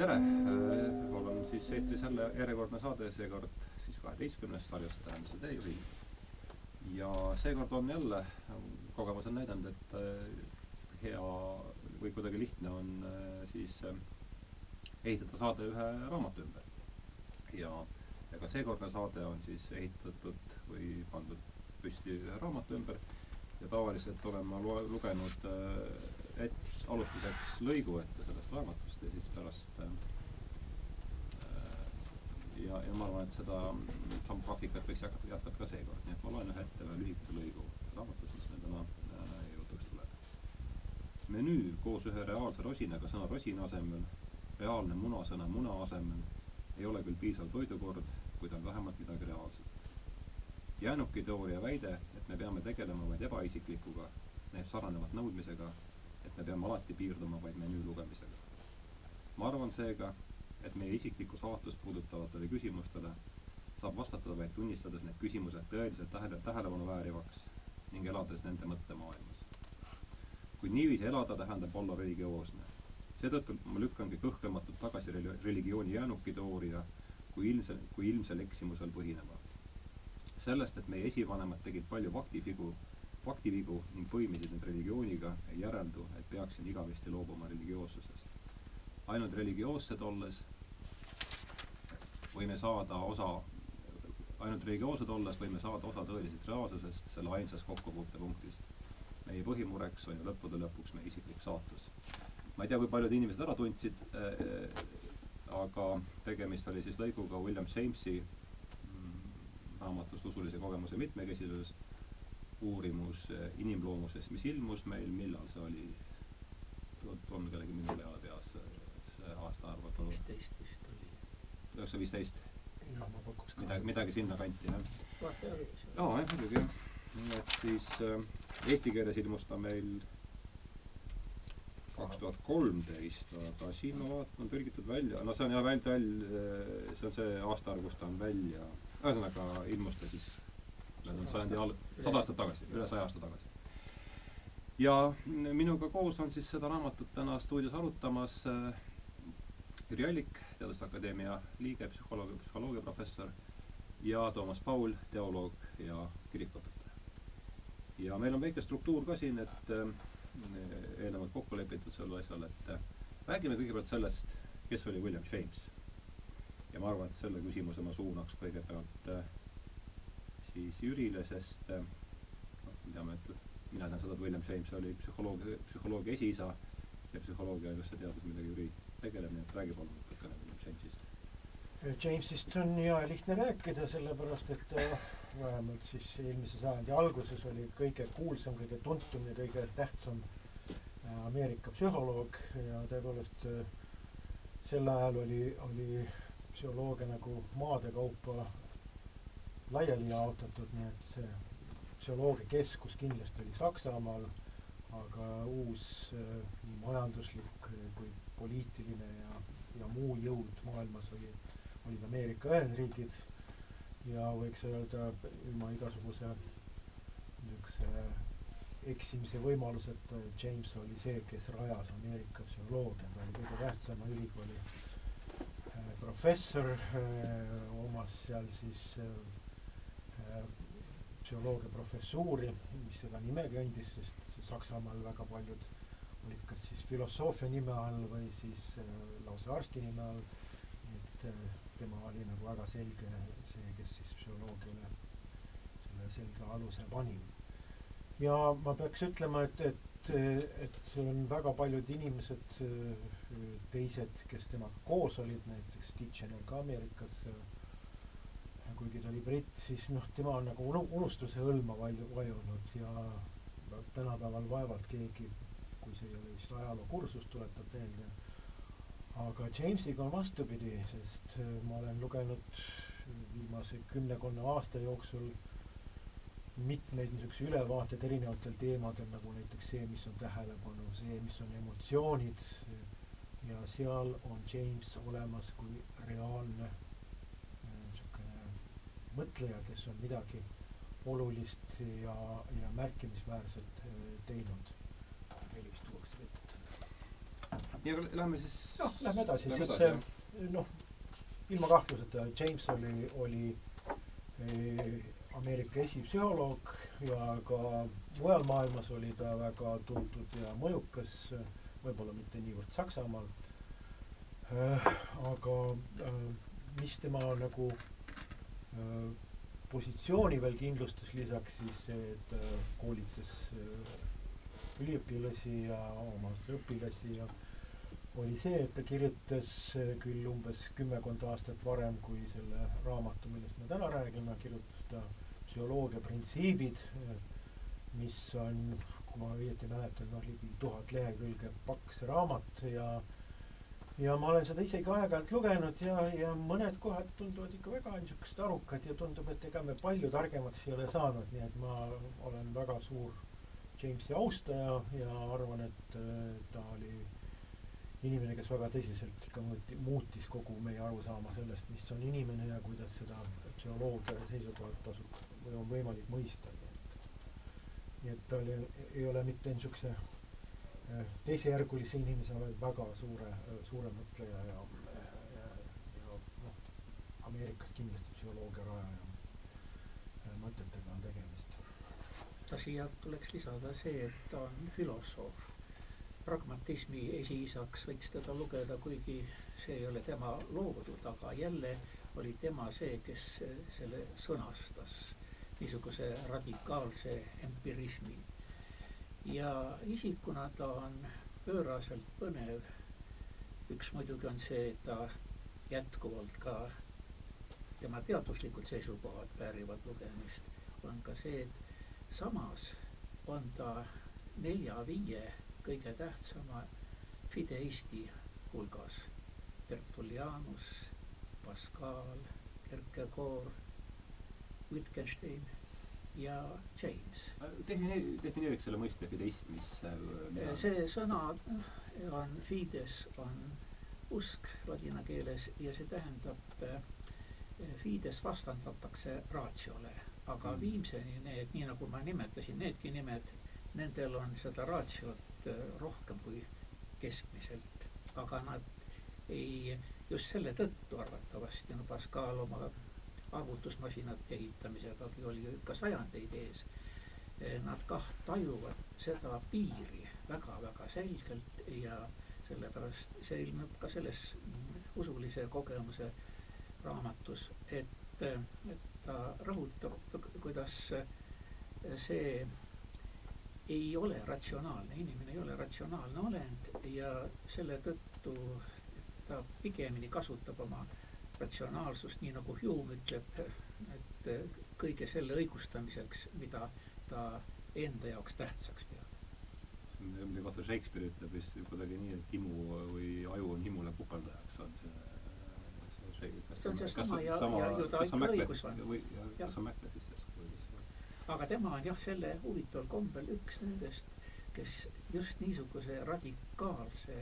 tere, mul on siis eetris jälle järjekordne saade, seekord siis kaheteistkümnest sarjast Tähenduse teejuhil. ja seekord on jälle, kogemus on näidanud, et äh, hea või kuidagi lihtne on äh, siis äh, ehitada saade ühe raamatu ümber. ja, ka seekordne saade on siis ehitatud või pandud püsti ühe raamatu ümber ja tavaliselt olen ma lugenud et alustuseks lõigu ette sellest raamatust ja siis pärast äh, ja, ja ma arvan, et seda samu praktikat võiks jätkata, jätkata ka seekord, nii et ma loen ühe ette ühe lühikese lõigu raamatust, mis meil täna äh, jutuks tuleb. menüü koos ühe reaalse rosinaga sõna rosina asemel, reaalne muna sõna muna asemel, ei ole küll piisav toidukord, kuid on vähemalt midagi reaalset. jäänukiteooria väide, et me peame tegelema vaid ebaisiklikkuga, näeb sarnanevat nõudmisega, et me peame alati piirduma vaid menüü lugemisega. Ma arvan seega, et meie isiklikku saatust puudutavatele küsimustele saab vastata vaid tunnistades need küsimused tõeliselt tähele, tähelepanu väärivaks ning elades nende mõttemaailmas. kuid niiviisi elada tähendab olla religioosne. seetõttu ma lükkangi kõhklematult tagasi religiooni jäänukiteooria kui ilmsel, kui ilmsel eksimusel põhineva. sellest, et meie esivanemad tegid palju faktivigu, faktivigu ning põimisid need religiooniga, ei järeldu, et peaksin igavesti loobuma religioossusest ainult religioossed olles võime saada osa, ainult religioossed olles võime saada osa tõelisest reaalsusest selle ainsas kokkupuutepunktist. meie põhimureks on ju lõppude lõpuks meie isiklik saatus. ma ei tea, kui paljud inimesed ära tundsid äh,, aga tegemist oli siis lõiguga William Jamesi mm, raamatust Usulise kogemuse mitmekesisus, uurimus inimloomusest, mis ilmus meil, millal see oli, on kellelgi minu peale peas see aastaarv on tulnud? viisteist vist oli. üheksasada viisteist? jaa, ma pakuks ka. midagi, midagi sinnakanti, jah? aa, jah, muidugi, jah. et siis äh, eesti keeles ilmus ta meil kaks tuhat kolmteist, aga siin ma vaatan, on tõlgitud välja, no see on jah väl-, väl-, see on see aastaarv, kus ta on välja, ühesõnaga ilmus ta siis möödunud sajandi alg-, sada aastat tagasi, üle saja aasta tagasi. ja minuga koos on siis seda raamatut täna stuudios arutamas äh, Jüri Allik, Teaduste Akadeemia liige, psühholoogia, psühholoogiaprofessor ja Toomas Paul, teoloog ja kirikuõpetaja. ja meil on väike struktuur ka siin, et äh, eelnevalt kokku lepitud sel asjal, et äh, räägime kõigepealt sellest, kes oli William James. ja ma arvan, et selle küsimuse ma suunaks kõigepealt äh, siis Jürile, sest noh, me teame, et mina tean seda, et William James oli psühholoogia, psühholoogia esiisa ja psühholoogia just see teadus, millega Jüri tegeleb, nii et räägi palun natukene William Jamesist. Jamesist on hea lihtne rääkida, sellepärast et ta vähemalt siis eelmise sajandi alguses oli kõige kuulsam, kõige tuntum ja kõige tähtsam Ameerika psühholoog ja tõepoolest sel ajal oli, oli psühholoogia nagu maade kaupa laiali jaotatud, nii et see psühholoogia keskus kindlasti oli Saksamaal, aga uus nii majanduslik kui poliitiline ja, ja muu jõud maailmas oli, olid Ameerika Ühendriigid ja võiks öelda ilma igasuguse niisuguse eksimise võimaluseta James oli see, kes rajas Ameerika psühholoogia, ta oli kõige tähtsama ülikooli äh, professor äh,, omas seal siis äh, psühholoogia professuuri, mis seda nimegi andis, sest Saksamaal väga paljud olid kas siis filosoofia nime all või siis äh, lausa arsti nime all. et äh, tema oli nagu väga selge see, kes siis psühholoogiale selle selge aluse pani. ja ma peaks ütlema, et, et, et on väga paljud inimesed, äh, teised, kes temaga koos olid, näiteks Stitchener ka Ameerikas kuigi ta oli britt, siis noh, tema on nagu unustuse hõlma vajunud ja tänapäeval vaevalt keegi kui see ole vist ajalookursus, tuletab meelde. aga Jamesiga on vastupidi, sest äh, ma olen lugenud viimase kümmekonna aasta jooksul mitmeid niisuguseid ülevaateid erinevatel teemadel, nagu näiteks see, mis on tähelepanu, see, mis on emotsioonid, ja seal on James olemas kui reaalne niisugune äh, mõtleja, kes on midagi olulist ja, ja märkimisväärset äh, teinud heli vist tuuakse ette. Nii, aga lähme siis noh, lähme edasi, siis noh, ilma kahtluseta James oli, oli eh, Ameerika esipsühholoog ja ka mujal maailmas oli ta väga tuntud ja mõjukas, võib-olla mitte niivõrd Saksamaal äh,. aga äh, mis tema nagu äh, positsiooni veel kindlustas lisaks siis see, et ta koolitas üliõpilasi ja omas õpilasi ja oli see, et ta kirjutas äh, küll umbes kümmekond aastat varem kui selle raamatu, millest me täna räägime, kirjutas ta psühholoogia printsiibid, äh, mis on, kui ma õieti mäletan, noh ligi tuhat lehekülge paks raamat ja ja ma olen seda isegi aeg-ajalt lugenud ja, ja mõned kohad tunduvad ikka väga niisugused arukad ja tundub, et ega me palju targemaks ei ole saanud, nii et ma olen väga suur Jamesi austaja ja arvan, et äh, ta oli inimene, kes väga tõsiselt ikka muuti, muutis kogu meie arusaama sellest, mis on inimene ja kuidas seda psühholoogia seisukohalt tasub või on võimalik mõista, nii et ta oli, ei ole mitte niisuguse äh, teisejärgulise inimese, vaid väga suure, suure mõtleja ja, ja, ja noh, Ameerikas kindlasti psühholoogia rajaja äh, mõtetega on tegemist no siia tuleks lisada see, et ta on filosoof. Pragmatismi esiisaks võiks teda lugeda, kuigi see ei ole tema loodud, aga jälle oli tema see, kes selle sõnastas, niisuguse radikaalse empirismi. ja isikuna ta on pööraselt põnev. üks muidugi on see, et ta jätkuvalt ka tema teaduslikud seisukohad väärivad lugemist, on ka see, et samas on ta nelja-viie kõige tähtsama fideisti hulgas. Tertullianus, Pascal, Kierkegaard, Wittgenstein ja James. defineeri, defineeriks selle mõiste fideist, mis äh, see sõna on fides, on usk ladina keeles ja see tähendab, äh, fides vastandatakse ratsiole aga mm. viimseni need, nii nagu ma nimetasin, needki nimed, nendel on seda raatsiot äh, rohkem kui keskmiselt, aga nad ei, just selle tõttu arvatavasti, no Pascal oma arvutusmasinate ehitamisegagi oli ikka sajandeid ees. Äh, nad kah tajuvad seda piiri väga-väga selgelt ja sellepärast see ilmneb ka selles usulise kogemuse raamatus, et, et ta rõhutab, kuidas see ei ole ratsionaalne, inimene ei ole ratsionaalne olend ja selle tõttu ta pigemini kasutab oma ratsionaalsust, nii nagu Hume ütleb, et kõige selle õigustamiseks, mida ta enda jaoks tähtsaks peab. vaata Shakespeare ütleb vist kuidagi nii, et himu või aju on himule pupeldajaks, on see see on seesama ja, ja ju ta ikka õigus on. või, kas on Macbethist aga tema on jah, selle huvitaval kombel üks nendest, kes just niisuguse radikaalse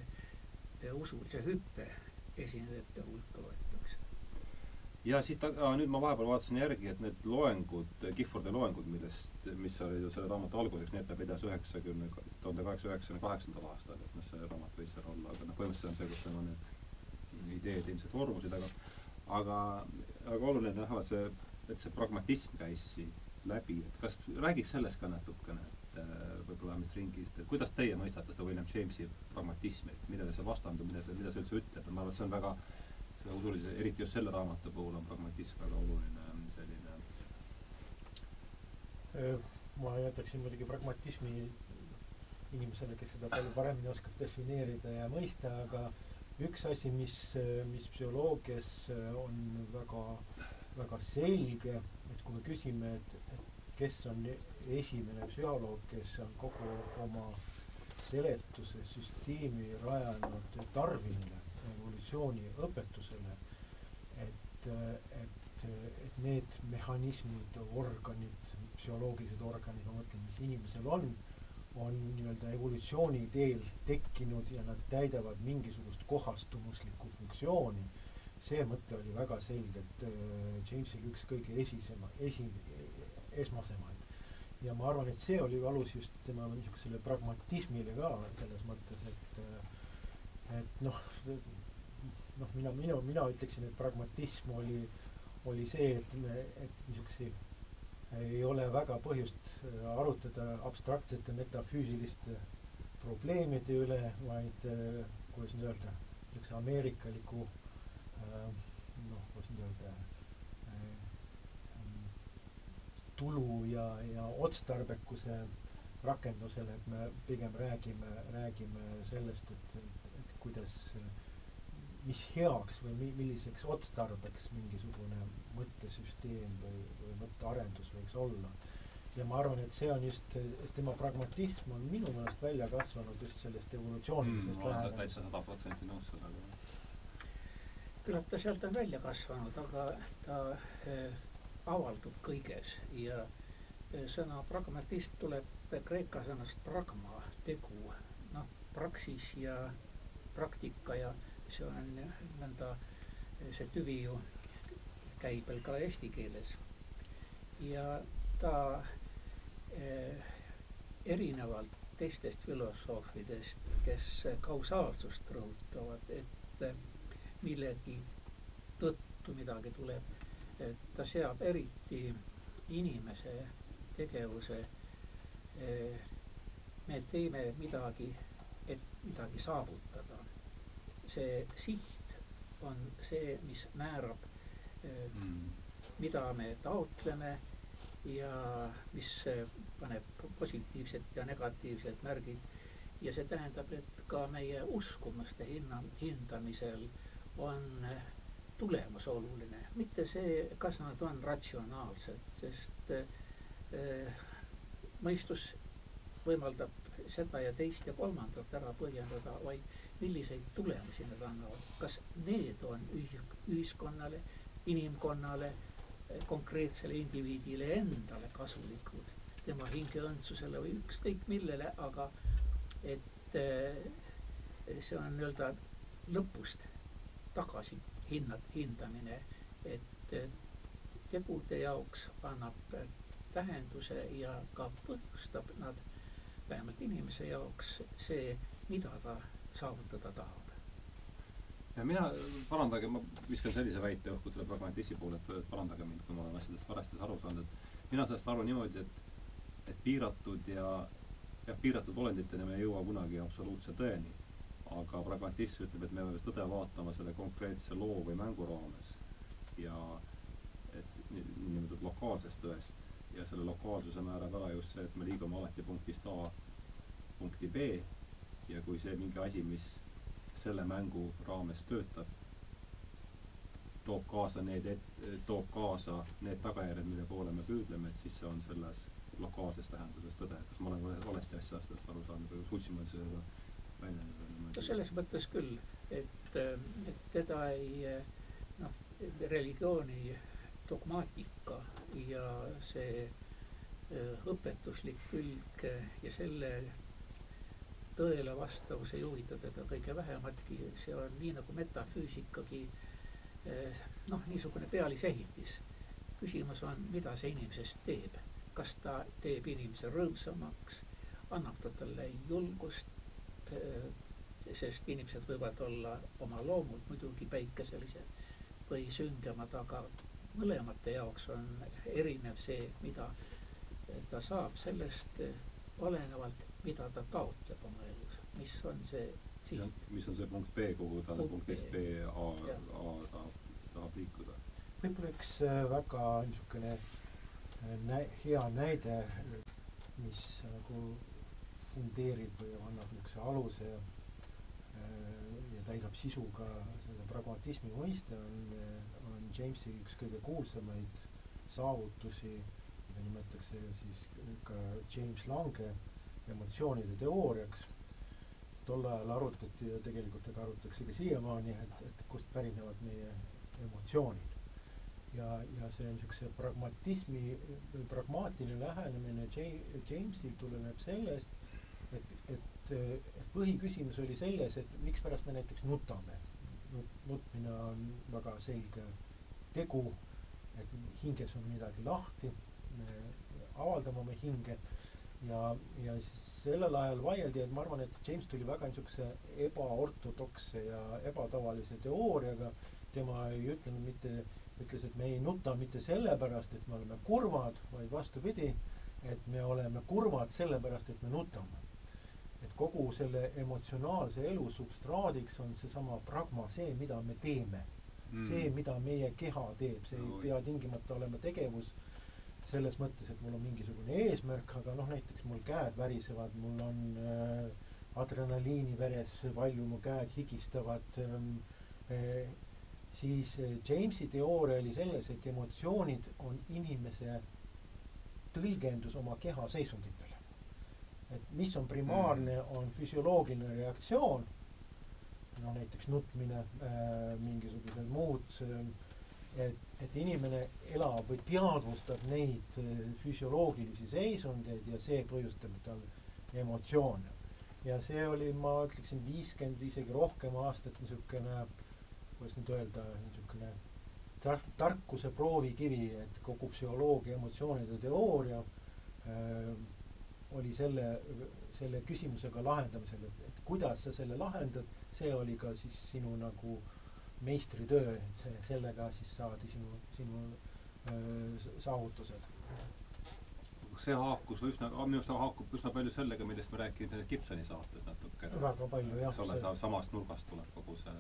usulise hüppe esinejate hulka loetakse. ja siit, nüüd ma vahepeal vaatasin järgi, et need loengud, Gifforde loengud, millest, mis olid ju selle raamatu alguseks, need ta pidas üheksakümne, tuhande kaheksasaja üheksakümne kaheksandal aastal, et noh, see raamat võis seal olla, aga noh, põhimõtteliselt on see, kus tema need ideed ilmselt vormusid, aga aga, aga oluline näha see, et see pragmatism käis siit läbi, et kas, räägiks sellest ka natukene, et äh, võib-olla vähemalt ringist, et kuidas teie mõistate seda William Jamesi pragmatismi, et millele see vastandub, mida see, mida see üldse ütleb, ma arvan, et see on väga, selle usulise, eriti just selle raamatu puhul on pragmatism väga oluline selline. Ma jätaksin muidugi pragmatismi inimesele, kes seda palju paremini oskab defineerida ja mõista, aga üks asi, mis, mis psühholoogias on väga, väga selge, et kui me küsime, et, et kes on esimene psühholoog, kes on kogu oma seletuse süsteemi rajanud Darwinile, evolutsiooniõpetusele, et, et, et need mehhanismid, organid, psühholoogilised organid, ma mõtlen, mis inimesel on on nii-öelda evolutsiooni teel tekkinud ja nad täidavad mingisugust kohastumuslikku funktsiooni. See mõte oli väga selgelt äh, Jamesil üks kõige esisema, esi, esmasemaid. ja ma arvan, et see oli alus just tema niisugusele pragmatismile ka selles mõttes, et äh, et noh, noh, mina, minu, mina ütleksin, et pragmatism oli, oli see, et me, et niisuguseid ei ole väga põhjust arutada abstraktsete metafüüsiliste probleemide üle, vaid kuidas nüüd öelda, niisuguse ameerikaliku noh, kuidas nüüd öelda, tulu ja, ja otstarbekuse rakendusele, et me pigem räägime, räägime sellest, et, et, et kuidas, mis heaks või mi-, milliseks otstarbeks mingisugune mõttesüsteem või, või mõttearendus võiks olla. ja ma arvan, et see on just, tema pragmatism on minu meelest välja kasvanud just sellest evolutsioonilisest mm, lähenemisest. täitsa sada protsenti nõus sellega. Küllap ta sealt on välja kasvanud, aga ta eh, avaldub kõiges ja eh, sõna pragmatism tuleb kreeka sõnast pragma, tegu, noh, praksis ja praktika ja see on nõnda, see tüvi ju käib veel ka eesti keeles. ja ta erinevalt teistest filosoofidest, kes kausaalsust rõhutavad, et millegi tõttu midagi tuleb et ta seab eriti inimese tegevuse, eh, me teeme midagi, et midagi saavutada. see siht on see, mis määrab eh, mm., mida me taotleme ja mis paneb positiivsed ja negatiivsed märgid. ja see tähendab, et ka meie uskumuste hinna, hindamisel on tulemus oluline, mitte see, kas nad on ratsionaalsed, sest äh, mõistus võimaldab seda ja teist ja kolmandat ära põhjendada, vaid milliseid tulemusi nad annavad. kas need on ühiskonnale, inimkonnale, konkreetsele indiviidile endale kasulikud, tema hingeõndsusele või ükskõik millele, aga et äh, see on nii-öelda lõpust tagasi hinnad, hindamine, et tegude jaoks annab tähenduse ja ka põhjustab nad, vähemalt inimese jaoks, see, mida ta saavutada tahab. ja mina, parandage, ma viskan sellise väite õhku selle pragmatismi poole, et parandage mind, kui ma olen asjadest valesti aru saanud, et mina sellest aru niimoodi, et et piiratud ja jah, piiratud olenditena me ei jõua kunagi absoluutse tõeni aga pragmatism ütleb, et me peame tõde vaatama selle konkreetse loo või mängu raames. Ja et niinimetatud lokaalsest tõest. Ja selle lokaalsuse määrab ära just see, et me liigume alati punktist A punkti B. Ja kui see mingi asi, mis selle mängu raames töötab, toob kaasa need toob kaasa need tagajärjed, mille poole me püüdleme, et siis see on selles lokaalses tähenduses tõde. kas ma olen valesti asjast aru saanud või suutsin ma seda no selles mõttes küll, et, et teda ei noh, religiooni dogmaatika ja see äh, õpetuslik külg ja selle tõele vastavus ei huvita teda kõige vähematki, see on nii nagu metafüüsikagi äh, noh, niisugune pealisehitis. küsimus on, mida see inimesest teeb, kas ta teeb inimese rõõmsamaks, annab ta talle julgust, sest inimesed võivad olla oma loomult muidugi päikeselised või süngemad, aga mõlemate jaoks on erinev see, mida ta saab sellest olenevalt, mida ta taotleb oma elus, mis on see siht. mis on see punkt B, kuhu ta punkt punktist B A, A tahab, tahab liikuda. võib-olla üks äh, väga niisugune äh, nä-, hea näide, mis nagu fundeerib või annab niisuguse aluse ja, äh, ja täidab sisuga selle pragmatismi mõiste, on, on Jamesi üks kõige kuulsamaid saavutusi, mida nimetatakse siis ka James Lange emotsioonide teooriaks. tol ajal arutati ja tegelikult aga arutatakse ka siiamaani, et, et kust pärinevad meie emotsioonid. ja, ja see niisuguse pragmatismi või pragmaatiline lähenemine Jamesil tuleneb sellest, et, et, et põhiküsimus oli selles, et mikspärast me näiteks nutame. nut-, nutmine on väga selge tegu, et hinges on midagi lahti, me avaldame oma hinge ja, ja sellel ajal vaieldi, et ma arvan, et James tuli väga niisuguse ebaortodoksse ja ebatavalise teooriaga. tema ei ütlenud mitte, ütles, et me ei nuta mitte sellepärast, et me oleme kurvad, vaid vastupidi, et me oleme kurvad sellepärast, et me nutame. Et kogu selle emotsionaalse elu substraadiks on seesama pragma, see, mida me teeme mm.. see, mida meie keha teeb, see no, ei pea tingimata olema tegevus selles mõttes, et mul on mingisugune eesmärk, aga noh, näiteks mul käed värisevad, mul on äh, adrenaliini veres palju, mu käed higistavad ähm,. Äh, siis äh, Jamesi teooria oli selles, et emotsioonid on inimese tõlgendus oma keha seisunditele. Et mis on primaarne on füsioloogiline reaktsioon, no näiteks nutmine äh,, mingisugused muud äh, et, et inimene elab või teadvustab neid eh, füsioloogilisi seisundeid ja see põhjustab tal emotsioone. ja see oli, ma ütleksin, viiskümmend, isegi rohkem aastat niisugune, kuidas nüüd öelda, niisugune tar-, tarkuse proovikivi, et kogu psühholoogia emotsioonide teooria äh, oli selle, selle küsimusega lahendamisel, et, et kuidas sa selle lahendad, see oli ka siis sinu nagu meistritöö, et see, sellega siis saadi sinu, sinu öö, saavutused. see haakus üsna, minu arust haakub üsna palju sellega, millest me rääkisime Gibsoni saates natuke. väga palju jah. eks ole, samast nurgast tuleb kogu see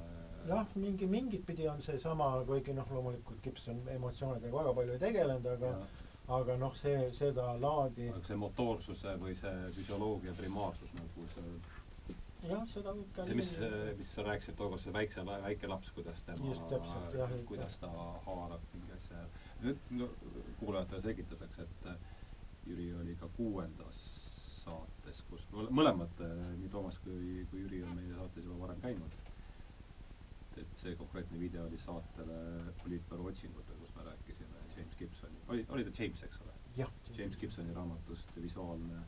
jah, mingi, mingit pidi on seesama, kuigi noh, loomulikult Gibson emotsioonidega väga palju ei tegelenud, aga ja aga noh, see, seda laadi see motoorsuse või see füsioloogia primaarsus nagu see jah, seda võib ka see, mis, mis sa rääkisid tookord, see väikse, väike laps, kuidas tema, kuidas ta haarab mingi asja. nüüd no, kuulajatele selgituseks, et äh, Jüri oli ka kuuendas saates, kus mõlemad, äh, nii Toomas kui, kui Jüri on meie saates juba varem käinud. et see konkreetne video oli saatele Poliitbüroo otsingute, kus me rääkisime James Gibsoni, oli, oli ta James, eks ole? James Gibsoni raamatust Visuaalne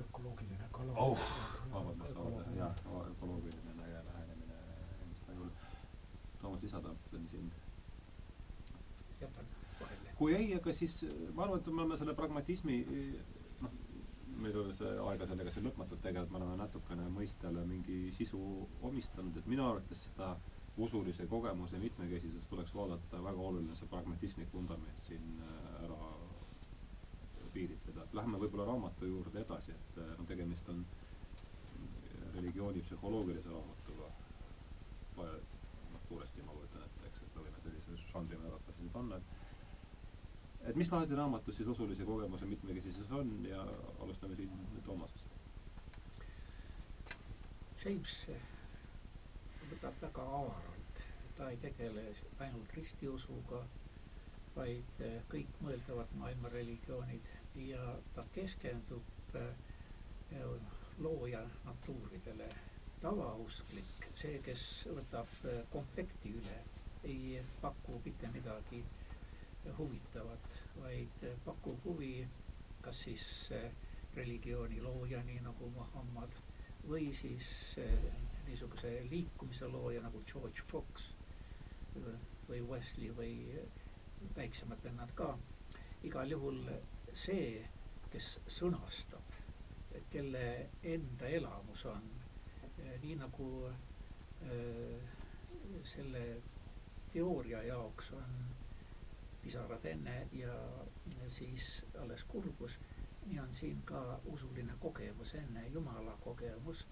ökoloogiline kala- oh,. vabandust, vabandust, jah, ökoloogiline lähenemine emistajule. Toomas, lisada jätan vahele. kui ei, aga siis ma arvan, et me oleme selle pragmatismi noh, meil ei ole see aega sellega siin lõpmatult tegeleda, me oleme natukene mõistele mingi sisu omistanud, et minu arvates seda usulise kogemuse mitmekesisust tuleks vaadata, väga oluline see pragmatistlik vundament siin äh, ära piiritleda. Lähme võib-olla raamatu juurde edasi, et äh, no tegemist on religiooni psühholoogilise raamatuga. noh, suuresti ma kujutan ette, eks, et me võime sellise žanri vaadata siin panna, et et mis laadi raamatus siis usulise kogemuse mitmekesisus on ja alustame siin Toomasest. James võtab väga avaralt, ta ei tegele ainult ristiusuga, vaid kõikmõeldavad maailma religioonid ja ta keskendub äh, looja natuuridele. tavausklik, see, kes võtab äh, komplekti üle, ei paku mitte midagi huvitavat, vaid pakub huvi kas siis religiooni looja, nii nagu Muhamed, või siis niisuguse liikumise looja nagu George Fox või Wesley või väiksemad vennad ka. igal juhul see, kes sõnastab, kelle enda elamus on, eh, nii nagu äh, selle teooria jaoks on pisarad enne ja siis alles kurbus, nii on siin ka usuline kogemus enne, Jumala kogemus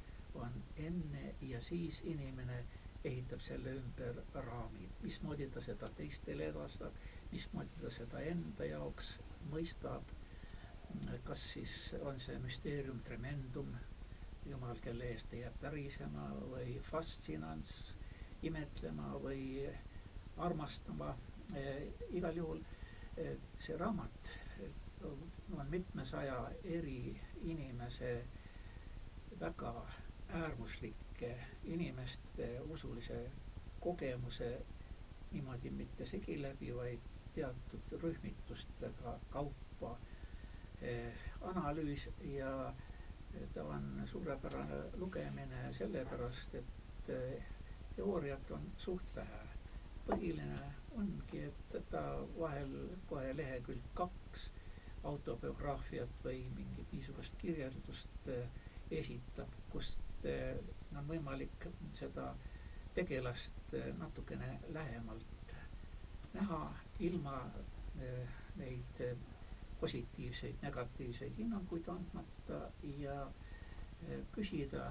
on enne ja siis inimene ehitab selle ümber raamid, mismoodi ta seda teistele edastab, mismoodi ta seda enda jaoks mõistab, kas siis on see müsteerium tremendum, jumal, kelle eest ta jääb pärisema või fascinants, imetlema või armastama e,. igal juhul e, see raamat on mitmesaja eri inimese väga äärmuslike inimeste usulise kogemuse niimoodi mitte segi läbi, vaid teatud rühmitustega kaupa eh, analüüs ja ta on suurepärane lugemine sellepärast, et eh, teooriat on suht vähe. põhiline ongi, et ta vahel kohe lehekülg kaks autobiograafiat või mingit niisugust kirjeldust äh, esitab, kust äh, on võimalik seda tegelast äh, natukene lähemalt näha ilma neid positiivseid, negatiivseid hinnanguid andmata ja küsida,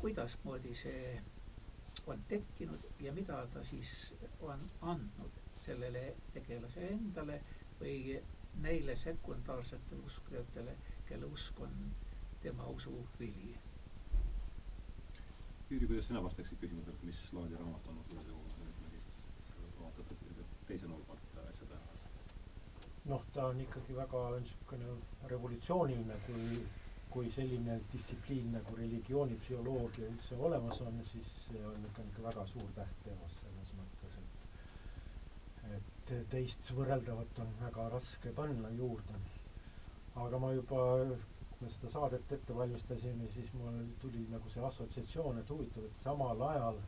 kuidasmoodi see on tekkinud ja mida ta siis on andnud sellele tegelase endale või neile sekundaarsetele uskujatele, kelle usk on tema usu vili. Jüri, kuidas sina vastaksid küsimusele, mis laadi raamat on Usu vaatate teise nurga alt asja teha? noh, ta on ikkagi väga niisugune revolutsiooniline, kui, kui selline distsipliin nagu religioonipsühholoogia üldse olemas on, siis see on ikka niisugune väga suur tähtteos selles mõttes, et et teist võrreldavat on väga raske panna juurde. aga ma juba, kui me seda saadet ette valmistasime, siis mul tuli nagu see assotsiatsioon, et huvitav, et samal ajal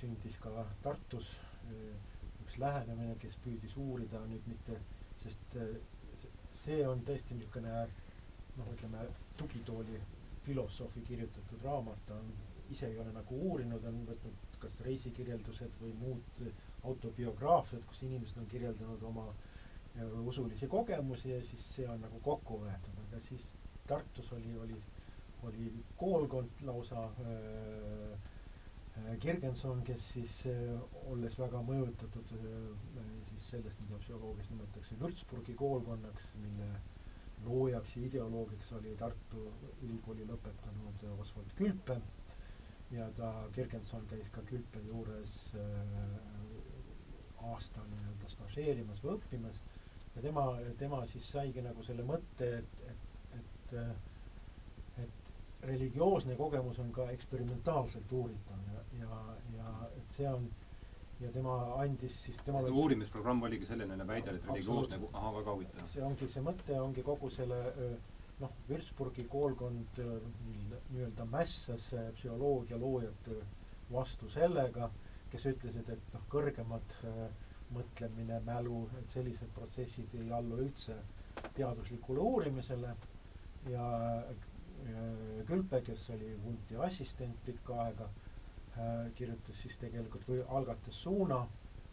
sündis ka Tartus eh, üks lähenemine, kes püüdis uurida nüüd mitte, sest eh, see on tõesti niisugune noh, ütleme tugitooli filosoofi kirjutatud raamat, ta on ise ei ole nagu uurinud, on võtnud kas reisikirjeldused või muud autobiograafiad, kus inimesed on kirjeldanud oma usulisi kogemusi ja siis see on nagu kokku võetud, aga siis Tartus oli, oli, oli koolkond lausa äh, äh Kirgenson, kes siis äh, olles väga mõjutatud siis sellest, mida psühholoogias nimetatakse Würzburgi koolkonnaks, mille loojaks ja ideoloogiks oli Tartu Ülikooli lõpetanud Oswald Külpe. Ja ta, Kirgenson käis ka Külpe juures aasta nii-öelda stažeerimas või õppimas. Ja tema, tema siis saigi nagu selle mõtte, et, et, et äh, et religioosne kogemus on ka eksperimentaalselt uuritav ja, ja, ja et see on ja tema andis siis tema uurimisprogramm oligi selline väide, et religioosne, ahah, väga huvitav. see ongi, see mõte ongi kogu selle öö, noh, Würzburgi koolkond nii-öelda mässas psühholoogia loojate vastu sellega, kes ütlesid, et noh, kõrgemad äh, mõtlemine, mälu, et sellised protsessid ei allu üldse teaduslikule uurimisele ja Külpe, kes oli Wundti assistent pikka aega äh,, kirjutas siis tegelikult või algatas suuna,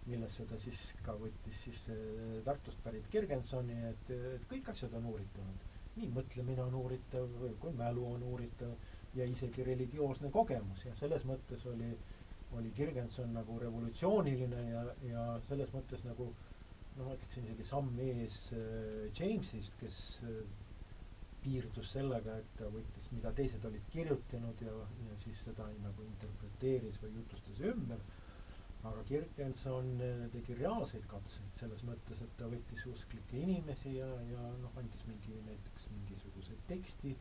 millesse ta siis ka võttis siis äh, Tartust pärit Kirgensoni, et, et kõik asjad on uuritavad nii mõtlemine on uuritav, kui mälu on uuritav ja isegi religioosne kogemus. Ja selles mõttes oli, oli Kirgenson nagu revolutsiooniline ja, ja selles mõttes nagu noh, ütleksin isegi samm ees äh, Jamesist, kes piirdus sellega, et ta võttis, mida teised olid kirjutanud ja, ja siis seda nagu interpreteeris või jutustas ümber aga Kirkenson äh, tegi reaalseid katseid selles mõttes, et ta võttis usklikke inimesi ja, ja noh, andis mingi näiteks mingisuguse teksti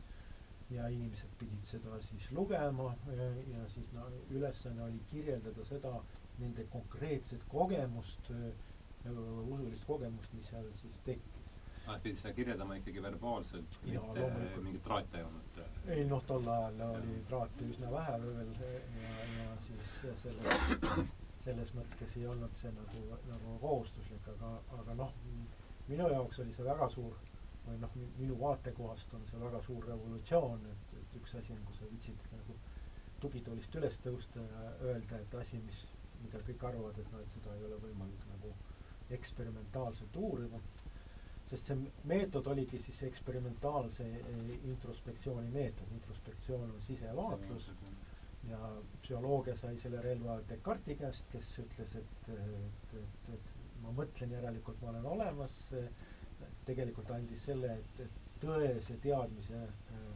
ja inimesed pidid seda siis lugema ja, ja siis no ülesanne oli kirjeldada seda, nende konkreetset kogemust, äh, usulist kogemust, mis seal siis tekkis. Et pidid seda kirjeldama ikkagi verbaalselt, mitte mingit traati ei olnud? ei noh, tol ajal oli traati üsna vähe veel ja, ja siis selle selles mõttes ei olnud see nagu, nagu kohustuslik, aga, aga noh, minu jaoks oli see väga suur või noh, minu vaatekohast on see väga suur revolutsioon, et, et üks asi on, kui sa viitsid nagu tugitoolist üles tõusta ja öelda, et asi, mis, mida kõik arvavad, et noh, et seda ei ole võimalik nagu eksperimentaalselt uurida, sest see meetod oligi siis eksperimentaalse introspektsiooni meetod, introspektsioon on sisevaatlus. Ja psühholoogia sai selle relva Descartesi käest, kes ütles, et, et, et, et ma mõtlen, järelikult ma olen olemas, tegelikult andis selle, et, et tõese teadmise äh,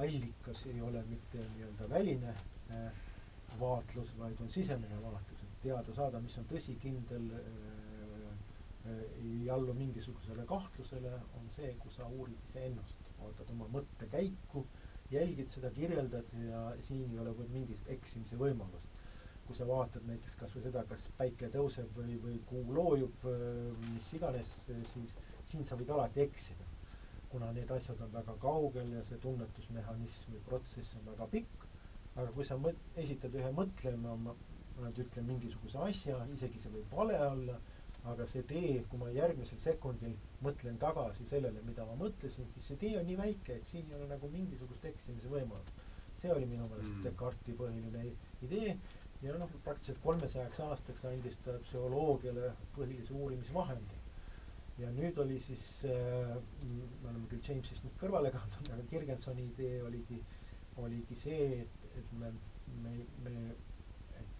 allikas ei ole mitte nii-öelda väline äh, vaatlus, vaid on sisemine vaatlus, et teada saada, mis on tõsi, kindel äh,, äh, ei allu mingisugusele kahtlusele, on see, kui sa uurid iseennast, vaatad oma mõttekäiku jälgid seda, kirjeldad ja siin ei ole mingit eksimise võimalust. kui sa vaatad näiteks kas või seda, kas päike tõuseb või, või kuu loojub, mis iganes, siis siin sa võid alati eksida. kuna need asjad on väga kaugel ja see tunnetusmehhanism või protsess on väga pikk, aga kui sa mõt-, esitad ühe mõtlema, ma nüüd ütlen mingisuguse asja, isegi see võib vale olla, aga see tee, kui ma järgmisel sekundil mõtlen tagasi sellele, mida ma mõtlesin, siis see tee on nii väike, et siin ei ole nagu mingisugust eksimise võimalust. see oli minu meelest Mm. Descartesi põhiline idee ja noh, praktiliselt kolmesajaks aastaks andis ta psühholoogiale põhilise uurimisvahendi. ja nüüd oli siis äh,, me oleme küll Jamesist nüüd kõrvale kaldunud, aga Kirgensoni idee oligi, oligi see, et, et me, me, me,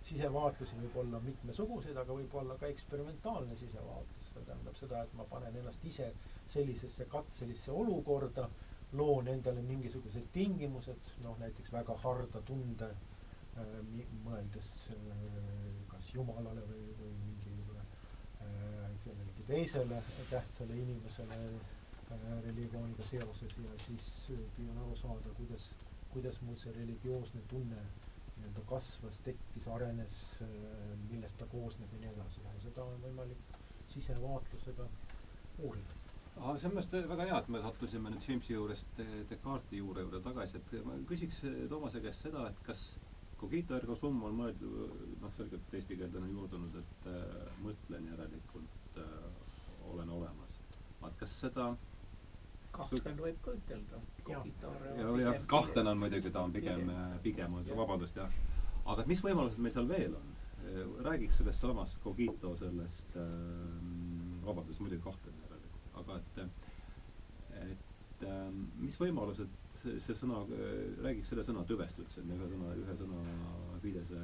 sisevaatlusi võib olla mitmesuguseid, aga võib olla ka eksperimentaalne sisevaatlus. see tähendab seda, et ma panen ennast ise sellisesse katselisse olukorda, loon endale mingisugused tingimused, noh näiteks väga harda tunde äh, mõeldes äh, kas Jumalale või, või mingile äh, kellelegi teisele tähtsale inimesele äh, religiooniga seoses ja siis äh, püüan aru saada, kuidas, kuidas mul see religioosne tunne nii-öelda kasvas, tekkis, arenes, millest ta koosneb ja nii edasi ja seda on võimalik sisevaatlusega uurida. aa, see on minu arust väga hea, et me sattusime nüüd Jamesi juurest Descartesi juure juurde tagasi, et ma küsiks eh, Toomase käest seda, et kas cogito ergo sum on mõeldud, noh, selgelt eesti keelde on juurdunud, et äh, mõtlen järelikult äh, olen olemas. aga kas seda kahtlen võib ka ütelda. Ja, ja kahtlane on muidugi, ta on pigem, pigem on see, vabandust, jah. aga mis võimalused meil seal veel on? räägiks sellest samast cogito sellest ähm,, vabandust, muidugi kahtlen järelikult, aga et, et ähm, mis võimalused see sõna, räägiks selle sõna tüvest üldse, me ühe sõna, ühe sõna viidese,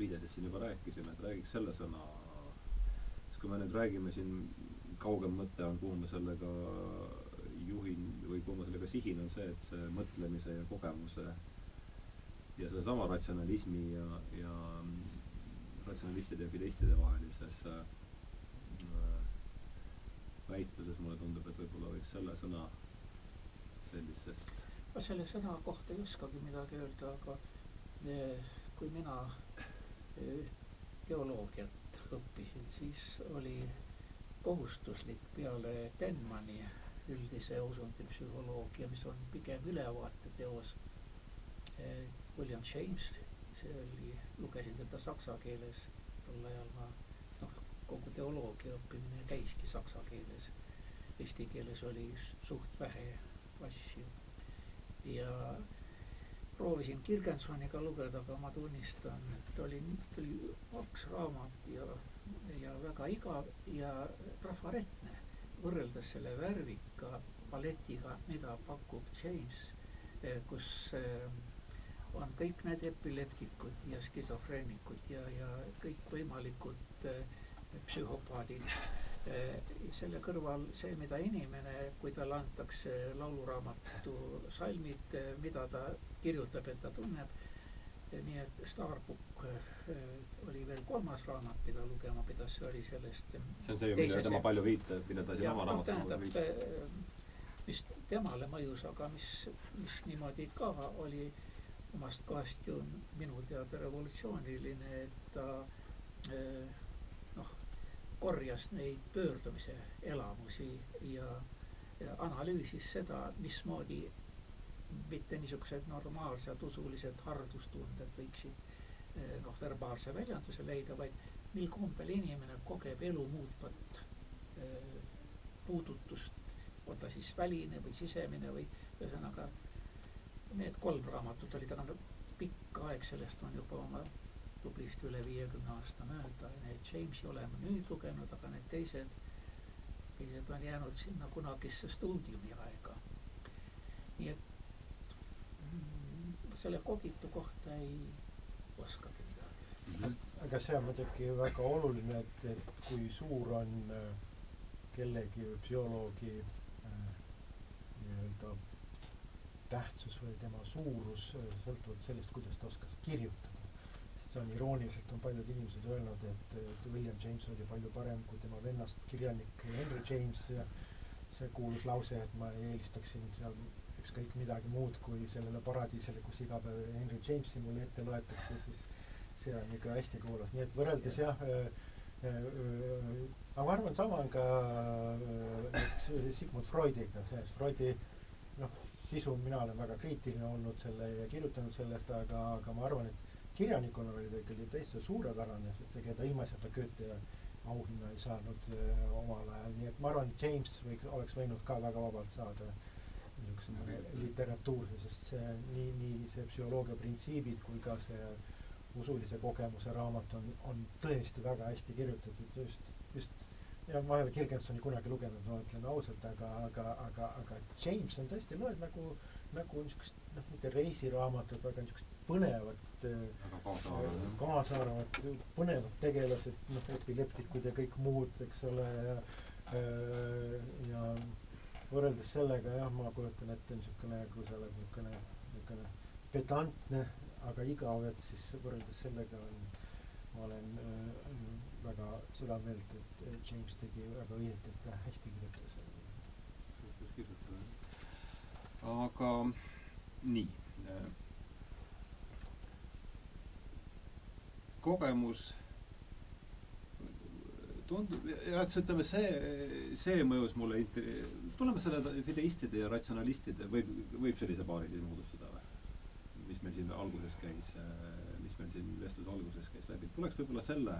viidesest siin juba rääkisime, et räägiks selle sõna, sest kui me nüüd räägime siin, kaugem mõte on, kuhu ma sellega juhin või kuhu ma sellega sihin, on see, et see mõtlemise ja kogemuse ja sellesama ratsionalismi ja, ja ratsionalistide ja fideistide vahelises äh, väitluses mulle tundub, et võib-olla võiks selle sõna sellisest ma selle sõna kohta ei oskagi midagi öelda, aga eh, kui mina eh, teoloogiat õppisin, siis oli kohustuslik peale Denmani üldise usundi psühholoogia, mis on pigem ülevaateteos eh,. William James, see oli, lugesin teda saksa keeles, tol ajal ma noh, kogu teoloogia õppimine käiski saksa keeles. Eesti keeles oli suht vähe asju ja proovisin Kirgensoniga lugeda, aga ma tunnistan, et oli, tuli paks raamat ja, ja väga igav ja trafaretne võrreldes selle värvika paletiga, mida pakub James, kus eh, on kõik need epileptikud ja skisofreenikud ja, ja kõikvõimalikud eh, psühhopaadid selle kõrval see, mida inimene, kui talle antakse lauluraamatu salmid, mida ta kirjutab, et ta tunneb. Nii et Starbook oli veel kolmas raamat, mida lugema pidas, see oli sellest. see on see, millele tema palju viitab, mida ta siin oma no, raamatus viitab. mis temale mõjus, aga mis, mis niimoodi ka oli omast kohast ju minu teada revolutsiooniline, et ta noh korjas neid pöördumise elamusi ja, ja analüüsis seda, mismoodi mitte niisugused normaalsed usulised hardustunded võiksid noh, verbaalse väljenduse leida, vaid mil kombel inimene kogeb elu muutvat puudutust, on ta siis väline või sisemine või ühesõnaga need kolm raamatut olid, aga pikk aeg sellest on juba oma tublisti üle viiekümne aasta mööda, need Jamesi oleme nüüd lugenud, aga need teised, teised on jäänud sinna kunagisse stuudiumi aega. nii et selle kogitu kohta ei oskagi midagi öelda. aga see on muidugi väga oluline, et, et kui suur on äh, kellegi psühholoogi äh, nii-öelda tähtsus või tema suurus äh, sõltuvalt sellest, kuidas ta oskas kirjutada see on irooniliselt on paljud inimesed öelnud, et, et William James oli palju parem kui tema vennast kirjanik Henry James ja see kuulus lause, et ma eelistaksin seal ükskõik midagi muud kui sellele paradiisile, kus iga päev Henry Jamesi mulle ette loetakse, siis see on ikka hästi kuulus, nii et võrreldes jah. äh, äh, aga ma arvan, sama on ka äh, Sigmund Freudiga, sellest Freudi noh, sisu mina olen väga kriitiline olnud selle ja kirjutanud sellest, aga, aga ma arvan, et kirjanikuna oli ta ikkagi täitsa suurepärane, ega ta ilmaasjata Goethe ja, auhinna ei saanud äh, omal ajal, nii et ma arvan, James võiks, oleks võinud ka väga vabalt saada niisuguse literatuurse, sest see nii, nii see psühholoogia printsiibid kui ka see usulise kogemuse raamat on, on tõesti väga hästi kirjutatud just, just ja ma ei ole Kirgensoni kunagi lugenud, ma ütlen ausalt, aga, aga, aga, aga James on tõesti, loed nagu, nagu niisugust noh, mitte reisiraamatut, aga niisugust põnevat väga kaasaarvat, põnevad tegelased, noh, epileptikud ja kõik muud, eks ole, ja ja võrreldes sellega jah, ma kujutan ette niisugune, kui sa oled niisugune, niisugune pedantne, aga igav, et siis võrreldes sellega on, ma olen äh, väga seda meelt, et James tegi väga õieti, et ta hästi kirjutas. suutis kirjutada, jah. aga nii äh, kogemus tundub, jah, et ütleme, see, see mõjus mulle int-, tuleme selle fideistide ja ratsionalistide, võib, võib sellise paari siin moodustada või? mis meil siin alguses käis, mis meil siin vestluse alguses käis läbi, tuleks võib-olla selle,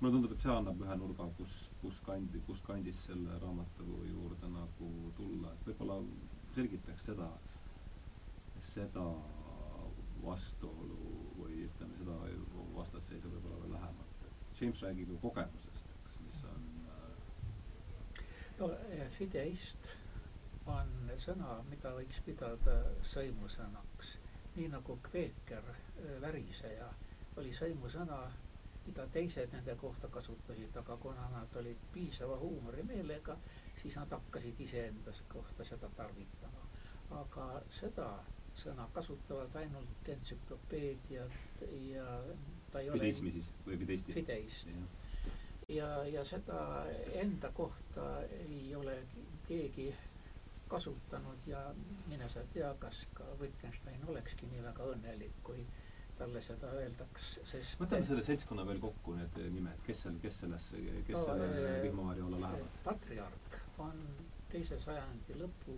mulle tundub, et see annab ühe nurga, kus, kus kandi, kus kandis selle raamatu juurde nagu tulla, et võib-olla selgitaks seda, seda vastuolu või ütleme, seda vastasseisu võib-olla veel lähemalt, et James räägib ju kogemusest, eks, mis on äh... no fideist on sõna, mida võiks pidada sõimusõnaks. nii nagu kveeker, väriseja, oli sõimusõna, mida teised nende kohta kasutasid, aga kuna nad olid piisava huumorimeelega, siis nad hakkasid iseendast kohta seda tarvitama. aga seda sõna kasutavad ainult entsüklopeediad ja ta ei Fideismi ole siis või fideisti? fideist. Ja, ja seda enda kohta ei ole keegi kasutanud ja mine sa tea, kas ka Wittgenstein olekski nii väga õnnelik, kui talle seda öeldaks, sest võtame selle seltskonna veel kokku, need nimed, kes seal, kes selles, kes No, selle eh, vihmavarju alla lähevad? patriark on teise sajandi lõpu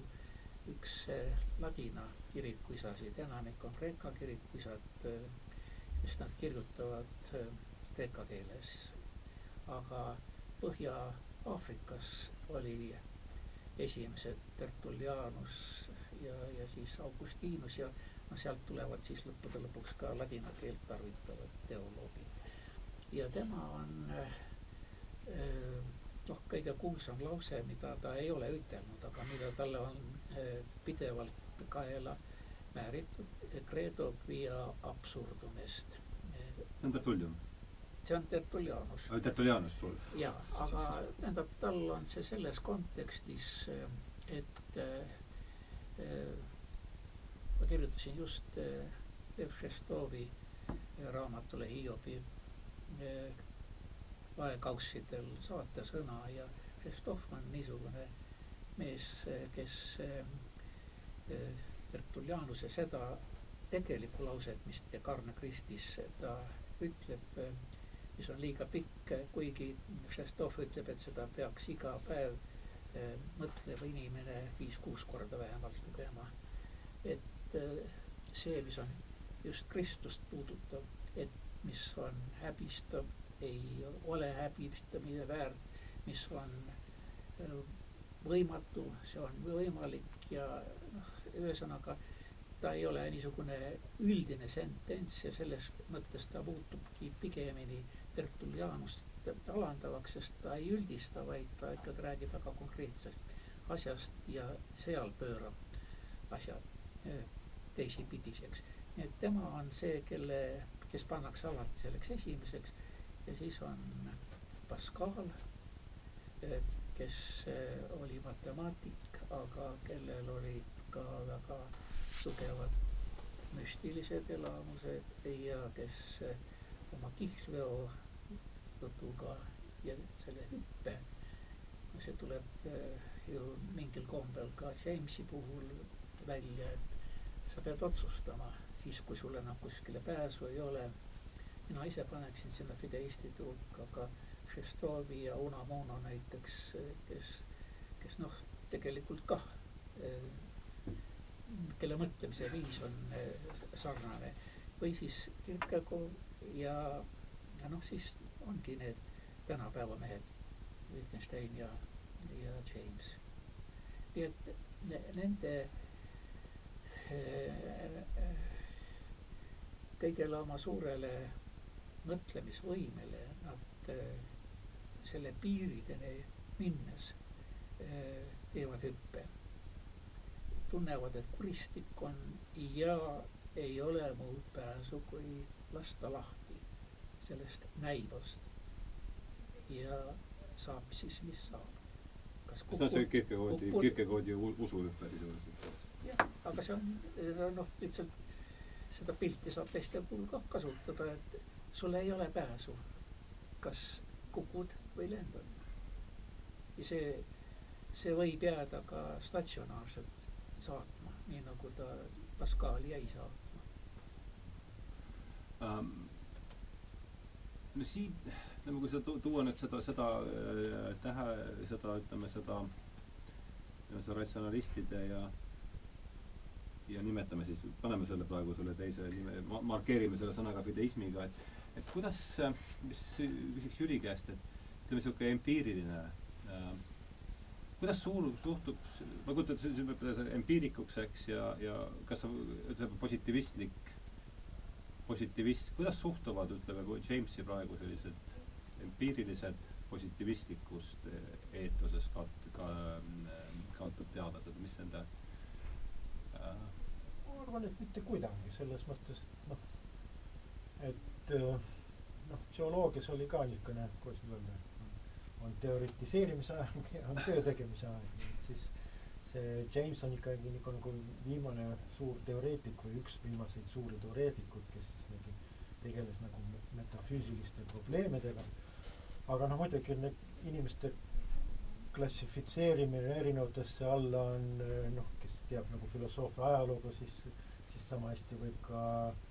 üks eh, ladina kirikuisasid, enamik on Kreeka kirikuisad, sest nad kirjutavad eh, kreeka keeles. Aga Põhja-Aafrikas oli esimesed Tertullianus ja, ja siis Augustinus ja noh, sealt tulevad siis lõppude lõpuks ka ladina keelt tarvitavad teoloogid. ja tema on äh, noh, kõige kuulsam lause, mida ta ei ole ütelnud, aga mida talle on eh, pidevalt kaela määritud, credo quia absurdum est. see on Tertullian? See on Tertullianus. Tertullianus sul? jaa, aga tähendab, tal on see selles kontekstis, et äh, ma kirjutasin just Lev Šestovi raamatule Hiobi vaekaussidel saata sõna ja Šestov on niisugune mees, kes Tertullianuse seda tegelikku lauset, mis Decarne Christis ta ütleb, mis on liiga pikk, kuigi Šestov ütleb, et seda peaks iga päev mõtlev inimene viis-kuus korda vähemalt lugema. et see, mis on just Kristust puudutav, et mis on häbistav ei ole häbistamise väärt, mis on võimatu, see on võimalik ja noh, ühesõnaga ta ei ole niisugune üldine sentents ja selles mõttes ta muutubki pigemini Tertullianust alandavaks, sest ta ei üldista, vaid ta ikkagi räägib väga konkreetsest asjast ja seal pöörab asjad teisipidiseks. nii et tema on see, kelle, kes pannakse alati selleks esimeseks ja siis on Pascal, kes oli matemaatik, aga kellel olid ka väga tugevad müstilised elamused ja kes oma kihlveo jutuga ja selle hüppe, see tuleb ju mingil kombel ka Jamesi puhul välja, et sa pead otsustama siis, kui sul enam kuskile pääsu ei ole mina ise paneksin sinna fideistide hulka ka Šestovi ja Unamuno näiteks, kes, kes noh, tegelikult kah, kelle mõtlemise viis on sarnane. või siis Kierkegaard ja, ja noh, siis ongi need tänapäeva mehed, Wittgenstein ja, ja James. nii et ne, nende äh, kõigele oma suurele mõtlemisvõimele nad äh, selle piirideni minnes äh, teevad hüppe. tunnevad, et kuristik on ja ei ole muud pääsu, kui lasta lahti sellest näivast. ja saab siis, mis saab. kas see on see Kierkegaardi, Kierkegaardi usuhüpe sisuliselt? jah, aga see on noh, lihtsalt seda pilti saab teistel puhul ka kasutada, et sul ei ole pääsu. kas kukud või lendad. ja see, see võib jääda ka statsionaarselt saatma, nii nagu ta Pascal jäi saatma um,. No siin, ütleme, kui sa tuua nüüd seda, seda äh, tähe, seda, ütleme seda, seda ratsionalistide ja ja nimetame siis, paneme selle praegu selle teise nime, markeerime selle sõnaga fideismiga, et et kuidas, mis küsiks Jüri käest, et ütleme, niisugune empiiriline äh, kuidas suur suhtub, ma kujutan ette, see peab empiirikuks, eks, ja, ja kas sa, ütleme, positiivistlik, positiivist, kuidas suhtuvad, ütleme, Jamesi praegu sellised empiirilised positiivistlikust eetuses ka, ka kantud teadlased, mis nende äh, ma arvan, et mitte kuidagi, selles mõttes, et noh, et äh, noh, psühholoogias oli ka niisugune, kuidas nüüd öelda, on teoritiseerimise aeg ja on töö tegemise aeg, et siis see James on ikkagi niisugune nagu viimane suur teoreetik või üks viimaseid suuri teoreetikuid, kes siis nagu tegeles nagu metafüüsiliste probleemidega. aga noh, muidugi need inimeste klassifitseerimine erinevatesse alla on noh, kes teab nagu filosoofia ajalugu, siis, siis sama hästi võib ka äh,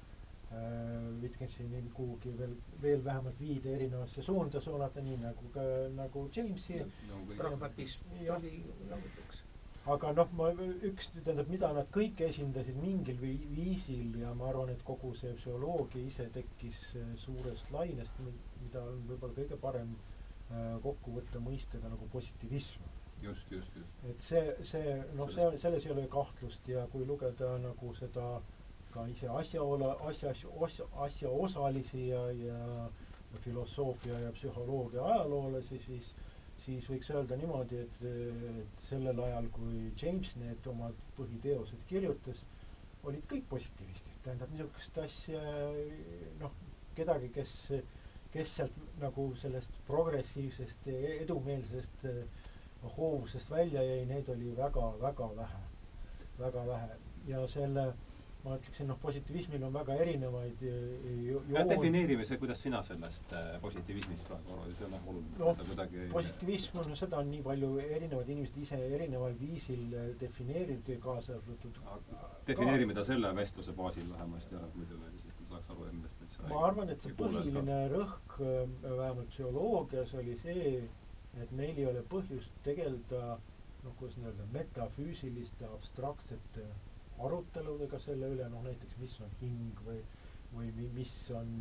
Wittgensteinil kuhugi veel, veel vähemalt viide erinevasse suunda suunata, nii nagu ka nagu Jamesi no,. pragmatism oli lõpuks. Aga noh, ma üks, tähendab, mida nad kõik esindasid mingil vi viisil ja ma arvan, et kogu see psühholoogia ise tekkis äh, suurest lainest, mida on võib-olla kõige parem äh, kokku võtta mõistega nagu positiivism just, just, just. et see, see noh, see, selles ei ole kahtlust ja kui lugeda nagu seda ka ise asjaolu, asja, asja, asjaosalisi ja, ja filosoofia ja psühholoogia ajaloolasi, siis siis võiks öelda niimoodi, et, sellel ajal, kui James need oma põhiteosed kirjutas, olid kõik positiivistid, tähendab niisugust asja noh, kedagi, kes, kes sealt nagu sellest progressiivsest, edumeelsest äh, hoovusest välja jäi, neid oli väga-väga vähe, väga vähe. Ja selle ma ütleksin, noh, positiivismil on väga erinevaid joon. defineerime see, kuidas sina sellest äh, positiivismist praegu arvad, see on jah oluline no,. kuidagi positiivism on, seda on nii palju erinevad inimesed ise erineval viisil äh, defineerinud ja kaasa arvatud. defineerime ta selle vestluse baasil vähemasti ära, muidu veel siis saaks aru, millest me üldse räägime. ma arvan, et see põhiline rõhk äh, vähemalt psühholoogias oli see, et meil ei ole põhjust tegeleda noh, kuidas nii-öelda metafüüsiliste abstraktsete aruteludega selle üle, noh näiteks mis on hing või, või mis on,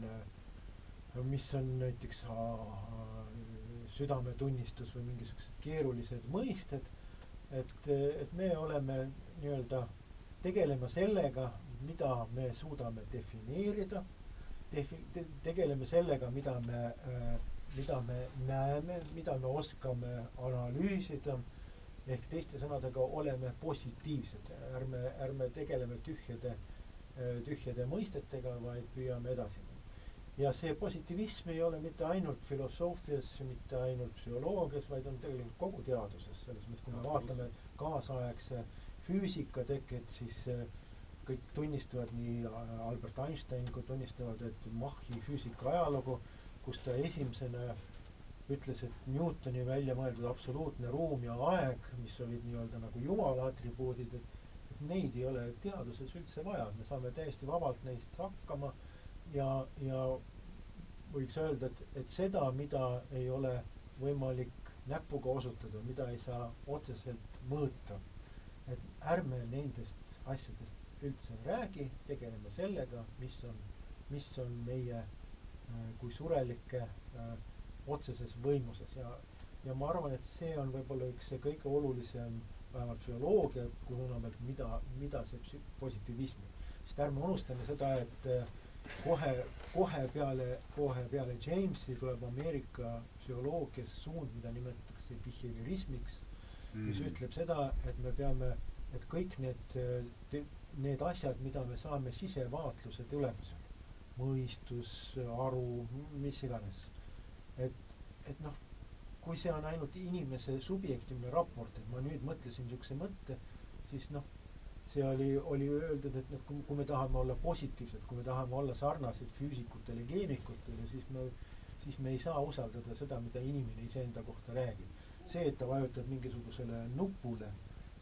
mis on näiteks südametunnistus või mingisugused keerulised mõisted, et, et me oleme nii-öelda, tegelema sellega, mida me suudame defineerida, defi-, te, tegeleme sellega, mida me äh, mida me näeme, mida me oskame analüüsida, ehk teiste sõnadega oleme positiivsed, ärme, ärme tegeleme tühjade, tühjade mõistetega, vaid püüame edasi minna. ja see positiivism ei ole mitte ainult filosoofias, mitte ainult psühholoogias, vaid on tegelikult kogu teaduses, selles mõttes, kui me vaatame kaasaegse füüsika teket, siis kõik tunnistavad, nii Albert Einstein kui tunnistavad, et Machi füüsika ajalugu kus ta esimesena ütles, et Newtoni välja mõeldud absoluutne ruum ja aeg, mis olid nii-öelda nagu jumala atribuudid, et neid ei ole teaduses üldse vaja, me saame täiesti vabalt neist hakkama ja, ja võiks öelda, et, et seda, mida ei ole võimalik näpuga osutada, mida ei saa otseselt mõõta, et ärme nendest asjadest üldse räägi, tegeleme sellega, mis on, mis on meie Äh, kui surelikke äh, otseses võimuses ja ja ma arvan, et see on võib-olla üks see kõige olulisem vähemalt psühholoogia suuna pealt, mida, mida see positiivism, sest ärme unustame seda, et äh, kohe, kohe peale, kohe peale Jamesi tuleb Ameerika psühholoogias suund, mida nimetatakse behaviorismiks mm., mis ütleb seda, et me peame, et kõik need, need asjad, mida me saame sisevaatluse tulemusel, mõistus, aru, mis iganes, et, noh kui see on ainult inimese subjektiivne raport, et ma nüüd mõtlesin niisuguse mõtte, siis noh, see oli, oli öeldud, et noh, kui me tahame olla positiivsed, kui me tahame olla sarnased füüsikutele, keemikutele, siis me, siis me ei saa usaldada seda, mida inimene iseenda kohta räägib. see, et ta vajutab mingisugusele nupule,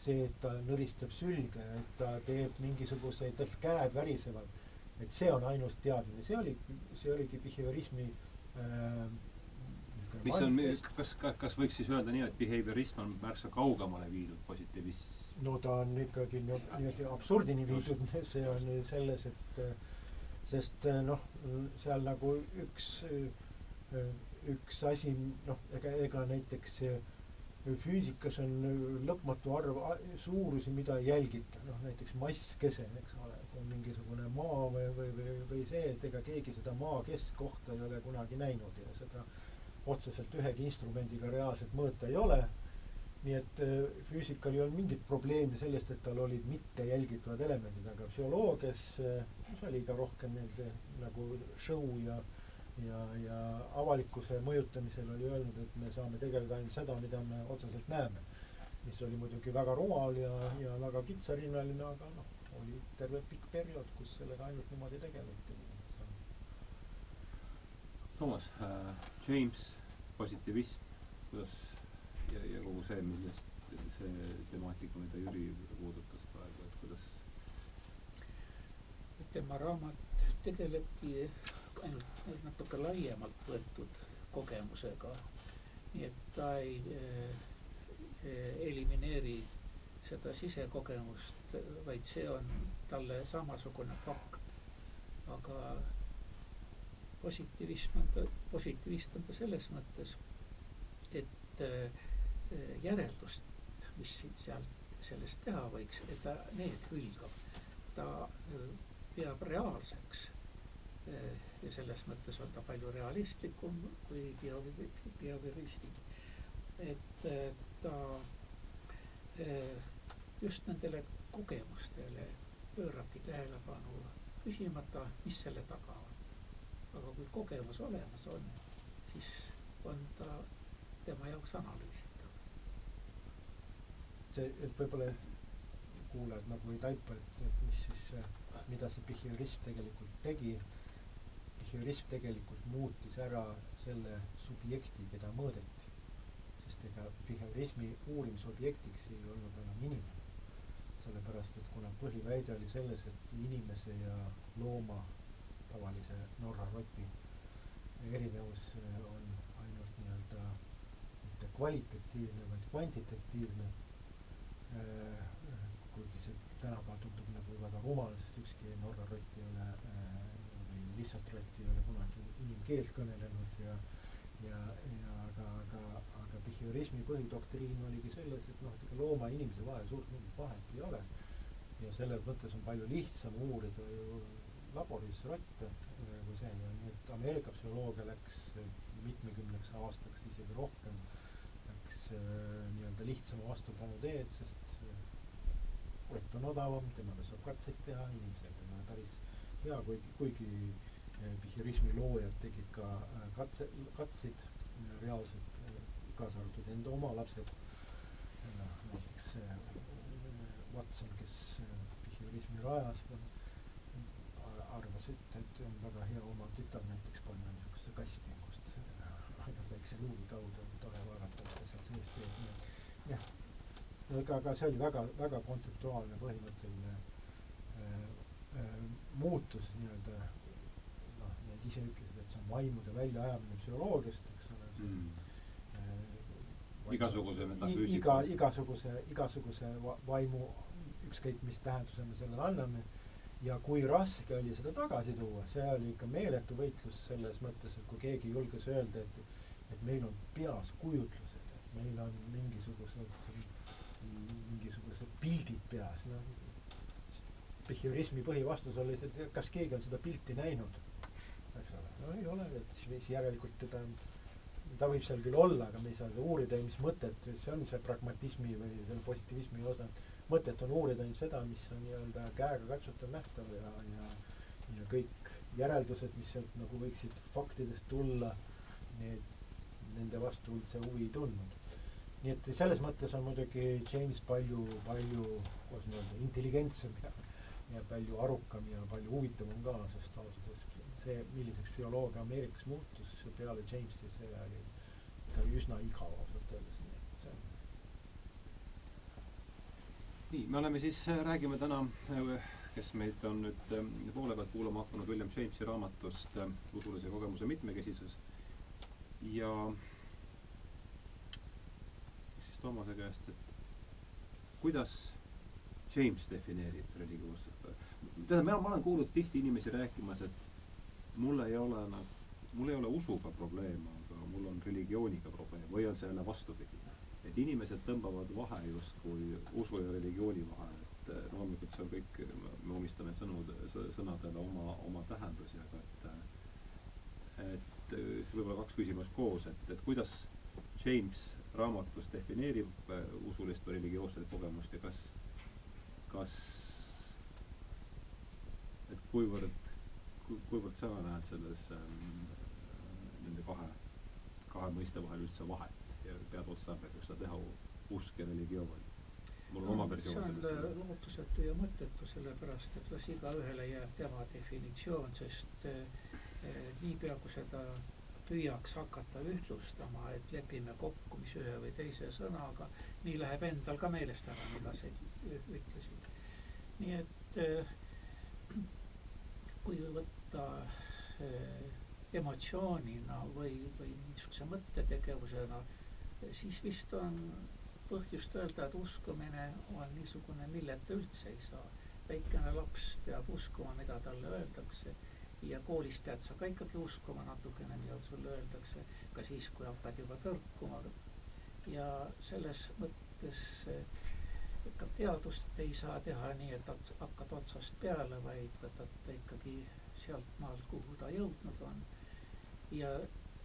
see, et ta nõristab sülge, et ta teeb mingisuguseid, tal käed värisevad, et see on ainus teadmine, see oli, see oligi behaviorismi äh, mis on, kas, kas, võiks siis öelda nii, et behaviorism on märksa kaugemale viidud positiivism? no ta on ikkagi niimoodi absurdini viidud, see on selles, et sest noh, seal nagu üks, üks asi, noh, ega, ega näiteks füüsikas on lõpmatu arv suurusi, mida ei jälgita, noh näiteks masskese, eks ole, on mingisugune maa või, või, või, või see, et ega keegi seda maa keskkohta ei ole kunagi näinud ja seda äh, otseselt ühegi instrumendiga reaalselt mõõta ei ole. nii et äh, füüsikal ei olnud mingit probleemi sellest, et tal olid mitte jälgitavad elemendid, aga psühholoogias, äh, oli ka rohkem nii-öelda nagu show ja ja, ja avalikkuse mõjutamisel oli öelnud, et me saame tegeleda ainult seda, mida me otseselt näeme. mis oli muidugi väga rumal ja, ja väga kitsarinnaline, aga noh, oli terve pikk periood, kus sellega ainult niimoodi tegeleti. Toomas äh,, James positiivism, kuidas ja, ja kogu see, millest see temaatika, mida Jüri puudutas praegu, et kuidas tema raamat tegelebki ainult natuke laiemalt võetud kogemusega. nii et ta ei eh, elimineeri seda sisekogemust, vaid see on talle samasugune fakt. aga positiivism on ta, positiivist on ta selles mõttes, et äh, järeldust, mis siit sealt, sellest teha võiks, et ta need hülgab. ta äh, peab reaalseks äh, ja selles mõttes on ta palju realistlikum kui behavioristid. et ta just nendele kogemustele pöörabki tähelepanu, küsimata, mis selle taga on aga kui kogemus olemas on, siis on ta tema jaoks analüüsitav. see, et võib-olla kuulajad nagu ei taipa, et, et mis siis, mida see behaviorism tegelikult tegi. behaviorism tegelikult muutis ära selle subjekti, keda mõõdeti. sest ega behaviorismi uurimisobjektiks ei olnud enam inimene. sellepärast, et kuna põhiväide oli selles, et inimese ja looma tavalise Norra roti erinevus äh, on ainult nii-öelda mitte kvalitatiivne, vaid kvantitatiivne. Äh, kuigi see tänapäeval tundub nagu väga rumal, sest ükski Norra rott ei ole äh, või lihtsalt rott ei ole kunagi inimkeelt kõnelenud ja ja, ja aga, aga, aga behaviorismi põhidoktriin oligi selles, et noh, et ega looma ja inimese vahel suurt mingit vahet ei ole. ja selles mõttes on palju lihtsam uurida ju laboris rotte kui see ja nii et Ameerika psühholoogia läks mitmekümneks aastaks, isegi rohkem, läks äh, nii-öelda lihtsama vastupanu teed, sest äh, rott on odavam, temaga saab katseid teha, inimesed on päris hea, kuigi, kuigi äh, pihhirismi loojad tegid ka äh, katse, katseid äh, reaalselt äh,, kaasa arvatud enda oma lapsed, näiteks äh, Watson, kes äh, pihhirismi rajas, arvas, et, et on väga hea oma tütar näiteks panna niisugusesse kasti, kust ainult väikse luubi kaudu on tore vaadata, mis ta seal sees teeb, nii et jah. aga, aga see oli väga, väga kontseptuaalne, põhimõtteline äh, äh, muutus nii-öelda noh, need ise ütlesid, et see on vaimude väljaajamine psühholoogiast, eks ole mm.. Äh, igasuguse metafüüsika. iga, igasuguse, igasuguse va vaimu, ükskõik mis tähenduse me sellele anname ja kui raske oli seda tagasi tuua, see oli ikka meeletu võitlus selles mõttes, et kui keegi julges öelda, et et meil on peas kujutlused, et meil on mingisugused, mingisugused pildid peas, noh. Pihhurismi põhivastus oli see, et kas keegi on seda pilti näinud, eks ole, no ei ole, et siis järelikult teda ta võib seal küll olla, aga me ei saa seda uurida ja mis mõtet, see on see pragmatismi või selle positiivismi osa. Mõtet on uurida ainult seda, mis on nii-öelda käega katsutav, nähtav ja, ja, ja kõik järeldused, mis sealt nagu võiksid faktidest tulla, need, nende vastu üldse huvi ei tundnud. nii et selles mõttes on muidugi James palju, palju, kuidas nii-öelda, intelligentsem ja, ja palju arukam ja palju huvitavam ka, sest ausalt öeldes see, milliseks bioloogia Ameerikas muutus peale Jamesi, see oli ikka üsna igav ausalt öeldes, nii et see on. Nii, me oleme siis, räägime täna äh, kes meid on nüüd ähm, poole pealt kuulama hakanud William Jamesi raamatust äh, Usulise kogemuse mitmekesisus ja siis Toomase käest, et kuidas James defineerib religioossust. tähendab, ma olen kuulnud tihti inimesi rääkimas, et mul ei ole nagu, mul ei ole usuga probleeme, aga mul on religiooniga probleem või on see jälle vastupidi. Et inimesed tõmbavad vahe justkui usu ja religiooni vahele et eh, loomulikult see on kõik, me omistame sõnud, sõnadele oma, oma tähendusi, aga et et siis võib-olla kaks küsimust koos, et, et kuidas James raamatus defineerib eh, usulist või religioosset kogemust ja kas, kas, et kuivõrd, kuivõrd sa näed selles ähm, nende kahe, kahe mõiste vahel üldse vahet ja pead otstarbekaks seda teha, usk ja religioon mul on oma versioon sellest. see on lootusetu ja mõttetu, sellepärast et las igaühele jääb tema definitsioon, sest eh, niipea, kui seda püüaks hakata ühtlustama, et lepime kokku, mis ühe või teise sõnaga, nii läheb endal ka meelest ära, mida sa ütlesid. nii et eh, kui võtta eh, emotsioonina või, või niisuguse mõttetegevusena, siis vist on põhjust öelda, et uskumine on niisugune, milleta üldse ei saa. väikene laps peab uskuma, mida talle öeldakse ja koolis pead sa ka ikkagi uskuma natukene, mida sulle öeldakse, ka siis, kui hakkad juba tõrkuma. ja selles mõttes ega teadust ei saa teha nii, et hakkad otsast peale, vaid võtad ta ikkagi sealt maalt, kuhu ta jõudnud on. ja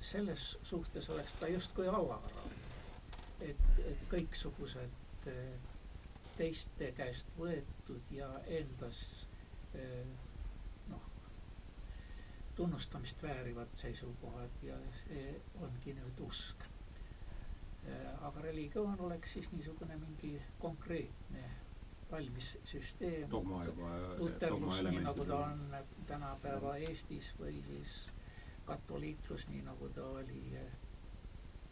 selles suhtes oleks ta justkui avara et, et kõiksugused eh, teiste käest võetud ja endas eh, noh, tunnustamist väärivad seisukohad ja see ongi nüüd usk. Eh, aga religioon oleks siis niisugune mingi konkreetne valmis süsteem. dogma juba. luterlus, nii nagu ta on tänapäeva Eestis või siis katoliiklus, nii nagu ta oli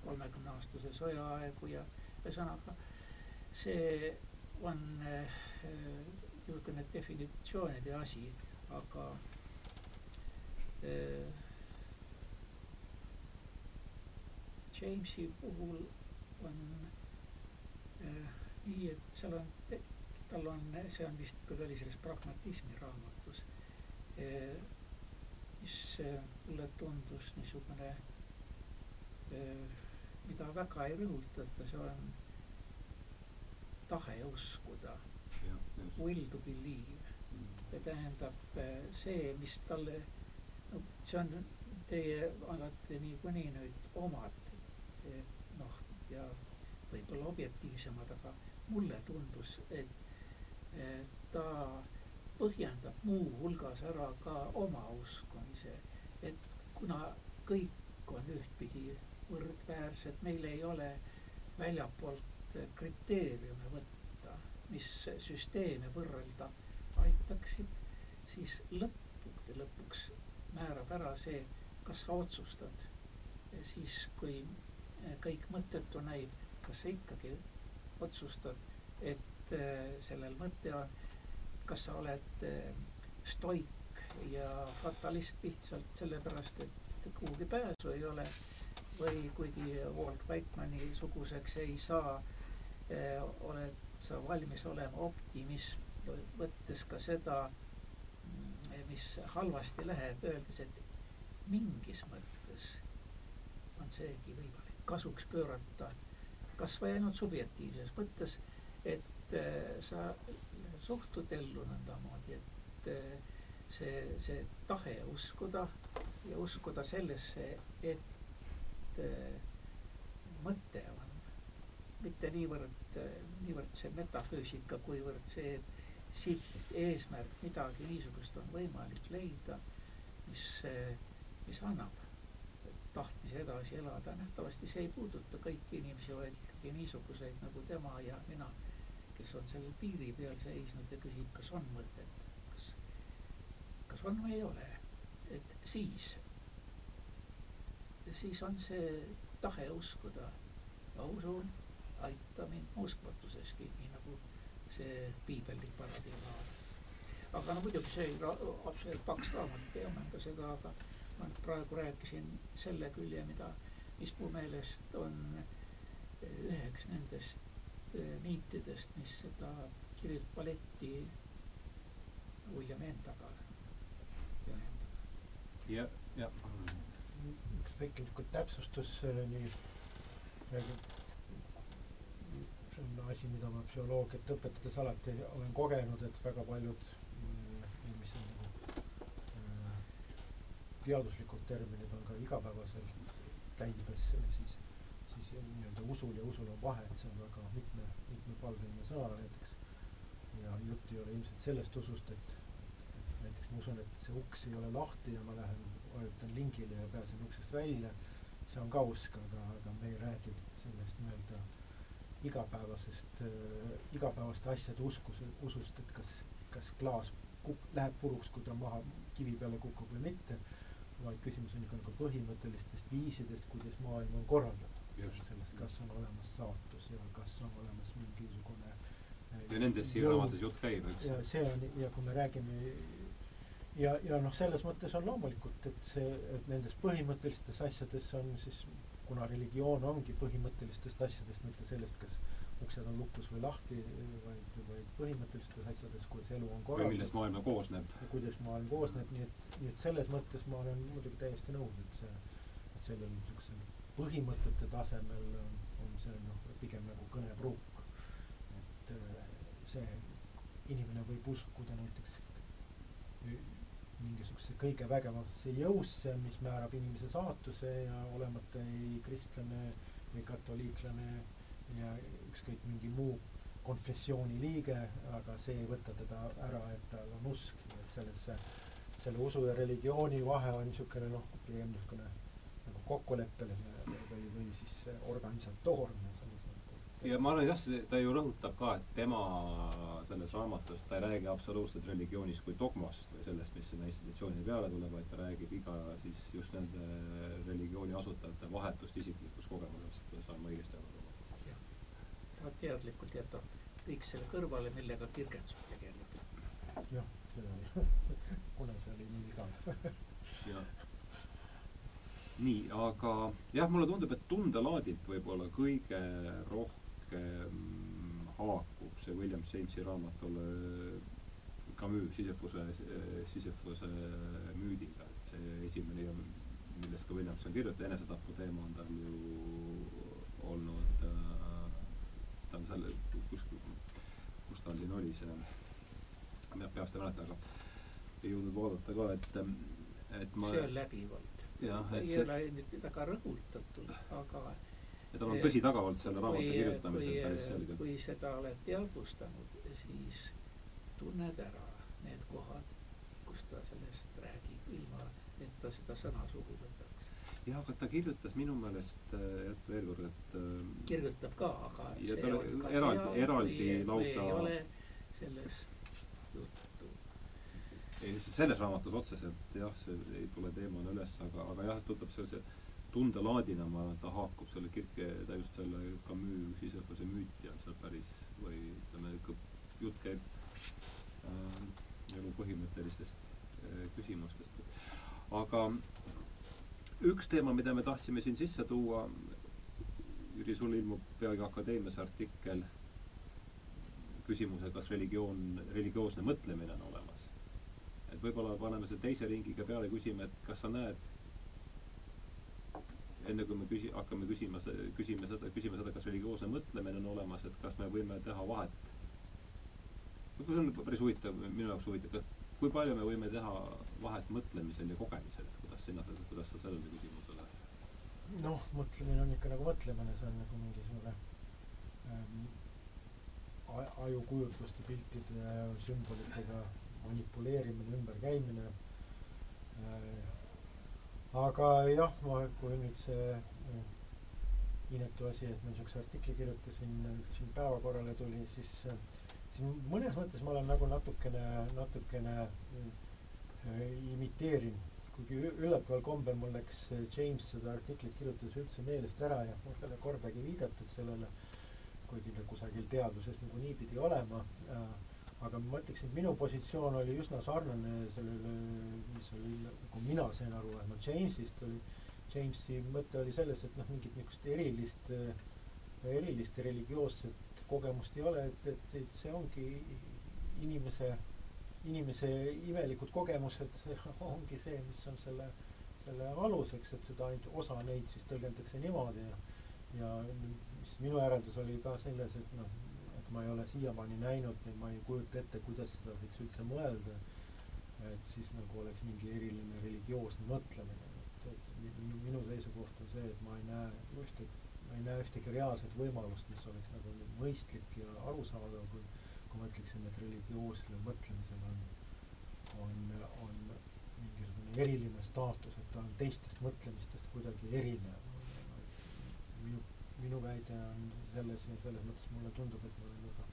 kolmekümne aastase sõjaaegu ja ühesõnaga see on niisugune äh, definitsioonide asi, aga äh, Jamesi puhul on nii, et seal on, tal on, see on vist, küll oli selles pragmatismi raamatus mis äh, mulle tundus niisugune äh, mida väga ei rõhutata, see on tahe uskuda. Will to believe. Mm. see tähendab eh, see, mis talle, no see on teie olete niikuinii nüüd omad, noh, ja võib-olla objektiivsemad, aga mulle tundus, et ta põhjendab muuhulgas ära ka oma uskumise, et kuna kõik on ühtpidi võrdväärsed, meil ei ole väljapoolt kriteeriume võtta, mis süsteeme võrrelda aitaksid, siis lõppude lõpuks määrab ära see, kas sa otsustad. siis, kui kõik mõttetu näib, kas sa ikkagi otsustad, et äh, sellel mõte on, kas sa oled äh, stoik ja fatalist lihtsalt sellepärast, et kuhugi pääsu ei ole või kuigi Walt Whitmani suguseks ei saa eh,, oled sa valmis olema optimism, võttes ka seda, mm, mis halvasti läheb, öeldes, et mingis mõttes on seegi võimalik kasuks pöörata kas või ainult subjektiivses mõttes, et äh, sa suhtud ellu nõndamoodi, et äh, see, see tahe uskuda ja uskuda sellesse, et äh, mõte on mitte niivõrd, niivõrd see metafüüsika, kuivõrd see siht, eesmärk, midagi niisugust on võimalik leida, mis, mis annab tahtmise edasi elada, nähtavasti see ei puuduta kõiki inimesi, vaid ikkagi niisuguseid nagu tema ja mina, kes on sellel piiri peal seisnud ja küsib, kas on mõtet, kas, kas on või ei ole. et siis, siis on see tahe uskuda, ma usun, aita mind uskmatuseski, nii nagu see piibellik paradigma on. aga no muidugi see absoluutselt paks raamat ei ammenda seda, aga ma nüüd praegu rääkisin selle külje, mida, mis mu meelest on üheks nendest miitidest, mis seda Kirill Paletti William Endaga ühendab. ja, ja. üks väike niisugune täpsustus nii see on asi, mida ma psühholoogiat õpetades alati olen kogenud, et väga paljud mis on nagu äh, teaduslikud terminid on ka igapäevasel käibes, siis nii-öelda usul ja usul on vahe, et see on väga mitme, mitmepalgeline sõna näiteks. ja jutt ei ole ilmselt sellest usust, et, et näiteks ma usun, et see uks ei ole lahti ja ma lähen, vajutan lingile ja pääsen uksest välja. see on ka usk, aga, aga me ei räägi sellest nii-öelda igapäevasest äh,, igapäevaste asjade uskus, usust, et kas, kas klaas kuk-, läheb puruks, kui ta maha kivi peale kukub või mitte, vaid küsimus on ikka nagu põhimõttelistest viisidest, kuidas maailm on korraldatud. Sellest, kas on olemas saatus ja kas on olemas mingisugune äh, ja nendest siin raamatus jutt käib, eks. ja see on, ja kui me räägime ja, ja noh, selles mõttes on loomulikult, et see, et nendes põhimõttelistes asjades on siis kuna religioon ongi põhimõttelistest asjadest, mitte sellest, kas uksed on lukus või lahti, vaid, vaid põhimõttelistes asjades, kuidas elu on korraldatud. või millest maailm koosneb. kuidas maailm koosneb, nii et, nii et selles mõttes ma olen muidugi täiesti nõus, et see, et sellel niisugusel põhimõtete tasemel on, see noh, pigem nagu kõnepruuk. et see inimene võib uskuda näiteks mingisugusesse kõige vägevamasse jõusse, mis määrab inimese saatuse ja olemata ei kristlane või katoliiklane ja ükskõik mingi muu konfessiooni liige, aga see ei võta teda ära, et tal on usk, et sellesse, selle usu ja religiooni vahe on niisugune noh, pigem niisugune kokkuleppeline või, või siis organisatoorne ja ma arvan jah, ta ju rõhutab ka, et tema selles raamatus, ta ei räägi absoluutselt religioonist kui dogmast või sellest, mis sinna institutsioonide peale tuleb, vaid ta räägib iga siis just nende religiooni asutajate vahetust isiklikust kogemusest, saan ma õigesti aru? jah, ta teadlikult jätab kõik selle kõrvale, millega Kirgenson tegeleb. jah, see oli kuna see oli nii igav jah nii, aga jah, mulle tundub, et tundelaadilt võib-olla kõige rohkem haakub see William Jamesi raamatule Camus Sisyphuse, Sisyphuse müüdiga, et see esimene, millest ka Williamson kirjutab, enesetapu teema on tal ju olnud äh,, ta on seal, kus, kus ta siin oli, see, ma peast ei mäleta, aga ei jõudnud vaadata ka, et, et ma see on läbivalt. Ei ole nüüd väga rõhutatud, aga ja tal on tõsi taga olnud selle raamatu kirjutamisel päris selgelt. kui seda oled teadvustanud, siis tunned ära need kohad, kus ta sellest räägib, ilma et ta seda sõna suhu võtaks. jah, aga ta kirjutas minu meelest, et veel kord, et ähm, kirjutab ka, aga ja ta eraldi, eraldi lausa sellest. Ei, selles raamatus otseselt jah, see ei tule teemana üles, aga, aga jah, võtab sellise tundelaadina ma arvan, et ta haakub selle kirke, ta just selle Camus Sisyphose müüti on seal päris või ütleme, jutt käib äh, elu põhimõttelistest äh, küsimustest. aga üks teema, mida me tahtsime siin sisse tuua, Jüri, sul ilmub peagi Akadeemias artikkel küsimuse, kas religioon, religioosne mõtlemine on olemas. Et võib-olla paneme selle teise ringiga peale, küsime, et kas sa näed enne kui me küsi-, hakkame küsima küsime seda, küsime seda, kas religioosne mõtlemine on olemas, et kas me võime teha vahet. See on päris huvitav, minu jaoks huvitav, et kui palju me võime teha vahet mõtlemisel ja kogemisel, et kuidas sina kuidas sa sellele küsimusele noh, mõtlemine on ikka nagu mõtlemine, see on nagu mingisugune ähm, ajukujutluste, piltide ja sümbolitega manipuleerimine, ümberkäimine äh,. aga jah, ma, kui nüüd see äh, inetu asi, et ma niisuguse artikli kirjutasin, siin päevakorrale tuli, siis äh, siin mõnes mõttes ma olen nagu natukene, natukene imiteerin, kuigi üllataval kombel mul läks James seda artiklit kirjutades üldse meelest ära ja mul ei ole kordagi viidatud sellele, kuigi kusagil teaduses nagunii pidi olema äh,. Aga ma ütleksin, et minu positsioon oli üsna sarnane sellele, mis oli, nagu mina sain aru, vähemalt Jamesist oli, Jamesi mõte oli selles, et noh, mingit niisugust erilist erilist religioosset kogemust ei ole, et, et, et see ongi inimese, inimese imelikud kogemused ongi see, mis on selle, selle aluseks, et seda ainult osa neid siis tõlgendatakse niimoodi. Ja ja mis minu järeldus oli ka selles, et noh, ma ei ole siiamaani näinud ja ma ei kujuta ette, kuidas seda võiks üldse mõelda, et siis nagu oleks mingi eriline religioosne mõtlemine, et, et minu, minu seisukoht on see, et ma ei näe ühtegi ma ei näe ühtegi reaalset võimalust, mis oleks nagu mõistlik ja arusaadav, kui, kui ma ütleksin, et religioossel mõtlemisel on, on, on mingisugune eriline staatus, et ta on teistest mõtlemistest kuidagi erinev. Minu, väide on selles ja selles mõttes mulle tundub, et ma olen väga,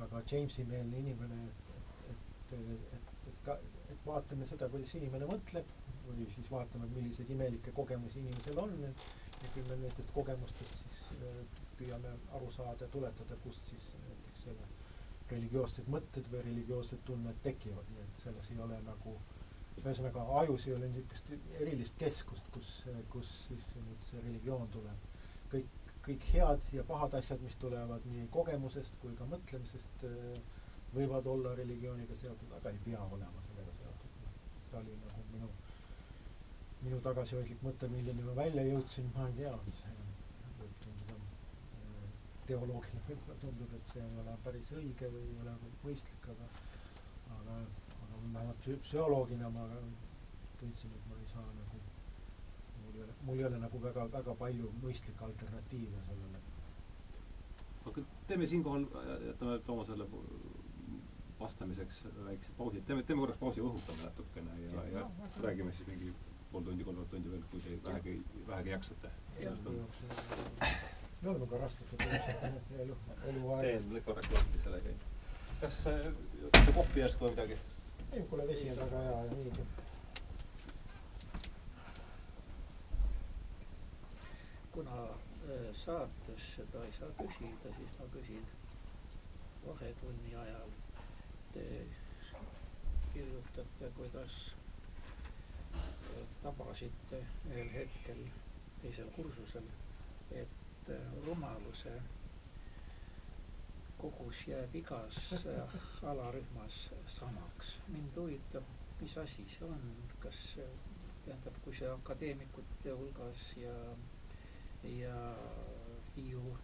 väga Jamesi-meelne inimene, et, et, et, et, ka, et vaatame seda, kuidas inimene mõtleb või siis vaatame, milliseid imelikke kogemusi inimesel on, et ja küll me nendest kogemustest siis äh, püüame aru saada ja tuletada, kust siis näiteks selle religioossed mõtted või religioossed tunded tekivad, nii et selles ei ole nagu ühesõnaga ajus ei ole niisugust erilist keskust, kus, kus siis nüüd see religioon tuleb. kõik, kõik head ja pahad asjad, mis tulevad nii kogemusest kui ka mõtlemisest, äh, võivad olla religiooniga seotud, aga ei pea olema sellega seotud. see oli nagu minu minu tagasihoidlik mõte, milleni ma välja jõudsin, ma ei tea, see võib tunduda äh, teoloogiline, võib-olla tundub, et see ei ole päris õige või ei ole mõistlik, aga aga, aga vähemalt psühholoogina ma tundsin, et ma ei saa nagu, mul ei ole, nagu väga, väga palju mõistlikke alternatiive sellele. aga teeme siinkohal, jätame Toomasele vastamiseks väikse pausi, teeme, teeme korraks pausi, õhutame natukene ja, ja, ja räägime siis mingi pool tundi, kolmveerand tundi veel, kui te vähegi, vähegi jaksate. me oleme ka raskete elu, eluaeg. teen korraks lahti selle käi-. kas võtate kohvi järsku või midagi? ei, kuule, vesi on väga hea ja niigi. Kuna äh, saates seda ei saa küsida, siis ma küsin vahetunni ajal. Te kirjutate, kuidas tabasite ühel hetkel teisel kursusel, et äh, rumaluse kogus jääb igas äh, alarühmas samaks. mind huvitab, mis asi see on, kas tähendab, kui see akadeemikute hulgas ja, ja Hiiu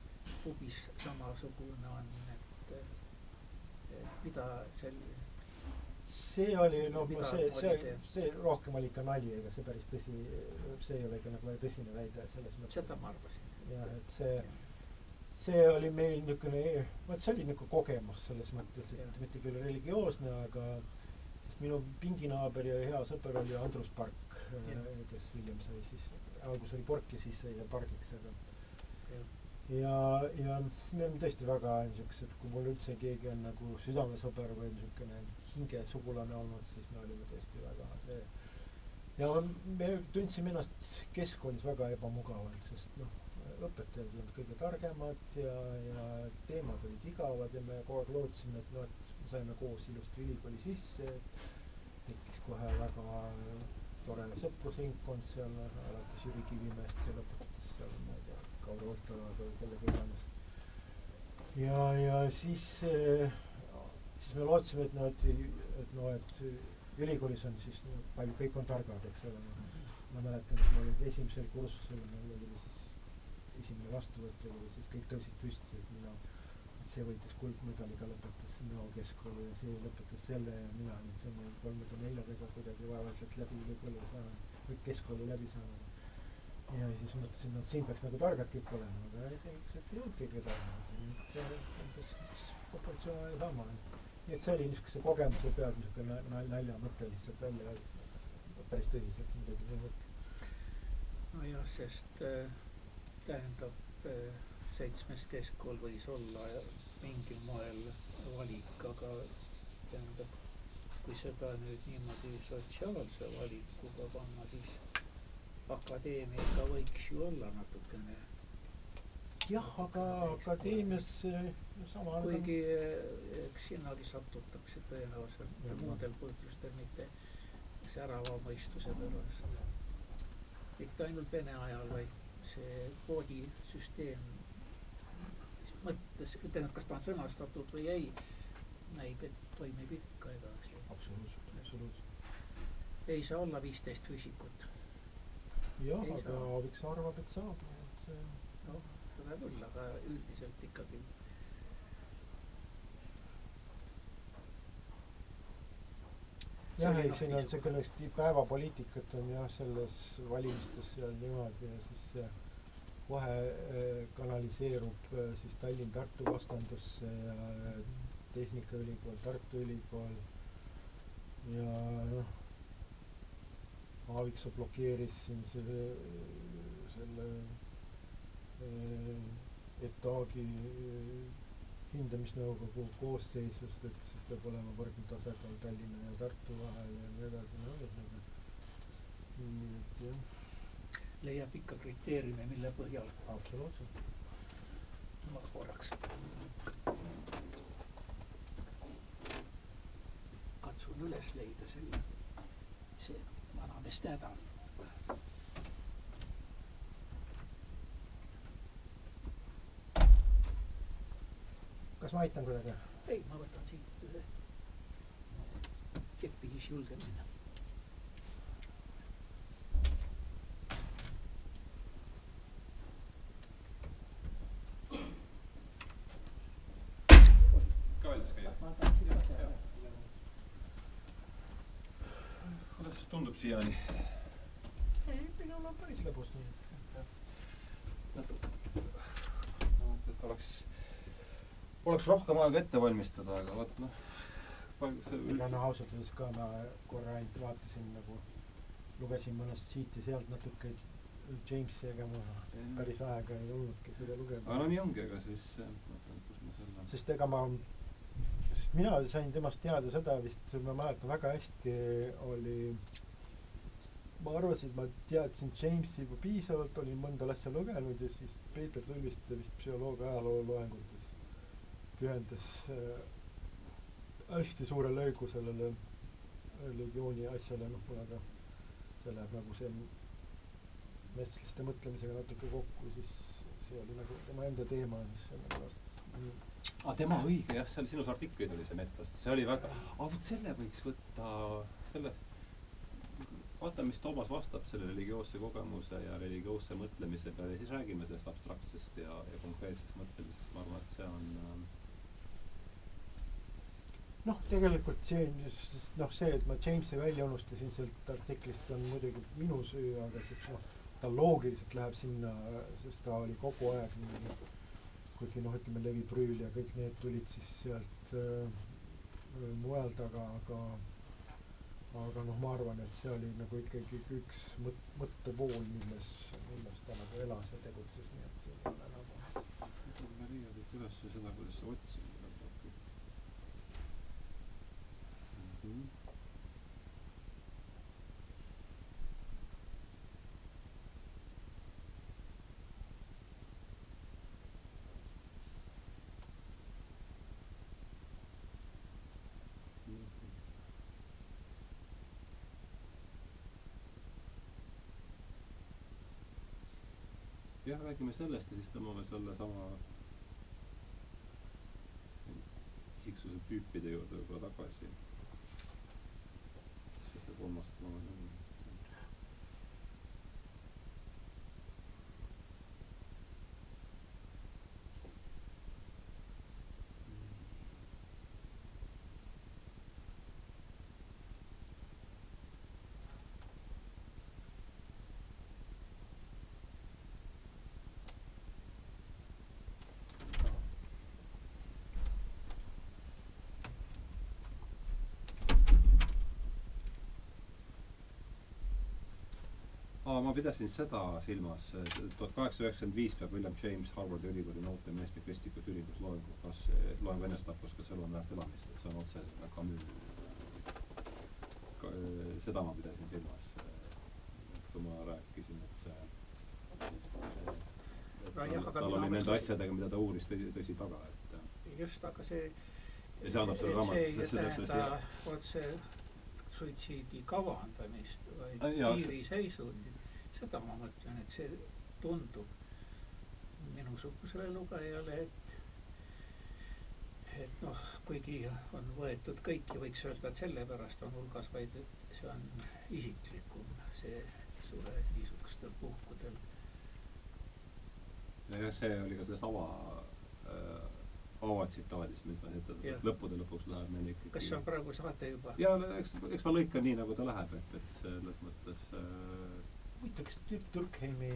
klubis samasugune on, et, et mida sel-, see oli no see, see, see rohkem oli ikka nali, ega see päris tõsi, see ei ole ikka nagu tõsine väide selles mõttes. seda ma arvasin. jah, et see, see oli meil niisugune, vot see oli niisugune kogemus selles mõttes, et ja. mitte küll religioosne, aga sest minu pinginaaber ja hea sõber oli Andrus Park, kes hiljem sai siis, alguses oli Pork ja siis sai ta Pargiks, aga ja ja, ja me oleme tõesti väga niisugused, kui mul üldse keegi on nagu südamesõber või niisugune hingesugulane olnud, siis me olime tõesti väga see. Ja me tundsime ennast keskkoolis väga ebamugavalt, sest noh, õpetajad ei olnud kõige targemad ja, ja teemad olid igavad ja me kogu aeg lootsime, et noh, et me saime koos ilusti ülikooli sisse, tekkis kohe väga tore sõprusringkond seal alates Jüri Kivimäest ja lõpetades seal, ma ei tea, Kauri Ostranaga või kellega iganes. ja, ja siis, eh, siis me lootsime, et noh, et, et noh, et ülikoolis on siis no, palju, kõik on targad, eks ole. ma mäletan, et ma olin esimesel kursusel, meil oli siis esimene vastuvõtt oli siis kõik tõusid püsti, et mina no, see võitis kuldmedaliga, lõpetas Nõo keskkooli ja see lõpetas selle ja mina olin selle kolmekümne neljaga kuidagi vaevaliselt läbi ülikooli saanud, või keskkooli läbi saanud. ja siis mõtlesin, et siin peaks nagu targad kõik olema, aga selleks, et ei olnud keegi targad, et see umbes üks proportsioon oli sama. nii et see oli niisuguse kogemuse pealt niisugune naljamõte lihtsalt välja öeldud, päris tõsiselt muidugi see mõte. nojah, sest äh, tähendab äh, seitsmes keskkool võis olla mingil moel valik, aga tähendab, kui seda nüüd niimoodi sotsiaalse valikuga panna, siis akadeemiaga võiks ju olla natukene. jah, aga akadeemias sama. kuigi eh, eks sinnagi satutakse tõenäoliselt ja muudel põhjustel, mitte särava mõistuse pärast. mitte ainult Vene ajal, vaid see koodisüsteem mõttes, ütlen, et kas ta on sõnastatud või ei, näib, et toimib ikka edasi. absoluutselt, absoluutselt. ei saa olla viisteist füüsikut. jah, aga Aaviksoo arvab, et saab, nii et see. noh, seda küll, aga üldiselt ikkagi jah, ei, noh, siin on see, kõneks päevapoliitikat on jah, selles valimistes seal niimoodi ja siis see kohe eh, kanaliseerub eh, siis Tallinn-Tartu vastandusse ja eh, Tehnikaülikool, Tartu Ülikool. Ja noh, Aaviksoo blokeeris siin selle, selle etaagi hindamisnõukogu koosseisust, ütles, et peab olema võrdne tasakaal Tallinna ja Tartu vahel ja nii edasi, no ühesõnaga, nii et jah leiab ikka kriteeriume, mille põhjal. absoluutselt. ma korraks. katsun üles leida selle, see vanameeste häda. kas ma aitan kuidagi? ei, ma võtan siit ühe kepi, siis julgen minna tundub siiani? ei, minul on päris lõbus nii, et noh, et oleks, oleks rohkem aega ette valmistada, aga vot noh. ega noh, ausalt öeldes ka ma korra ainult vaatasin nagu, lugesin mõnest siit ja sealt natuke Jamesi, ega ma päris aega ei olnudki seda lugeda. aga no nii ongi, ega siis, eh, vaatan, kus ma selle. sest ega ma sest mina sain temast teada seda vist, ma mäletan väga hästi, oli äh, ma arvasin, et ma teadsin Jamesi juba piisavalt, olin mõnda asja lugenud ja siis Peeter Tulviste vist psühholoogia ajaloo loengutes pühendas äh, hästi suure lõigu sellele legiooni asjale, noh, kuna see läheb nagu see metslaste mõtlemisega natuke kokku, siis see oli nagu tema enda teema, mis sellepärast ah, tema õige jah, seal sinus artiklis oli see metslast, see oli väga ah,, vot selle võiks võtta, sellest vaata, mis Toomas vastab selle religioosse kogemuse ja religioosse mõtlemise peale. Ja siis räägime sellest abstraktsest ja, ja konkreetsest mõtlemisest, ma arvan, et see on ähm, noh, tegelikult James, noh, see, et ma Jamesi välja unustasin sealt artiklist, on muidugi minu süü, aga siis noh, ta loogiliselt läheb sinna, sest ta oli kogu aeg nii, kuigi noh, ütleme Levi Brühl ja kõik need tulid siis sealt äh, mujalt, aga, aga aga noh, ma arvan, et see oli nagu ikkagi üks mõt-, mõttevool, milles, milles ta nagu elas ja tegutses, nii et see ei ole nagu. ütleme nii, et üles seda, kuidas sa otsid nagu. Mm-hmm. jah, räägime sellest ja siis tõmbame selle sama isiksuse tüüpide juurde juba tagasi. mis see kolmas planeet on? aa, ma pidasin seda silmas, tuhat kaheksasada üheksakümmend viis peab William James Harvardi ülikooli noortemeeste kristlikus ülingus loengu, kas, loengu enesetapust, kas elu on väärt elamist, et see on otse Camus. seda ma pidasin silmas, kui ma rääkisin, et see et jah, tal, tal oli nende asjadega, mida ta uuris tõsi, tõsi taga, et just, aga see Ja see annab selle et raamatu- see teeb sellest tähenda otse suitsiidi kavandamist, vaid jaa, piiriseisundit. Seda ma mõtlen, et see tundub minusugusele lugejale, et et noh, kuigi on võetud kõiki, võiks öelda, et sellepärast on hulgas, vaid et see on isiklikum, see suure niisugustel puhkudel. ja jah, see oli ka sellest ava äh,, avatsitaadist, mis ma ütlen, et lõppude lõpuks läheb meil ikkagi kas see on praegu saate juba? ja eks, eks ma lõikan nii, nagu ta läheb, et, et selles mõttes äh, huvitav, kas Türkheimi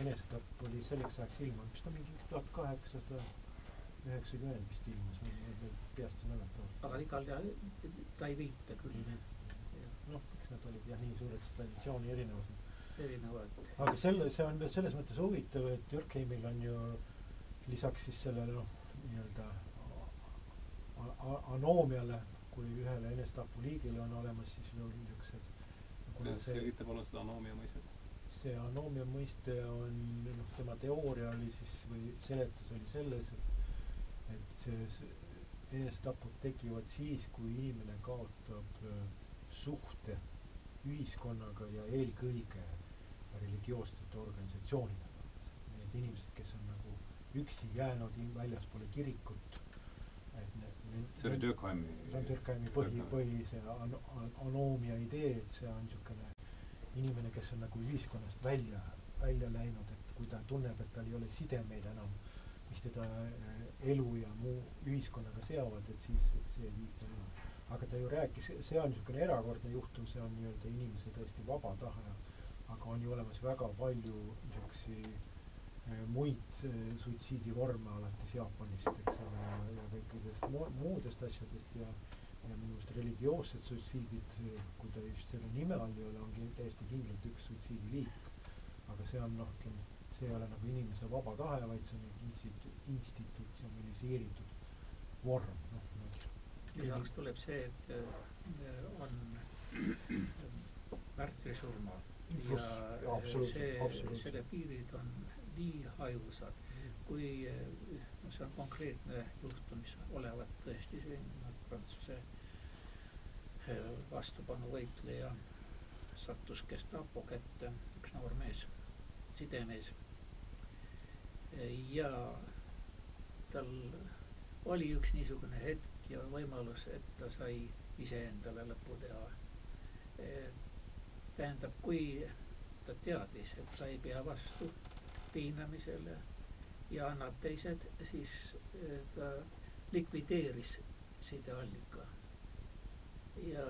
enesetapp oli selleks ajaks ilmunud, mis ta mingi tuhat kaheksasada üheksakümmend vist ilmus, ma peast ei mäleta. aga igal juhul ta ei viita küll noh, eks nad olid jah, nii suured traditsiooni erinevused. erinevad aga selle, see on selles mõttes huvitav, et Durkheimil on ju lisaks siis sellele noh, nii-öelda anoomiale kui ühele enesetapuliigile on olemas siis see, selgita palun seda anoomia mõistet. see anoomia mõiste on noh, tema teooria oli siis või seletus oli selles, et et see, see enesetapud tekivad siis, kui inimene kaotab öö, suhte ühiskonnaga ja eelkõige religioossete organisatsioonidega. Need inimesed, kes on nagu üksi jäänud väljaspoole kirikut, see oli Durkheimi see on Durkheimi põhi, põhi see an-, an- anoomia idee, et see on niisugune inimene, kes on nagu ühiskonnast välja, välja läinud, et kui ta tunneb, et tal ei ole sidemeid enam, mis teda äh, elu ja muu ühiskonnaga seovad, et siis et see viib ta minema. aga ta ju rääkis, see on niisugune erakordne juhtum, see on nii-öelda inimese tõesti vaba tahe, aga on ju olemas väga palju niisuguseid muid äh, suitsiidivorme alates Jaapanist, eks ole, ja, kõikidest mu- muudest asjadest ja ja minu meelest religioossed suitsiidid, kui ta just selle nime all ei ole, on kin- täiesti kindlalt üks suitsiidiliik. aga see on noh, ütleme, see ei ole nagu inimese vaba tahe, vaid see on nagu institu-, institutsionaliseeritud vorm, noh, lisaks tuleb see, et äh, on äh, märtrisurma ja jaa, absoluutselt, see, selle piirid on nii hajusad, kui äh, no see on konkreetne juhtum, mis olevat tõesti sündinud Prantsuse äh, vastupanuvõitleja sattus Gestapo kätte, üks noor mees, sidemees. ja tal oli üks niisugune hetk ja võimalus, et ta sai iseendale lõpu teha. tähendab, kui ta teadis, et ta ei pea vastu piinamisele ja annab teised, siis ta likvideeris sideallika. ja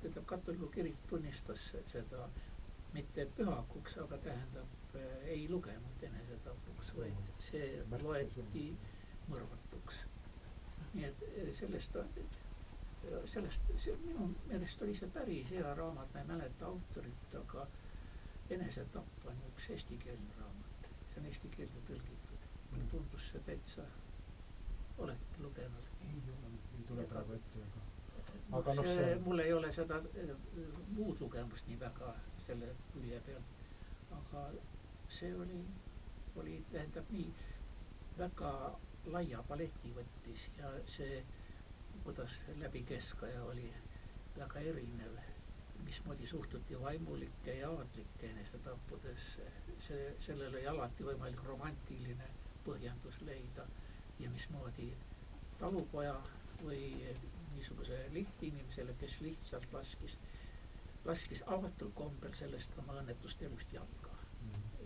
tähendab, katoliku kirik tunnistas seda mitte pühakuks, aga tähendab eh, ei lugenud enesetapuks, vaid see loeti mõrvatuks. nii et eh, sellest, sellest, see minu meelest oli see päris hea raamat, ma ei mäleta autorit, aga Enesetapp on üks eestikeelne raamat, see on eesti keelde tõlgitud. mulle tundus see täitsa, olete lugenud? ei ole, ei tule praegu ette, aga noh Aga, noh, see, see- mul ei ole seda eh, muud lugemust nii väga selle külje peal, aga see oli, oli, tähendab nii väga laia paleti võttis ja see, kuidas läbi keskaja oli väga erinev, mismoodi suhtuti vaimulike ja aadlike enesetappudesse, see, sellel oli alati võimalik romantiline põhjendus leida ja mismoodi talupoja või niisuguse lihtinimesele, kes lihtsalt laskis, laskis avatul kombel sellest oma õnnetust elust jalga.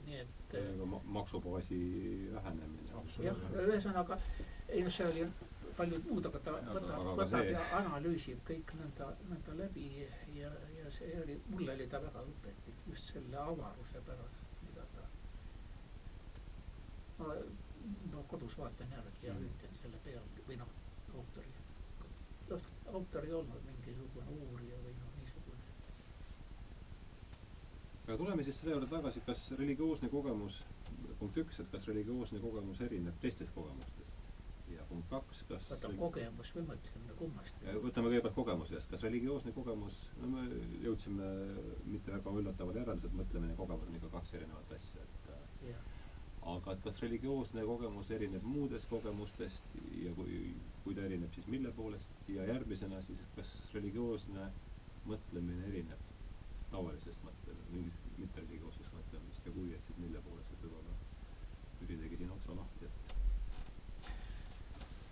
nii et ma- maksubaasi vähenemine. Jah, ühesõnaga ei noh, see oli palju muud, aga ta võtab, võtab see- ja analüüsib kõik nõnda, nõnda läbi ja, ja see oli, mulle oli ta väga õpetlik just selle avaruse pärast, mida ta. ma no kodus vaatan järgi ja Mm. ütlen selle peale või noh, autori, noh autor ei olnud mingisugune uurija või noh, niisugune. aga tuleme siis selle juurde tagasi, kas religioosne kogemus, punkt üks, et kas religioosne kogemus erineb teistest kogemustest? Ja punkt kaks, kas vaata kogemus või mõtlemine, kummast? võtame kõigepealt kogemuse eest, kas religioosne kogemus, no me jõudsime mitte väga üllatavale järeldusele, et mõtlemine ja kogemus on ikka kaks erinevat asja, et jah, aga et kas religioosne kogemus erineb muudest kogemustest ja kui, kui ta erineb, siis mille poolest? Ja järgmisena siis, et kas religioosne mõtlemine erineb tavalisest mõtlemisest, mingist mittereligioossest mõtlemisest ja kui, et siis mille poolest, et võib-olla Jüri tegi siin otsa lahti,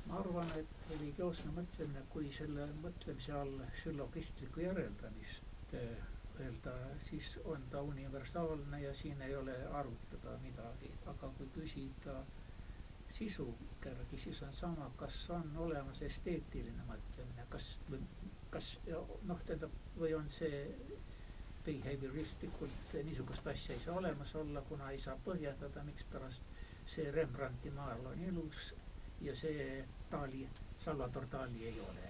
ma arvan, et religioosne mõtlemine, kui selle mõtlemise all süllogistlikku järeldamist eh, öelda, siis on ta universaalne ja siin ei ole arutada midagi, aga kui küsida sisu järgi, siis on sama, kas on olemas esteetiline mõtlemine, kas kas noh, tähendab, või on see behavioristlikult niisugust asja ei saa olemas olla, kuna ei saa põhjendada, mikspärast see Rembrandti maal on ilus ja see Dali, Salvador Dali ei ole.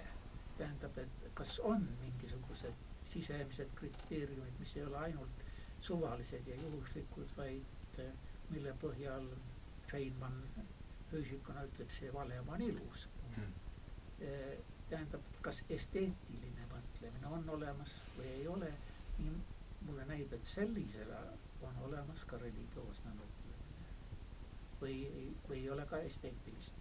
tähendab, et kas on mingisugused sisemised kriteeriumid, mis ei ole ainult suvalised ja juhuslikud, vaid eh, mille põhjal Feynman füüsikuna ütleb, see valem on ilus. Eh, tähendab, kas esteetiline mõtlemine on olemas või ei ole, nii mulle näib, et sellisele on olemas ka religioosne mõtlemine. või, või ei ole ka esteetilist.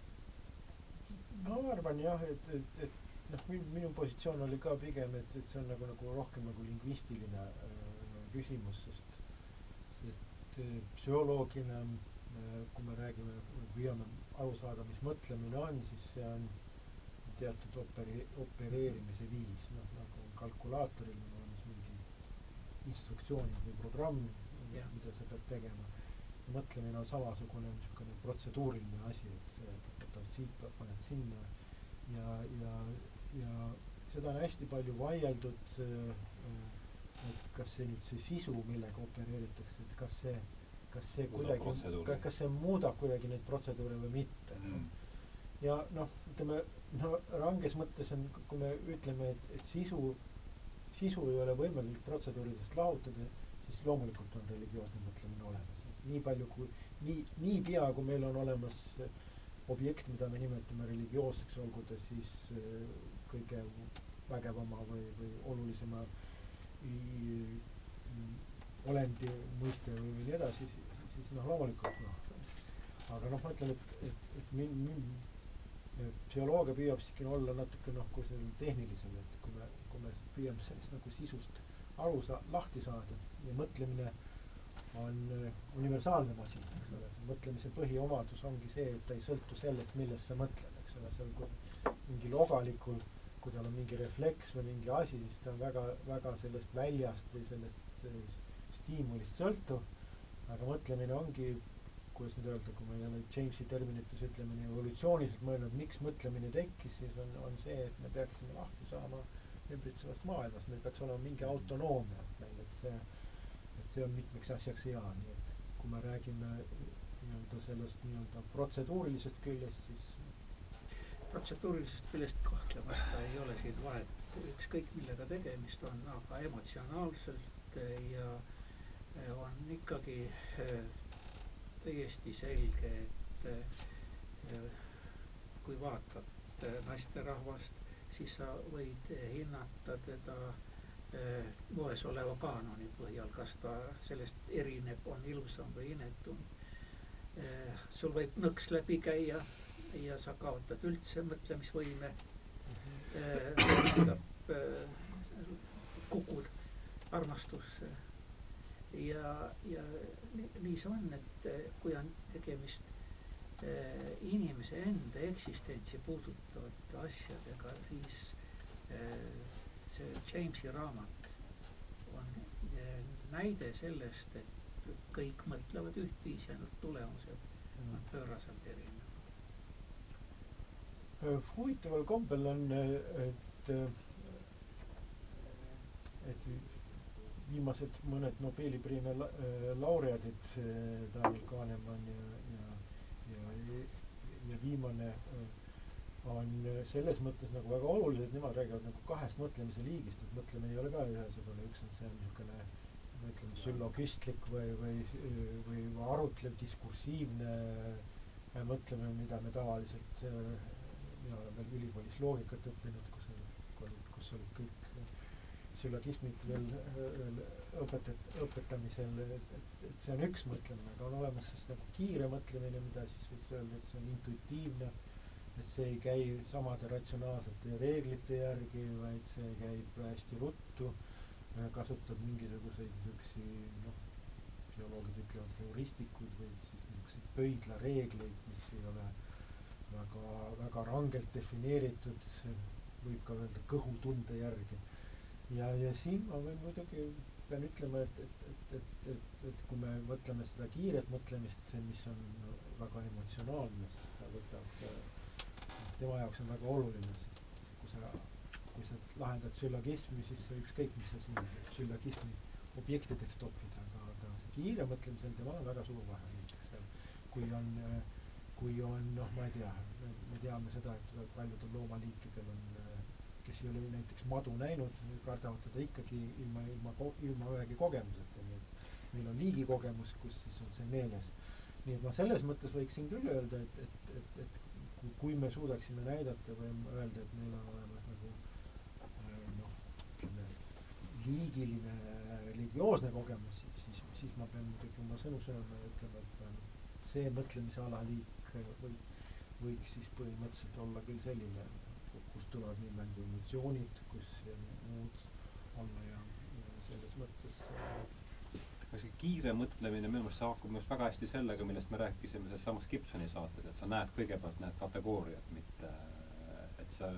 Ma arvan jah, et, et, et noh, minu, positsioon oli ka pigem, et, et see on nagu, nagu rohkem nagu lingvistiline äh, küsimus, sest, sest äh, psühholoogina äh, kui me räägime, püüame aru saada, mis mõtlemine on, siis see on teatud operi-, opereerimise viis, noh nagu kalkulaatoril on olemas mingi instruktsioonid või programm, mida sa pead tegema. mõtlemine on samasugune niisugune protseduuriline asi, et see, et võtad siit, paned sinna ja, ja, ja seda on hästi palju vaieldud, et kas see nüüd see sisu, millega opereeritakse, et kas see, kas see Muudab kuidagi, kas see muudab kuidagi neid protseduure või mitte Mm. ja noh, ütleme no ranges mõttes on, kui me ütleme, et, et sisu, sisu ei ole võimalik protseduuridest lahutada, siis loomulikult on religioosne mõtlemine olemas. nii palju kui, nii, niipea kui meil on olemas eh, objekt, mida me nimetame religioosseks, olgu ta siis eh, kõige vägevama või, või olulisema olendi mõiste või, või nii edasi, siis noh, loomulikult noh, aga noh, ma ütlen, et, et, et min-, min-, psühholoogia püüab siiski olla natuke noh, kui selline tehnilisem, et kui me, kui me püüame sellest nagu sisust aru saa-, lahti saada ja mõtlemine on äh, universaalne masin, eks ole, mõtlemise põhiomadus ongi see, et ta ei sõltu sellest, millest sa mõtled, eks ole, seal kui mingi logalikul, kui tal on mingi refleks või mingi asi, siis ta on väga, väga sellest väljast või sellest stiimulist sõltuv, aga mõtlemine ongi kuidas nüüd öelda, kui me jälle Jamesi terminites ütleme nii evolutsiooniliselt mõelnud, miks mõtlemine tekkis, siis on, on see, et me peaksime lahti saama ümbritsevast maailmast, meil peaks olema mingi autonoomia meil, et see, et see on mitmeks asjaks hea, nii et kui me räägime nii-öelda sellest nii-öelda protseduurilisest küljest, siis protseduurilisest küljest kahtlemata ei ole siin vahet, ükskõik millega tegemist on, aga emotsionaalselt eh, ja eh, on ikkagi eh, täiesti selge, et kui vaatad naisterahvast, siis sa võid hinnata teda eh, moes oleva kaanoni põhjal, kas ta sellest erineb, on ilusam või inetum eh,. sul võib nõks läbi käia ja sa kaotad üldse mõtlemisvõime eh,, tähendab eh, kukud armastusse ja, ja nii, see on, et eh, kui on tegemist eh, inimese enda eksistentsi puudutavate asjadega, siis eh, see Jamesi raamat on näide sellest, et kõik mõtlevad ühtviisi, ainult tulemused on pööraselt erinevad. Äh, huvitaval kombel on, äh, et, äh, et viimased mõned Nobeli preemia la- laureaadid, Daniel Kahnemann ja, ja, ja, ja viimane äh, on äh, selles mõttes nagu väga olulised, nemad räägivad nagu kahest mõtlemise liigist, et mõtlemine ei ole ka ühesugune, üks on see niisugune ütleme, süllogistlik või, või, või arutlev, diskursiivne äh, mõtlemine, mida me tavaliselt äh, mina olen veel ülikoolis loogikat õppinud, kus olid, kus olid kõik süllogismid veel, veel õpetet-, õpetamisel, et, et, et see on üks mõtlemine, aga on olemas siis nagu kiire mõtlemine, mida siis võiks öelda, et see on intuitiivne, et see ei käi samade ratsionaalsete reeglite järgi, vaid see käib hästi ruttu kasutab mingisuguseid niisugusi noh, bioloogid ütlevad heuristikuid või siis niisuguseid pöidlareegleid, mis ei ole väga, väga rangelt defineeritud, võib ka öelda kõhutunde järgi. ja, ja siin ma võin muidugi, pean ütlema, et, et, et, et, et, et kui me mõtleme seda kiiret mõtlemist, mis on väga emotsionaalne, siis ta võtab, tema jaoks on väga oluline, sest kui sa kui sa lahendad süllogismi, siis ükskõik, mis sa siin süllogismi objektideks topid, aga, aga kiire mõtlemisel temal on väga suur vahe näiteks seal, kui on, kui on noh, ma ei tea, me teame seda, et paljudel loomaliikidel on, kes ei ole näiteks madu näinud, kardavad teda ikkagi ilma, ilma, ilma ühegi kogemuseta, nii et meil on liigikogemus, kus siis on see meeles. nii et ma selles mõttes võiksin küll öelda, et, et, et, et kui, me suudaksime näidata või öelda, et meil on olemas nagu liigiline religioosne kogemus, siis, siis ma pean muidugi oma sõnu sööma ja ütlema, et see mõtlemise alaliik või, võiks siis põhimõtteliselt olla küll selline, kust tulevad nii mängu emotsioonid, kus muud olla ja, ja selles mõttes aga see kiire mõtlemine minu meelest haakub minu meelest väga hästi sellega, millest me rääkisime selles samas Gibsoni saates, et sa näed kõigepealt need kategooriad, mitte et sa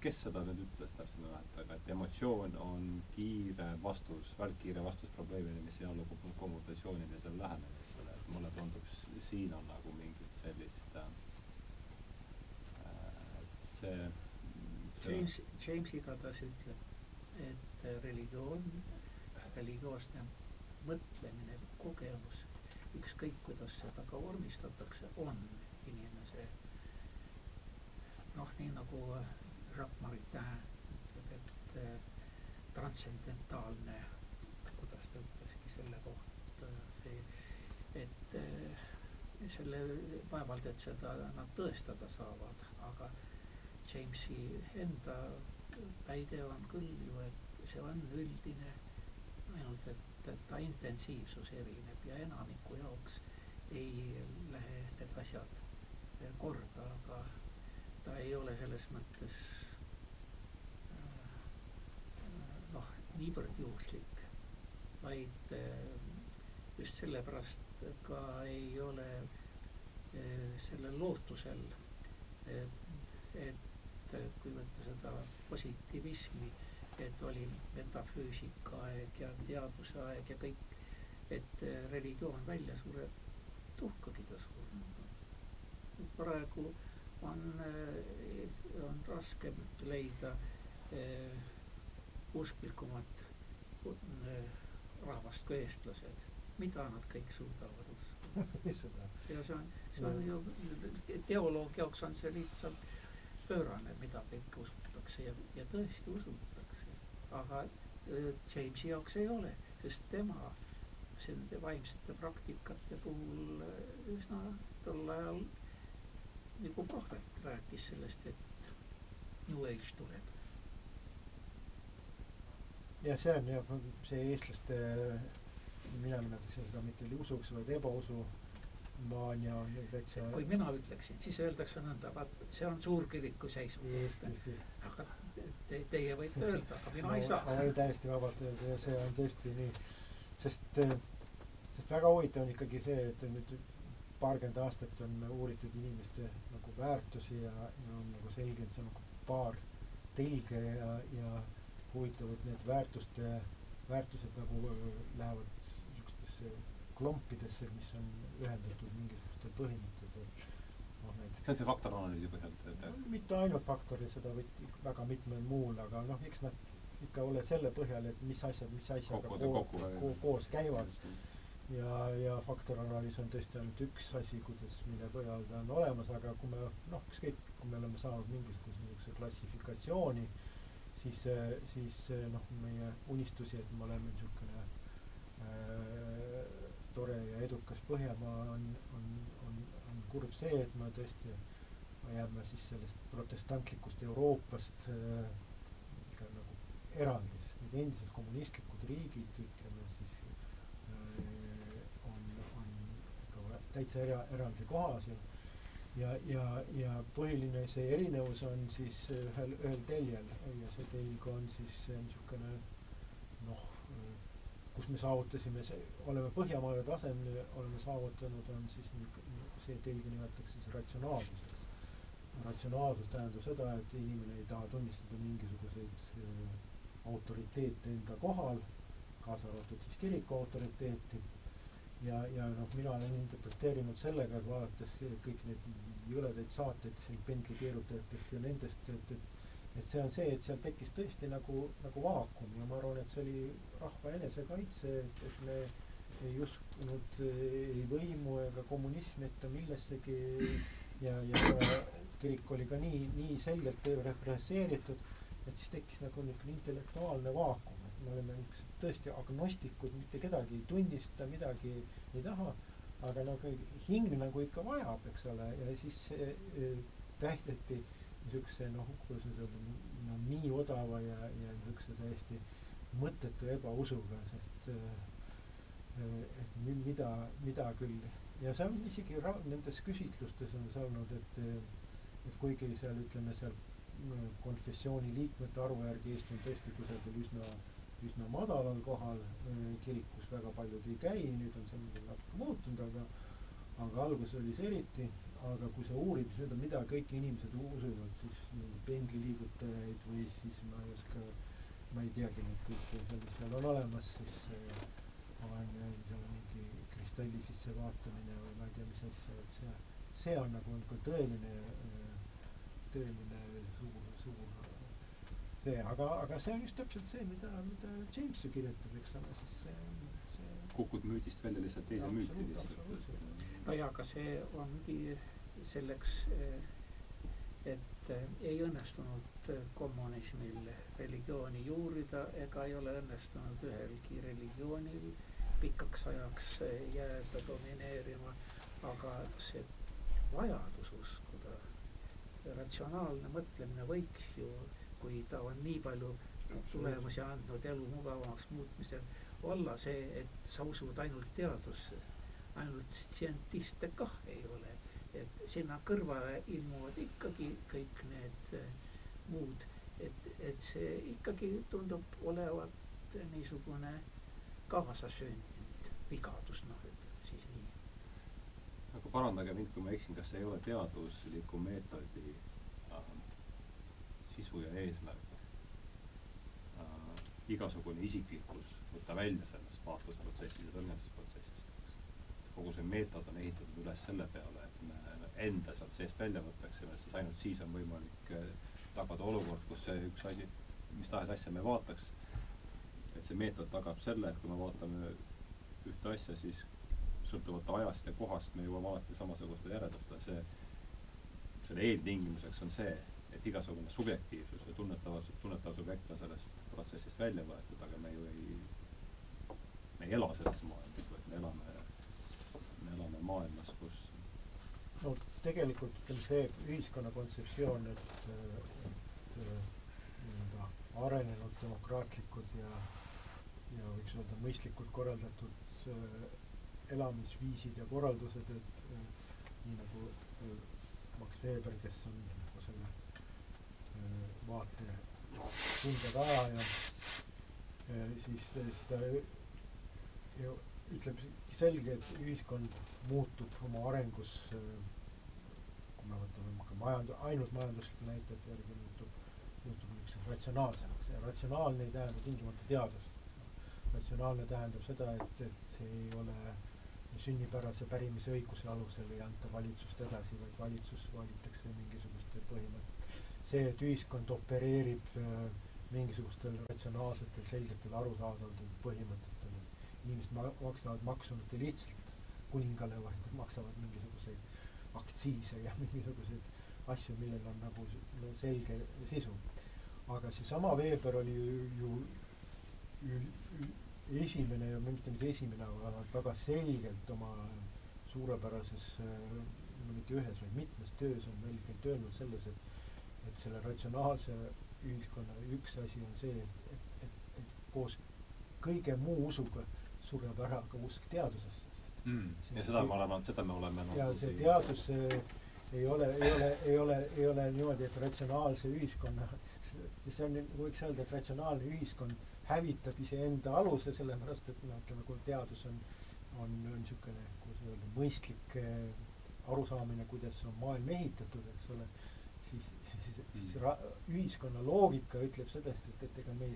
kes seda nüüd ütles, täpselt ei mäleta, aga et emotsioon on kiire vastus, välkkiire vastus probleemile, mis ei allu kommunikatsioonilisele lähenemisele, et mulle tundub, siin on nagu mingit sellist äh, et see, see James, James igatahes ütleb, et religioon, religioosne mõtlemine, kogemus, ükskõik kuidas seda ka vormistatakse, on inimese noh, nii nagu Jacques Maritain ütleb, et äh, transcendentaalne, kuidas ta ütleski selle kohta, see, et äh, selle, vaevalt, et seda nad tõestada saavad, aga Jamesi enda väide on küll ju, et see on üldine, ainult et, et ta intensiivsus erineb ja enamiku jaoks ei lähe need asjad korda, aga ta ei ole selles mõttes noh, niivõrd juhuslik, vaid eh, just sellepärast ka ei ole eh, sellel lootusel, et kui võtta seda positiivismi, et oli metafüüsika aeg ja teaduse aeg ja kõik, et eh, religioon välja sureb, tuhkagi ta surnud on. praegu on, on raskem leida eh, usklikumat rahvast kui eestlased, mida nad kõik suudavad uskuda ja see on, see on ju, teoloogi jaoks on see lihtsalt pöörane, mida kõike usutakse ja, ja tõesti usutakse. Aga Jamesi jaoks ei ole, sest tema nende vaimsete praktikate puhul üsna tol ajal nagu prohvet rääkis sellest, et New Age tuleb jah, see on jah, see eestlaste, mina nimetaksin seda mitte usuks, vaid ebausu maania on täitsa. kui mina ütleksin, siis öeldakse nõnda, vaat see on suurkiriku seisukoht. aga te, teie võite öelda, aga mina no, ei saa. ma võin täiesti vabalt öelda ja see on tõesti nii, sest, sest väga huvitav on ikkagi see, et nüüd paarkümmend aastat on uuritud inimeste nagu väärtusi ja, ja on nagu selge, et see on nagu paar telge ja, ja huvitavad need väärtuste, väärtused nagu lähevad niisugustesse klompidesse, mis on ühendatud mingisugustel põhimõtetel. Noh see on see faktoranalüüsi põhjal tehtud? mitte ainult faktori, seda võeti väga mitmel muul, aga noh, eks nad ikka ole selle põhjal, et mis asjad, mis asjaga kokku, koos, kokku, ko koos käivad. ja, ja faktoranalüüs on tõesti ainult üks asi, kuidas, mille põhjal ta on olemas, aga kui me noh, ükskõik, kui me oleme saanud mingisuguse niisuguse klassifikatsiooni, siis, siis noh, meie unistusi, et me oleme niisugune äh, tore ja edukas Põhjamaa on kurb see, et me tõesti jääme siis sellest protestantlikust Euroopast äh, ikka nagu eraldi, sest need endised kommunistlikud riigid, ütleme siis äh, on, on ikka täitsa era, eraldi kohas ja ja, ja, ja põhiline see erinevus on siis ühel, ühel teljel ja see telg on siis niisugune noh, kus me saavutasime, oleme Põhjamaade tasemel, oleme saavutanud, on siis see telge nimetatakse siis ratsionaalsuseks. ratsionaalsus tähendab seda, et inimene ei taha tunnistada mingisuguseid äh, autoriteete enda kohal, kaasa arvatud siis kiriku autoriteeti ja, ja noh, mina olen interpreteerinud sellega, et vaadates kõik need jõledaid saateid siin pendlikeerutajatest ja nendest, et, et et see on see, et seal tekkis tõesti nagu, nagu vaakum ja ma arvan, et see oli rahva enesekaitse, et, et me uskunud ei võimu ega kommunismi ette millessegi ja, ja kirik oli ka nii, nii selgelt represseeritud, et siis tekkis nagu niisugune intellektuaalne vaakum, et me olime niisugused tõesti agnostikud, mitte kedagi ei tunnista, midagi ei taha, aga nagu hing nagu ikka vajab, eks ole, ja siis e, tähteti niisuguse noh, kuidas nüüd öelda, no nii odava ja, ja niisuguse täiesti mõttetu ebausuga, sest äh, et mida, mida küll. Ja see on isegi nendes küsitlustes on see olnud, et et kuigi seal ütleme seal konfessiooni liikmete arvu järgi Eesti on tõesti kusagil üsna üsna madalal kohal, kirikus väga paljud ei käi, nüüd on see natuke muutunud, aga aga alguses oli see eriti, aga kui sa uurid seda, mida kõik inimesed usuvad, siis pendliliigutajaid või siis ma ei oska, ma ei teagi neid kõiki, mis seal on olemas, siis on seal mingi kristalli sisse vaatamine või ma ei tea, mis asja, et see, see on nagu, nagu tõeline, tõeline suur, suur see, aga, aga see on just täpselt see, mida, mida James ju kirjutab, eks ole, siis see, see kukud müüdist välja lihtsalt teise müüti lihtsalt. no jaa, aga see ongi selleks, et ei õnnestunud kommunismil religiooni juurida ega ei ole õnnestunud ühelgi religioonil pikaks ajaks jääda domineerima, aga see vajadus uskuda, ratsionaalne mõtlemine võiks ju kui ta on nii palju tulemusi andnud elu mugavamaks muutmisel, olla see, et sa usud ainult teadusse, ainult tsientiste kah ei ole, et sinna kõrvale ilmuvad ikkagi kõik need eh, muud, et, et see ikkagi tundub olevat niisugune kaasasündinud vigadus, noh, ütleme siis nii. aga parandage mind, kui ma eksin, kas see ei ole teadusliku meetodi sisu ja eesmärk? Äh,, igasugune isiklikkus võtta välja sellest vaatlusprotsessist ja tõlgendusprotsessist, kogu see meetod on ehitatud üles selle peale, enda sealt seest välja võtaksime, sest ainult siis on võimalik äh, tagada olukord, kus see üks asi, mis tahes asja me vaataks, et see meetod tagab selle, et kui me vaatame ühte asja, siis sõltuvalt ajast ja kohast me jõuame alati samasuguste järeldustele, see, selle eeltingimuseks on see, et igasugune subjektiivsus ja tunnetavus, tunnetav subjekt on sellest protsessist välja võetud, aga me ju ei, me ei ela selles maailmas, vaid me elame, me elame maailmas, no tegelikult ütleme see ühiskonna kontseptsioon, et, et nii-öelda arenenud demokraatlikud ja, ja võiks öelda mõistlikult korraldatud äh, elamisviisid ja korraldused, et äh, nii nagu äh, Max Weber, kes on nagu selle vaate tundja taha ja, ja siis, siis ta ju ütleb selge, et ühiskond muutub oma arengus, kui me võtame ka majand-, ainult majanduslike näitajate järgi muutub, muutub niisuguseks ratsionaalsemaks ja ratsionaalne ei tähenda tingimata teadust. ratsionaalne tähendab seda, et, et see ei ole sünnipärase pärimise õiguse alusel ei anta valitsust edasi, vaid valitsus valitakse mingisuguste põhimõtete see, et ühiskond opereerib äh, mingisugustel ratsionaalsetel, selgetel, arusaadavatel põhimõtetel. inimesed ma-, maksavad maksu mitte lihtsalt kuningale, vaid maksavad mingisuguseid aktsiise ja mingisuguseid asju, millel on nagu selge sisu. aga seesama Weber oli ju, ju ül, ül, esimene ja mitte nüüd esimene, aga väga selgelt oma suurepärases no mitte ühes, vaid mitmes töös on selgelt öelnud selles, et et selle ratsionaalse ühiskonna üks asi on see, et, et, et, et koos kõige muu usuga sureb ära ka usk teadusesse, mm. ja seda me oleme, seda me oleme ja see teadus ei ole, ei ole, ei ole, ei ole niimoodi, et ratsionaalse ühiskonna, see on, võiks öelda, et ratsionaalne ühiskond hävitab iseenda aluse, sellepärast et noh, ütleme, kui teadus on, on, on niisugune, kuidas öelda, mõistlik eh, arusaamine, kuidas on maailm ehitatud, eks ole, siis, siis, siis ra-, ühiskonna loogika ütleb sellest, et, et ega me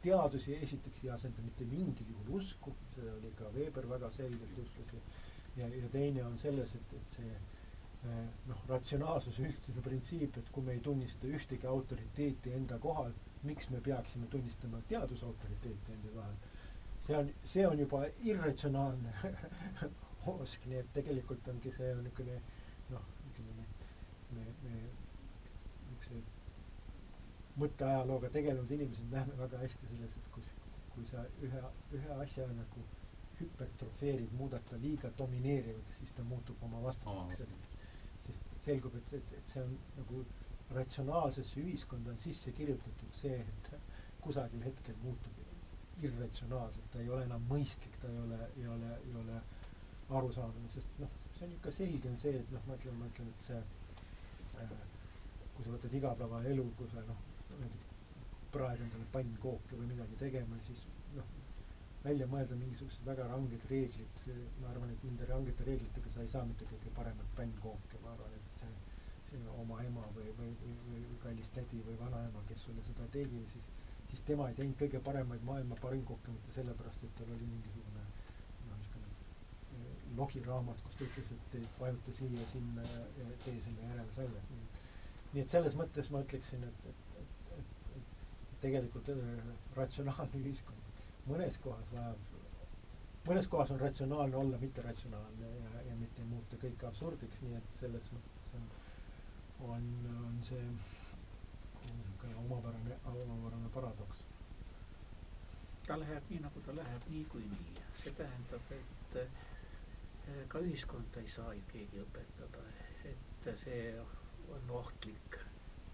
ei, et teadus ei esiteks ei asenda mitte mingil juhul usku, seda oli ka Weber väga selgelt ütles ja ja, ja teine on selles, et, et see eh, noh, ratsionaalsuse ühtne printsiip, et kui me ei tunnista ühtegi autoriteeti enda kohal, miks me peaksime tunnistama teadusautoriteeti enda kohal. see on, see on juba irratsionaalne osk, nii et tegelikult ongi see on niisugune noh, ütleme me, me, me mõtteajalooga tegelenud inimesed näeme väga hästi selles, et kus, kui sa ühe, ühe asja nagu hüpertrofeerid, muudad ta liiga domineerivaks, siis ta muutub oma vastandaks oh.. sest selgub, et, et, et see on nagu ratsionaalsesse ühiskonda on sisse kirjutatud see, et kusagil hetkel muutub irratsionaalselt, ta ei ole enam mõistlik, ta ei ole, ei ole, ei ole arusaamine, sest noh, see on ikka selge on see, et noh, ma ütlen, ma ütlen, et see äh, kui sa võtad igapäevaelu, kui sa noh, praed endale pannkooke või midagi tegema, siis noh, välja mõelda mingisugused väga ranged reeglid, ma arvan, et nende rangete reeglitega sa ei saa mitte kõige paremat pannkooke, ma arvan, et see sinu oma ema või, või, või, või, kallis tädi või vanaema, kes sulle seda tegi, siis siis tema ei teinud kõige paremaid maailma pannkooke mitte sellepärast, et tal oli mingisugune noh, eh, logiraamat, kus ta ütles, et vajuta siia-sinna ja tee selle järel selles, nii et selles mõttes ma ütleksin, et, et tegelikult äh, ratsionaalne ühiskond. Mõnes kohas vajab, mõnes kohas on ratsionaalne olla mitteratsionaalne ja, ja mitte muuta kõike absurdiks, nii et selles mõttes on, on, on see niisugune omapärane, omapärane paradoks. ta läheb nii, nagu ta läheb niikuinii, see tähendab, et äh, ka ühiskonda ei saa ju keegi õpetada, et see on ohtlik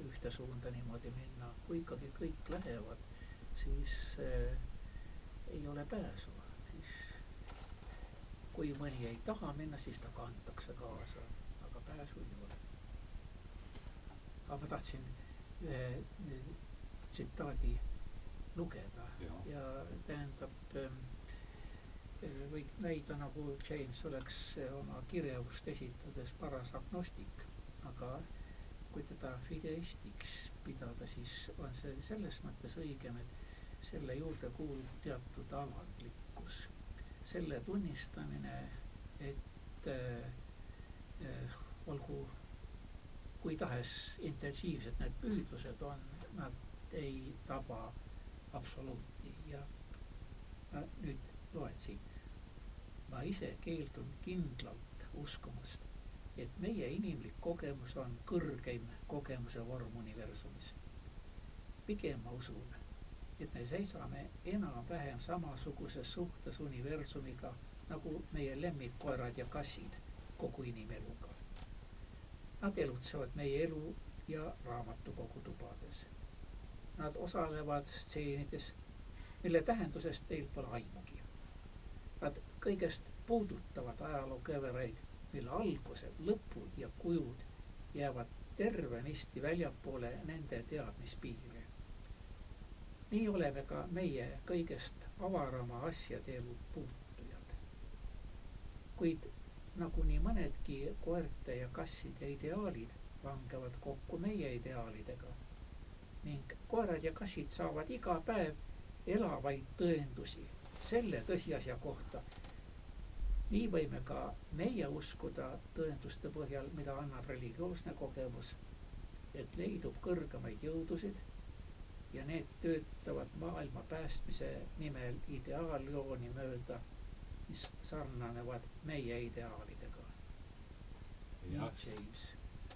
ühte suunda niimoodi minna, kui ikkagi kõik lähevad, siis äh, ei ole pääsu, siis kui mõni ei taha minna, siis ta kantakse kaasa, aga pääsu ei ole. aga ma tahtsin ühe tsitaadi lugeda. Ja, ja tähendab äh, võib näida nagu James oleks oma kirjavust esitades paras agnostik, aga kui teda fideistiks pidada, siis on see selles mõttes õigem, et selle juurde kuulub teatud alandlikkus. selle tunnistamine, et äh, olgu kui tahes intensiivsed need püüdlused on, nad ei taba absoluuti ja ma nüüd loen siit. ma ise keeldun kindlalt uskumast, et meie inimlik kogemus on kõrgeim kogemuse vorm universumis. pigem ma usun, et me seisame enam-vähem samasuguses suhtes universumiga nagu meie lemmikkoerad ja kassid kogu inimeluga. Nad elutsevad meie elu ja raamatukogu tubades. Nad osalevad stseenides, mille tähendusest teil pole aimugi. Nad kõigest puudutavad ajaloo kõveraid mille algused, lõpud ja kujud jäävad tervenisti väljapoole nende teadmispiire. nii oleme ka meie kõigest avarama asjade elu puutujad. kuid nagu nii mõnedki koerte ja kasside ideaalid langevad kokku meie ideaalidega ning koerad ja kassid saavad iga päev elavaid tõendusi selle tõsiasja kohta, nii võime ka meie uskuda tõenduste põhjal, mida annab religioosne kogemus, et leidub kõrgemaid jõudusid ja need töötavad maailma päästmise nimel ideaaljooni mööda, mis sarnanevad meie ideaalidega. jah,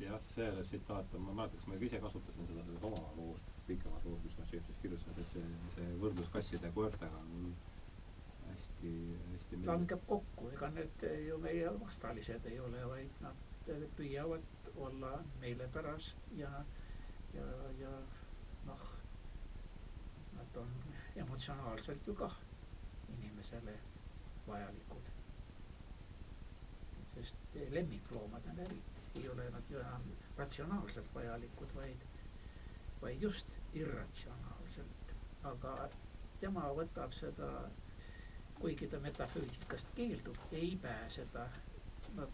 jah, see tsitaat on, ma mäletan, kas ma ise kasutasin seda selles oma loos, pikemas loos, mis ma Shakespeare'is kirjutasin, et see, see võrdlus kasside ja koertega on hästi, hästi langeb kokku, ega need ju meie vastalised ei ole, vaid nad püüavad olla meile pärast ja, ja, ja noh, nad on emotsionaalselt ju kah inimesele vajalikud. sest lemmikloomadena eriti ei ole nad ju enam ratsionaalselt vajalikud, vaid, vaid just irratsionaalselt. aga tema võtab seda, kuigi ta metafüüsikast keeldub, ei pääse ta. ma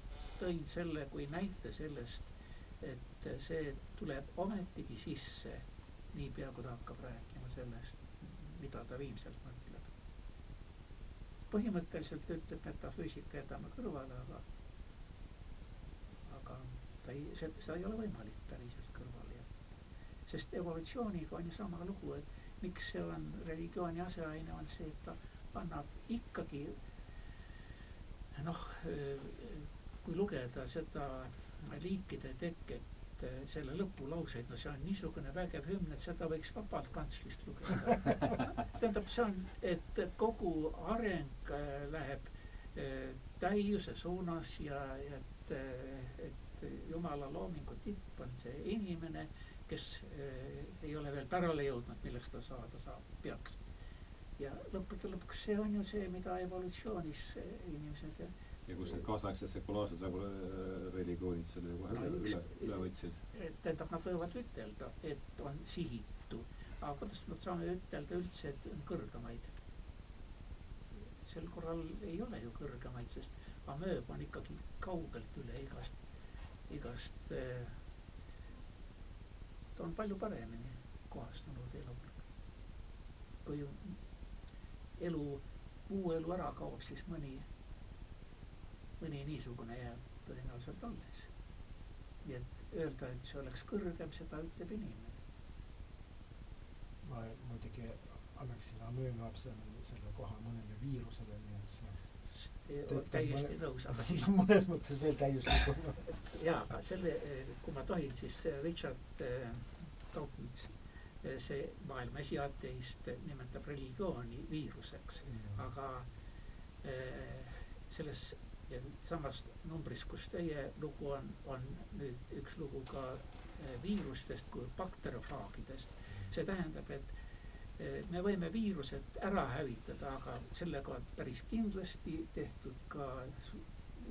tõin selle kui näite sellest, et see tuleb ometigi sisse niipea, kui ta hakkab rääkima sellest, mida ta viimselt mõtleb. põhimõtteliselt ütleb metafüüsika jätame kõrvale, aga aga ta ei, seda ei ole võimalik päriselt kõrvale jätta. sest evolutsiooniga on ju sama lugu, et miks see on religiooni aseaine, on see, et ta annab ikkagi noh, kui lugeda seda liikide teket, selle lõpulauseid, no see on niisugune vägev hümn, et seda võiks vabalt kantslist lugeda tähendab, see on, et kogu areng äh, läheb äh, täiuse suunas ja, ja et, et jumala loomingu tipp on see inimene, kes ei ole veel pärale jõudnud, milleks ta saada saab, peaks. Ja lõppude lõpuks see on ju see, mida evolutsioonis inimesed ja ja kus need kaasaegsed sekulaarsed nagu religioonid selle kohe no, üle, üle võtsid? tähendab, nad võivad ütelda, et on sihitu, aga kuidas nad saame ütelda üldse, et on kõrgemaid? sel korral ei ole ju kõrgemaid, sest amööb on ikkagi kaugelt üle igast, igast eh, ta on palju paremini kohastunud elul. kui elu, muu elu ära kaob, siis mõni, mõni niisugune jääb tõenäoliselt alles. nii et öelda, et see oleks kõrgem, seda ütleb inimene. ma muidugi annaksin amöömapsele selle koha mõnele viirusele, nii et see täiesti nõus, aga siis mõnes mõttes veel täiuslikum. jaa, aga selle, kui ma tohin, siis Richard Dawkins, eh, see maailma esiateist nimetab religiooni viiruseks mm., aga eh, selles samast numbrist, kus teie lugu on, on nüüd üks lugu ka eh, viirustest kui bakteriofaagidest. see tähendab, et me võime viirused ära hävitada, aga sellega on päris kindlasti tehtud ka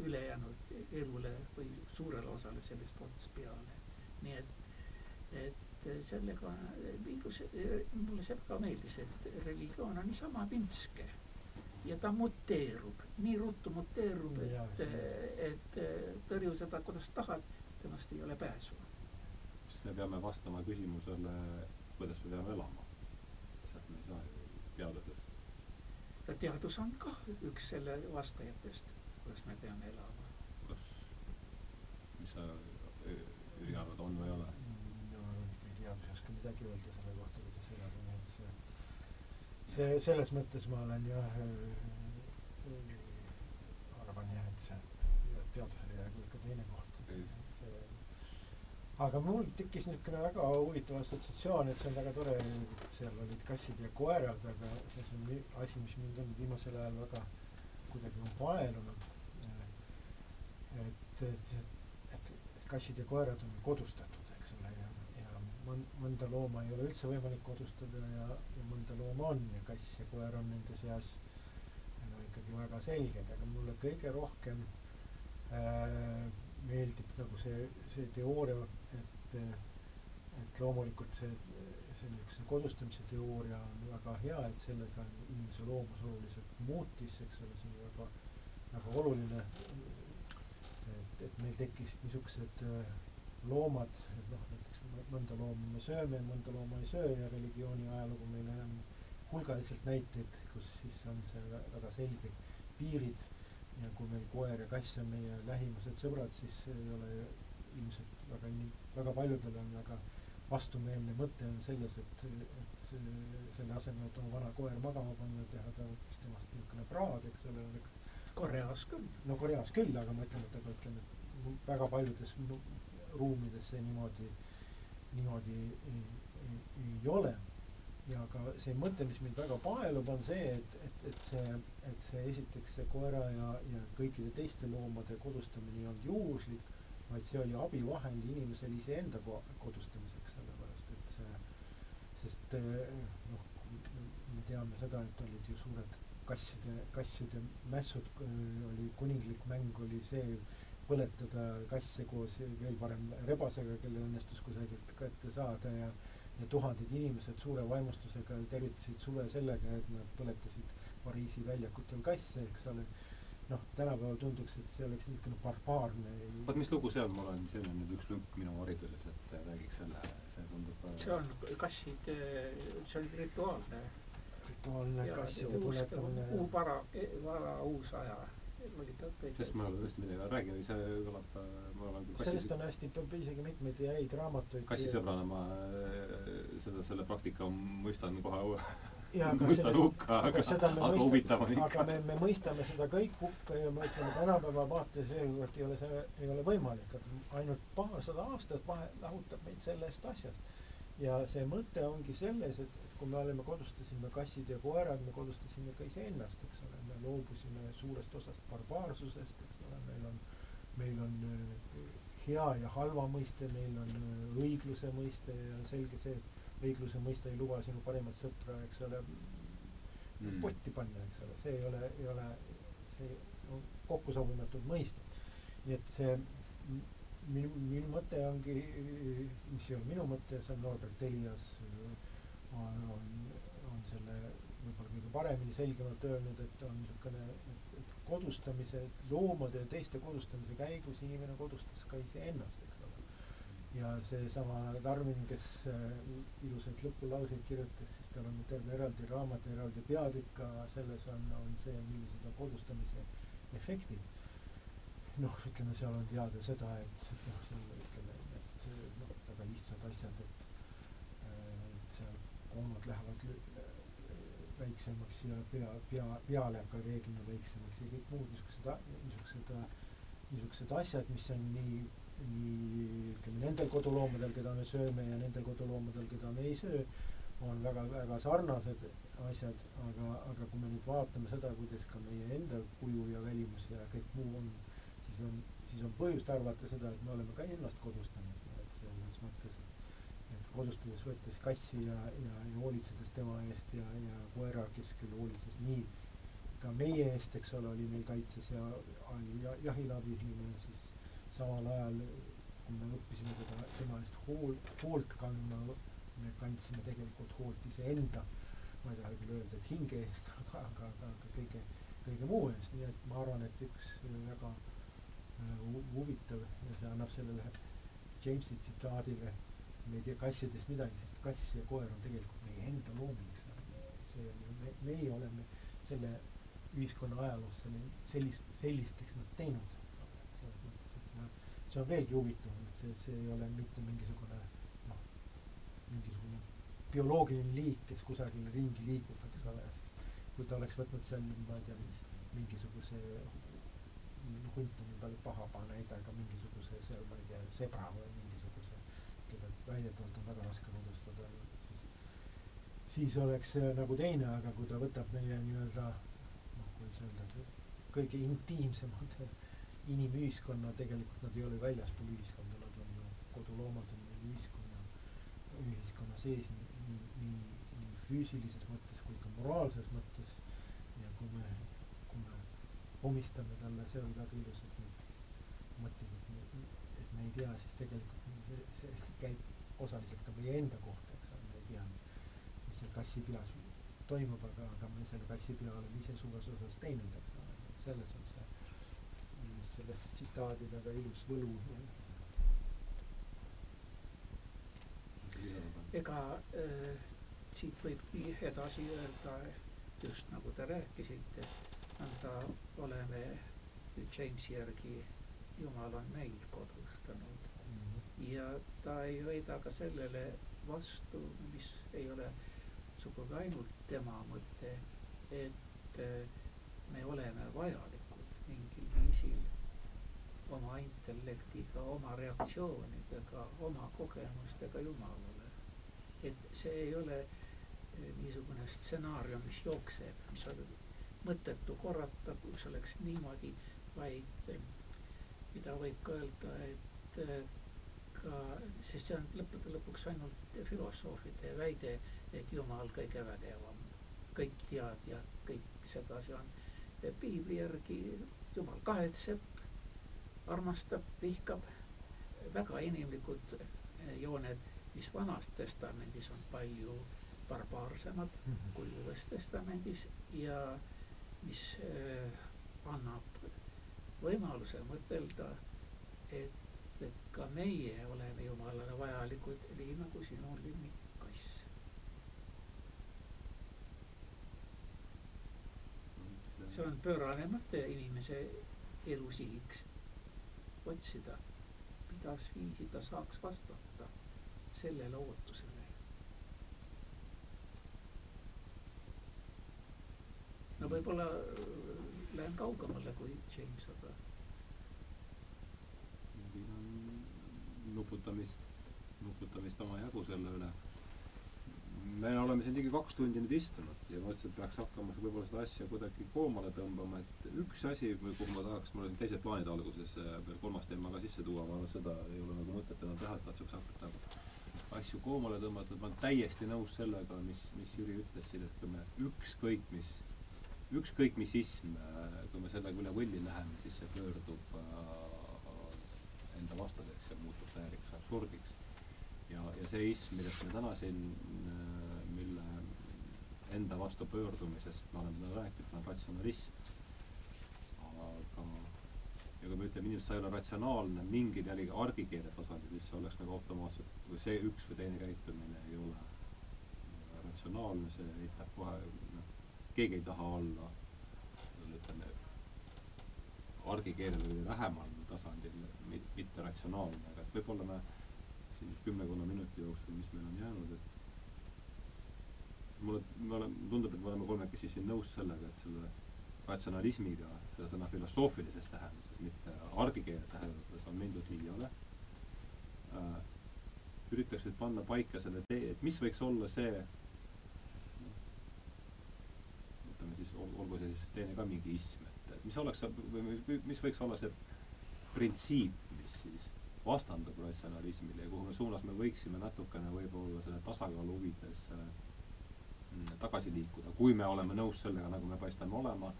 ülejäänud elule või suurele osale sellest ots peale. nii et, et sellega viirus, mulle see väga meeldis, et religioon on niisama vintske ja ta muteerub, nii ruttu muteerub, et, et tõrju seda, kuidas tahad, temast ei ole pääsu. sest me peame vastama küsimusele, kuidas me peame elama saa teadusest. ja teadus on kah üks selle vastajatest, kuidas me peame elama. kas, mis sa, Jüri, arvad, on või ei ole? mina arvan, et meil midagi öelda selle kohta, kuidas elada, nii et see, see, selles mõttes ma olen jah äh,, arvan jah, et see teadusele jäägu ikka teine koht. Aga mul tekkis niisugune väga huvitav assotsiatsioon, et see on väga tore, seal olid kassid ja koerad, aga see on asi, mis mind on viimasel ajal väga kuidagi on paelunud. et, et, et, et kassid ja koerad on kodustatud, eks ole, ja, ja mõnda looma ei ole üldse võimalik kodustada ja, ja mõnda looma on ja kass ja koer on nende seas no ikkagi väga selged, aga mulle kõige rohkem äh, meeldib nagu see, see teooria, et, et loomulikult see, see niisuguse kodustamise teooria on väga hea, et sellega inimese loomus oluliselt muutis, eks ole, see on väga, väga oluline. et, et meil tekkisid niisugused äh, loomad, et noh, näiteks mõnda looma me sööme, mõnda looma ei söö ja religiooni ajalugu meil on hulgaliselt näiteid, kus siis on see väga selged piirid ja kui meil koer ja kass on meie lähimused sõbrad, siis ei ole ilmselt väga nii, väga paljudel on väga vastumeelne mõte on selles, et, et selle asemel, et oma vana koer magama panna, teha ta hoopis temast niisugune praad, eks ole, oleks Koreas küll. no Koreas küll, aga ma ütlen, et aga ütleme, et väga paljudes ruumidesse niimoodi, niimoodi ei, ei, ei ole. ja ka see mõte, mis mind väga paelub, on see, et, et, et see, et see esiteks see koera ja, ja kõikide teiste loomade kodustamine ei olnud juhuslik, vaid see oli abivahend inimesele iseenda ko-, kodustamiseks, sellepärast et see, sest noh, me teame seda, et olid ju suured kasside, kasside mässud, oli kuninglik mäng, oli see põletada kasse koos veel parem rebasega, kelle õnnestus kusagilt kätte saada ja ja tuhanded inimesed suure vaimustusega tervitasid suve sellega, et nad põletasid Pariisi väljakutel kasse, eks ole. noh, tänapäeval tunduks, et see oleks niisugune barbaarne. vot mis lugu see on, mul on, see on nüüd üks lünk minu hariduses, et räägiks selle, see tundub see on kassid, see on rituaalne. rituaalne kasside põletamine. uu vara, vara uus aja ta kõige sest ma ei ole tõesti midagi, räägi, see kõlab, ma olen küll sellest on hästi isegi mitmeid häid raamatuid. kassisõbrana ma äh, seda, selle praktika mõistan kohe Ja, mõistan hukka, aga, aga, aga huvitav on ikka. aga me, me mõistame seda kõik hukka ja ma ütlen, tänapäeva vaates seekord ei ole see, ei ole võimalik, et ainult paarsada aastat vahe lahutab meid sellest asjast. Ja see mõte ongi selles, et, et kui me oleme, kodustasime kassid ja koerad, me kodustasime ka iseennast, eks ole, me loobusime suurest osast barbaarsusest, eks ole, meil on, meil on äh, hea ja halva mõiste, meil on äh, õigluse mõiste ja selge see, et õigluse mõiste ei luba sinu parimat sõpra, eks ole mm., potti panna, eks ole, see ei ole, ei ole, see on kokkusobimatud mõisted. nii et see minu, minu mõte ongi, mis ei ole minu mõte, see on Norbert Elias, on, on, on selle võib-olla kõige paremini, selgemalt öelnud, et on niisugune, et, et kodustamise, loomade ja teiste kodustamise käigus inimene kodustas ka iseennast, eks ja seesama Tarmin, kes äh, ilusaid lõpulauseid kirjutas, siis tal on terve eraldi raamat, eraldi peatükk ka selles on, on see, millised on kodustamise efektid. Noh, ütleme, seal on teada seda, et noh, seal ütleme, et noh, väga lihtsad asjad, et äh, seal koonad lähevad väiksemaks ja pea, pea, pea läheb ka reeglina väiksemaks ja kõik muud niisugused, niisugused, niisugused asjad, mis on nii nii ütleme nendel koduloomadel, keda me sööme ja nendel koduloomadel, keda me ei söö, on väga, väga sarnased asjad, aga, aga kui me nüüd vaatame seda, kuidas ka meie enda kuju ja välimus ja kõik muu on, siis on, siis on põhjust arvata seda, et me oleme ka ennast kodustanud, et selles mõttes, et kodustades võttes kassi ja, ja, ja hoolitsedes tema eest ja, ja koera, kes küll hoolitses nii ka meie eest, eks ole, oli meil kaitses ja oli jahilabiline, siis samal ajal, kui me õppisime teda, tema eest hool, hoolt kandma, me kandsime tegelikult hoolt iseenda, ma ei taha küll öelda, et hinge eest, aga, aga, aga, aga kõige, kõige muu eest, nii et ma arvan, et üks väga äh, huvitav ja see annab sellele Jamesi tsitaadile, me ei tea kassidest midagi, sest kass ja koer on tegelikult meie enda looming, see on ju, me, meie oleme selle ühiskonna ajaloos selle sellist, sellisteks nad teinud. See on veelgi huvitavam, et see, see ei ole mitte mingisugune noh, mingisugune bioloogiline liik, kes kusagil ringi liigub, eks ole, kui ta oleks võtnud seal, ma ei tea, mingisuguse hunt on palju paha paneda, aga mingisuguse seal, ma ei tea, sebra või mingisuguse, keda väidetavalt on väga raske kodustada, siis siis oleks see nagu teine, aga kui ta võtab meie nii-öelda noh, kuidas öelda, kõige intiimsemad inimühiskonna, tegelikult nad ei ole väljaspool ühiskonda, nad on ju, koduloomad on meil ühiskonna, ühiskonna sees nii, nii, nii, nii füüsilises mõttes kui ka moraalses mõttes. ja kui me omistame talle seal väga ilusad need mõtted, et me, et me ei tea, siis tegelikult see, see käib osaliselt ka meie enda kohta, eks ole, me ei tea, mis seal kassipilas toimub, aga, aga me selle kassipea oleme ise suures osas teinud, eks ole, selles on see selle tsitaadi taga ilus võlu. ega äh, siit võibki edasi öelda, just nagu te rääkisite, nõnda oleme Jamesi järgi, Jumal on meid kodustanud mm. -hmm. ja ta ei väida ka sellele vastu, mis ei ole sugugi ainult tema mõte, et äh, me oleme vajalikud mingil viisil oma intellektiga, oma reaktsioonidega, oma kogemustega Jumalale. et see ei ole eh, niisugune stsenaarium, mis jookseb, mis on mõttetu korrata, kui see oleks niimoodi, vaid eh, mida võib ka öelda, et eh, ka, sest see on lõppude lõpuks ainult filosoofide väide, et Jumal kõige vägevam, kõik teadjad, kõik sedasi on. piibli järgi Jumal kahetseb, armastab, vihkab, väga inimlikud eh, jooned, mis Vanas Testamendis on palju barbaarsemad mm -hmm. kui Uues Testamendis ja mis äh, annab võimaluse mõtelda, et ka meie oleme Jumalale vajalikud, nii nagu sinu lemmikkass see on pöörane mõte inimese elu sihiks. otsida, kuidas viisi ta saaks vastata sellele ootusele. No võib-olla äh, lähen kaugemale kui James, aga. siin on nuputamist, nuputamist omajagu selle üle me oleme siin ligi kaks tundi nüüd istunud ja ma mõtlesin, et peaks hakkama võib-olla seda asja kuidagi koomale tõmbama, et üks asi, kuhu ma tahaks, mul olid teised plaanid alguses veel kolmas teema ka sisse tuua, aga seda ei ole nagu mõtet enam teha, et katsuks hakata asju koomale tõmmata, et ma olen täiesti nõus sellega, mis, mis Jüri ütles siin, et kui me ükskõik mis, ükskõik mis ism, kui me sellega üle võlli läheme, siis see pöördub äh, enda vastaseks ja muutub täielikuks absurdiks ja, ja see ism, millest me täna siin, äh, mille enda vastu pöördumisest me oleme täna rääkinud, on ratsionalism. aga ja kui me ütleme, inimesed, sa ei ole ratsionaalne mingil jällegi argikeele tasandil, siis see oleks nagu automaatselt, või see üks või teine käitumine ei ole ratsionaalne, see eitab kohe, keegi ei taha olla, ütleme, argikeelel või lähemal tasandil mitte ratsionaalne, aga et võib-olla me siin kümnekonna minuti jooksul, mis meil on jäänud, et mulle, me oleme, tundub, et me oleme kolmekesi siin nõus sellega, et selle ratsionalismiga, seda sõna filosoofilises tähenduses, mitte argikeele tähenduses, on mindud liiale äh,. üritaks nüüd panna paika selle tee, et mis võiks olla see noh, ütleme siis, olgu see siis teine ka mingi ism, et, et mis oleks, või mis võiks olla see printsiip, mis siis vastandub ratsionalismile ja kuhu me suunas me võiksime natukene võib-olla selle tasakaalu huvides äh, tagasi liikuda, kui me oleme nõus sellega, nagu me paistame olema,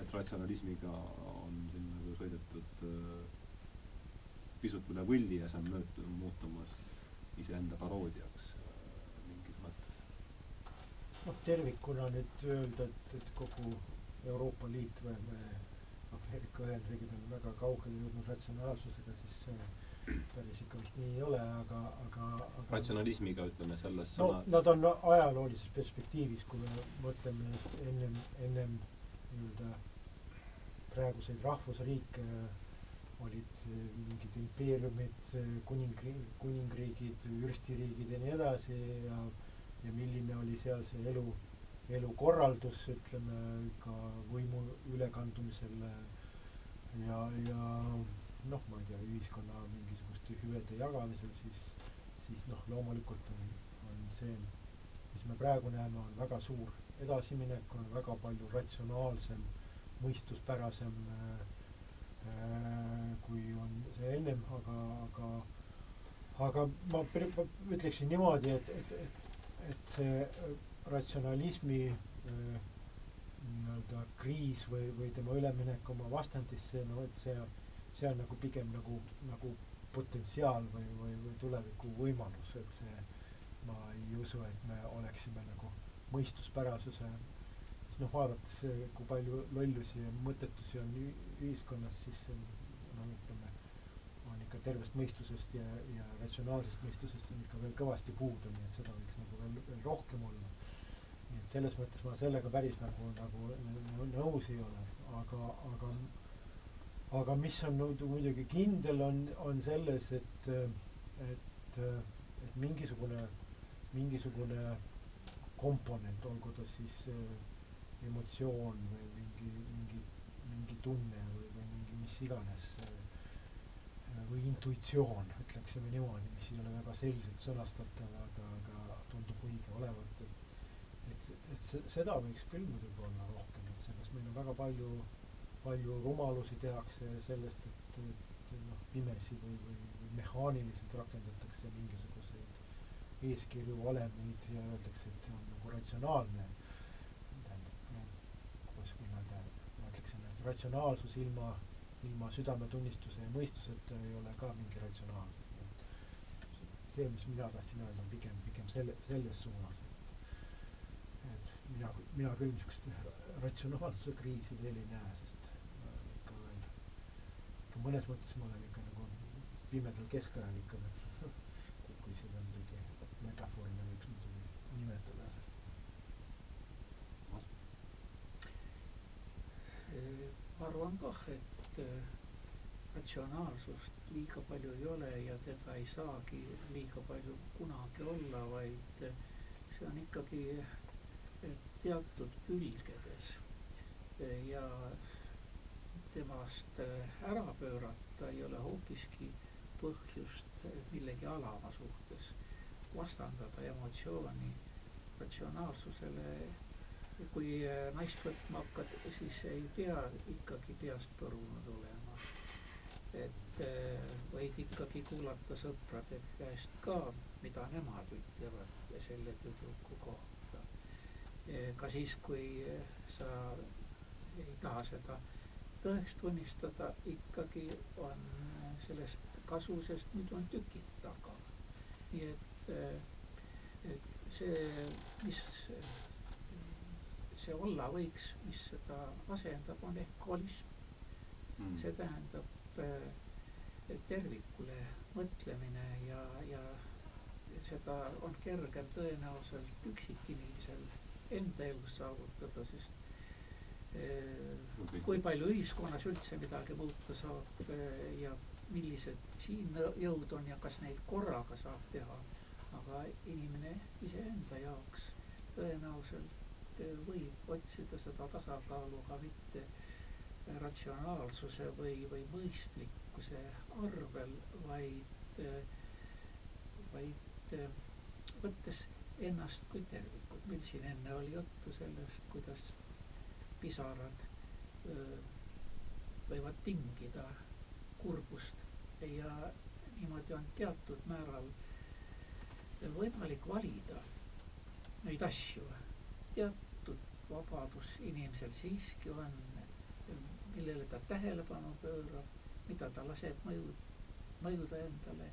et ratsionalismiga on siin nagu sõidetud äh, pisut üle võlli ja see on möötu-, muutumas iseenda paroodiaks äh, mingis mõttes. Noh, tervikuna nüüd öelda, et, et kogu Euroopa Liit või, või Ameerika Ühendriigid on väga kaugele jõudnud ratsionaalsusega, siis see päris ikka vist nii ei ole, aga, aga, aga ratsionalismiga ütleme selles no sõna nad on ajaloolises perspektiivis, kui me mõtleme ennem, ennem nii-öelda praeguseid rahvusriike, olid mingid impeeriumid, kuningriigid, kuningriigid, vürstiriigid ja nii edasi ja ja milline oli seal see elu, elukorraldus, ütleme, ka võimu ülekandumisel. Ja, ja noh, ma ei tea, ühiskonna mingisuguste hüvede jagamisel, siis, siis noh, loomulikult on, on see, mis me praegu näeme, on väga suur edasiminek, on väga palju ratsionaalsem, mõistuspärasem äh, kui on see ennem, aga, aga aga ma ütleksin niimoodi, et, et, et, et see ratsionalismi äh, nii-öelda kriis või, või tema üleminek oma vastandisse, no et see see on nagu pigem nagu, nagu potentsiaal või, või, või tuleviku võimalus, et see, ma ei usu, et me oleksime nagu mõistuspärasuse, sest noh, vaadates, kui palju lollusi ja mõttetusi on ühiskonnas, siis no ütleme, on ikka tervest mõistusest ja, ja ratsionaalsest mõistusest on ikka veel kõvasti puudu, nii et seda võiks nagu veel, veel rohkem olla. nii et selles mõttes ma sellega päris nagu, nagu nõus ei ole, aga, aga aga mis on muidugi kindel, on, on selles, et, et, et mingisugune, mingisugune komponent, olgu ta siis äh, emotsioon või mingi, mingi, mingi tunne või, või mingi mis iganes või intuitsioon, ütleksime niimoodi, mis ei ole väga selgelt sõnastatav, aga, aga tundub õige olevat, et et, et se-, seda võiks küll muidugi olla rohkem, et selles meil on väga palju, palju rumalusi tehakse sellest, et, et noh, pimesi või, või, või mehaaniliselt rakendatakse mingisuguseid eeskirju, valemeid ja öeldakse, et see on nagu ratsionaalne. tähendab, noh, kuidas küll öelda, ma ütleksin, et ratsionaalsus ilma ilma südametunnistuse ja mõistuseta ei ole ka mingi ratsionaalsus. see, mis mina tahtsin öelda, on pigem, pigem selle, selles suunas, et et mina, mina küll niisugust ratsionaalsuse kriisi veel ei näe, sest ma ikka veel, ikka mõnes mõttes ma olen ikka nagu pimedal keskajal ikka veel kui seda muidugi metafoorina võiks muidugi nimetada. arvan kah, et ratsionaalsust liiga palju ei ole ja teda ei saagi liiga palju kunagi olla, vaid see on ikkagi teatud külgedes ja temast ära pöörata ei ole hoopiski põhjust millegi alama suhtes, vastandada emotsiooni ratsionaalsusele kui äh, naist võtma hakkad, siis ei pea ikkagi peast põrunud olema. et äh, võid ikkagi kuulata sõprade käest ka, mida nemad ütlevad selle tüdruku kohta. Äh, ka siis, kui sa ei taha seda tõeks tunnistada, ikkagi on sellest kasu, sest nüüd on tükid taga. nii et, et see, mis see olla võiks, mis seda asendab, on ehk holism. Mm.. see tähendab äh, tervikule mõtlemine ja, ja seda on kergem tõenäoliselt üksikinimesel enda elus saavutada, sest äh, kui palju ühiskonnas üldse midagi muuta saab äh, ja millised siin jõud on ja kas neid korraga saab teha, aga inimene iseenda jaoks tõenäoliselt võib otsida seda tasakaalu ka mitte ratsionaalsuse või, või mõistlikkuse arvel, vaid, vaid võttes ennast kui tervikut. meil siin enne oli juttu sellest, kuidas pisarad öö, võivad tingida kurbust ja niimoodi on teatud määral võimalik valida neid asju. tead, vabadus inimesel siiski on, millele ta tähelepanu pöörab, mida ta laseb mõju, mõjuda endale.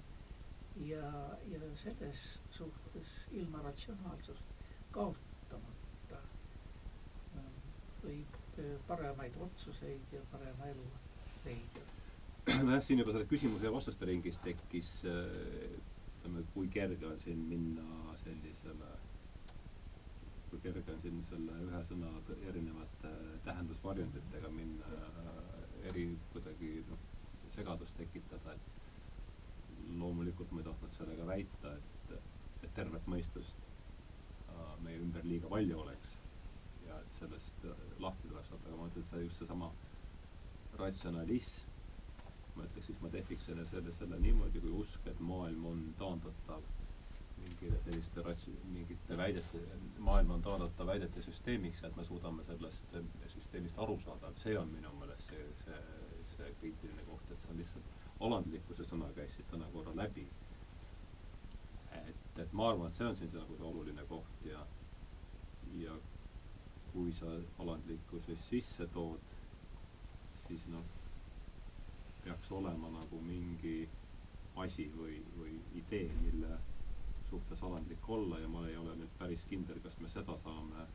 ja, ja selles suhtes ilma ratsionaalsust kaotamata ähm, võib äh, paremaid otsuseid ja parema elu leida. nojah, siin juba selle küsimuse ja vastuste ringis tekkis äh, ütleme, kui kerge on siin minna sellisele kui kerge on siin selle ühe sõna erinevate tähendusvarjunditega minna eri kuidagi noh, segadust tekitada, et loomulikult ma ei tahtnud sellega väita, et, et tervet mõistust äh, meie ümber liiga palju oleks ja et sellest lahti tuleks saada, aga ma ütlen, et see just seesama ratsionalism, ma ütleks siis, ma defiks selle, selle, selle niimoodi kui usk, et maailm on taandatav mingile selliste rats-, mingite väidete, maailm on taandatav väidete süsteemiks ja et me suudame sellest eh, süsteemist aru saada, see on minu meelest see, see, see kriitiline koht, et see on lihtsalt alandlikkuse sõna käis siit täna korra läbi. et, et ma arvan, et see on siin see nagu see oluline koht ja, ja kui sa alandlikkuse sisse tood, siis noh, peaks olema nagu mingi asi või, või idee, mille suhtes alandlik olla ja ma ei ole nüüd päris kindel, kas me seda saame,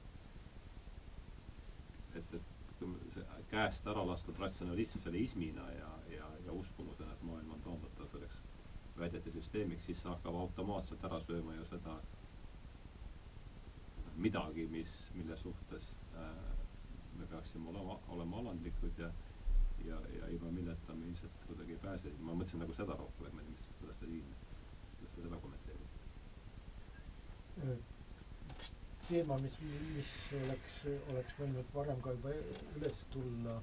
et, et kui see käest ära lastud ratsionalism selle ismina ja, ja, ja uskumusena, et maailm on taandatav selleks väidete süsteemiks, siis see hakkab automaatselt ära sööma ju seda midagi, mis, mille suhtes äh, me peaksime olema, olema alandlikud ja ja, ja ilma milleta me ilmselt kuidagi ei pääse. ma mõtlesin nagu seda rohkem, et ma ei tea, mis, kuidas te siin, kuidas te seda kommenteerite? Teema, mis, mis oleks, oleks võinud varem ka juba üles tulla,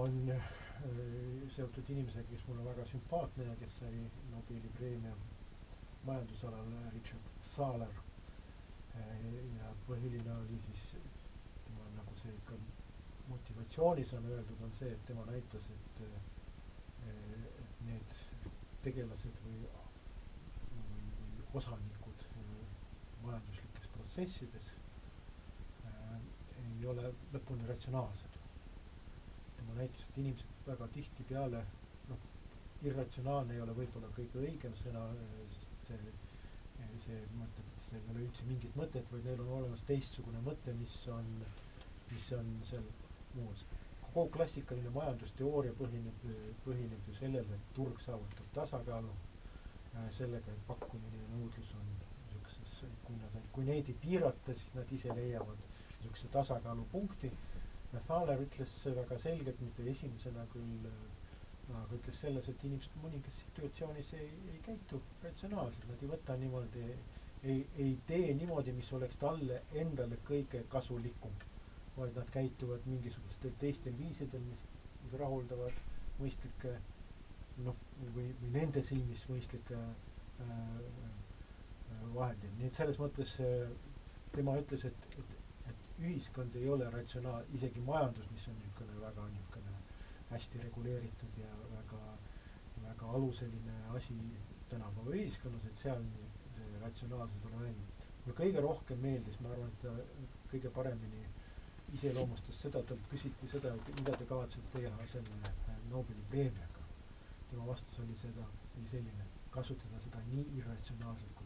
on, äh, seotud inimesega, kes mulle väga sümpaatne ja kes sai Nobeli preemia majandusalal, Richard Thaler. ja põhiline oli siis tema nagu see ikka motivatsioonis on öeldud, on see, et tema näitas, et et need tegelased või, või, või osanikud majanduslikes protsessides äh, ei ole lõpuni ratsionaalsed. tema näitas, et inimesed väga tihtipeale noh, irratsionaalne ei ole võib-olla kõige õigem sõna, sest see, see mõtleb, et neil ei ole üldse mingit mõtet, vaid neil on olemas teistsugune mõte, mis on, mis on seal muus. kogu klassikaline majandusteooria põhineb, põhineb ju sellel, et turg saavutab tasakaalu äh, sellega, et pakkumine ja nõudlus on kui nad, kui neid ei piirata, siis nad ise leiavad niisuguse tasakaalupunkti. Thaler ütles väga selgelt, mitte esimesena küll, aga ütles selles, et inimesed mõningas situatsioonis ei, ei käitu ratsionaalselt, nad ei võta niimoodi ei, ei tee niimoodi, mis oleks talle endale kõige kasulikum, vaid nad käituvad mingisugustel teistel viisidel, mis, mis rahuldavad mõistlikke noh, või, või nende silmis mõistlikke äh, vahendeid, nii et selles mõttes äh, tema ütles, et, et, et ühiskond ei ole ratsionaal-, isegi majandus, mis on niisugune väga niisugune hästi reguleeritud ja väga, väga aluseline asi tänapäeva ühiskonnas, et seal ratsionaalsus ole välja. mulle kõige rohkem meeldis, ma arvan, et ta kõige paremini iseloomustas seda, talt küsiti seda, et mida te kavatsete teha selle äh, Nobeli preemiaga. tema vastus oli seda, oli selline, kasutada seda nii irratsionaalselt kui.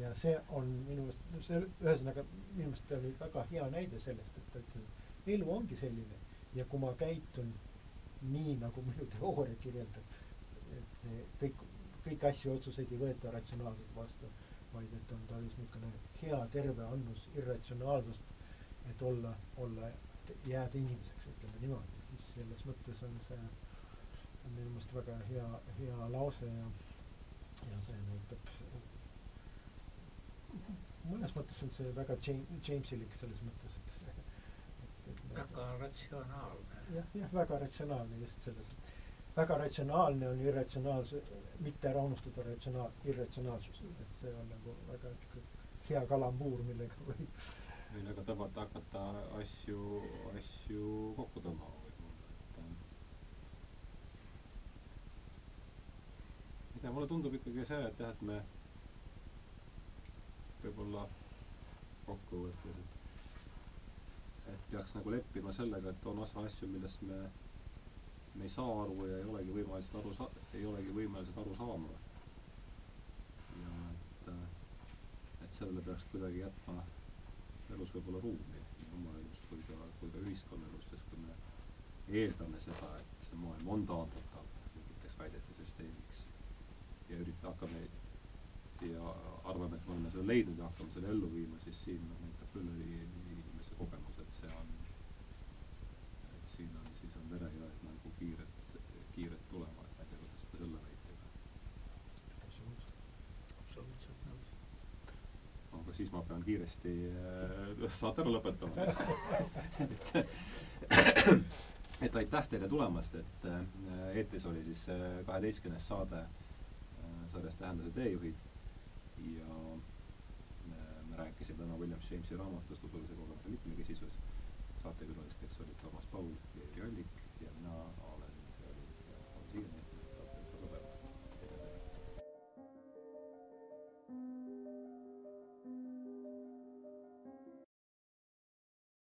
Ja see on minu meelest, see ühesõnaga minu meelest oli väga hea näide sellest, et ta ütles, et elu ongi selline. Ja kui ma käitun nii, nagu minu teooria kirjeldab, et see kõik kõiki asju, otsuseid ei võeta ratsionaalselt vastu, vaid et on tarvis niisugune hea terve annus irratsionaalsust, et olla, olla, jääda inimeseks, ütleme niimoodi, siis selles mõttes on see on minu meelest väga hea, hea lause ja ja see näitab mõnes mõttes on see väga James, Jamesilik selles mõttes, et et, et väga ratsionaalne. jah, jah, väga ratsionaalne just selles, väga ratsionaalne on irratsionaalse, mitte ära unustada ratsionaal, irratsionaalsust, et see on nagu väga niisugune hea kalambuur, millega võib millega tõmmata, hakata asju, asju kokku tõmbama võib-olla, et ähm, ei tea, mulle tundub ikkagi see, et jah, et me võib-olla kokkuvõttes, et et peaks nagu leppima sellega, et on osa asju, millest me me ei saa aru ja ei olegi võimelised aru sa-, ei olegi võimelised aru saama. ja et, et sellele peaks kuidagi jätma elus võib-olla ruumi, nii oma elus kui ka, kui ka ühiskonnaelus, sest kui me eeldame seda, et see maailm on taandatav mingiteks väidete süsteemiks ja ürita-, hakkame ja arvame, et me oleme selle leidnud ja hakkame selle ellu viima, siis siin noh, näitab küll inimese kogemus, et see on, et siin on, siis on verejoed nagu kiired, kiired tulema, et ma ei tea, kuidas te selle väitega. absoluutselt nõus. aga siis ma pean kiiresti äh, saate ära lõpetama et et aitäh teile tulemast, et äh, eetris oli siis äh, kaheteistkümnes saade äh, sarjast Tähenduse teejuhid ja me rääkisime täna William Jamesi raamatust Usulise kogemuse mitmekesisus. saatekülalisteks olid Toomas Paul, Jüri Allik ja mina,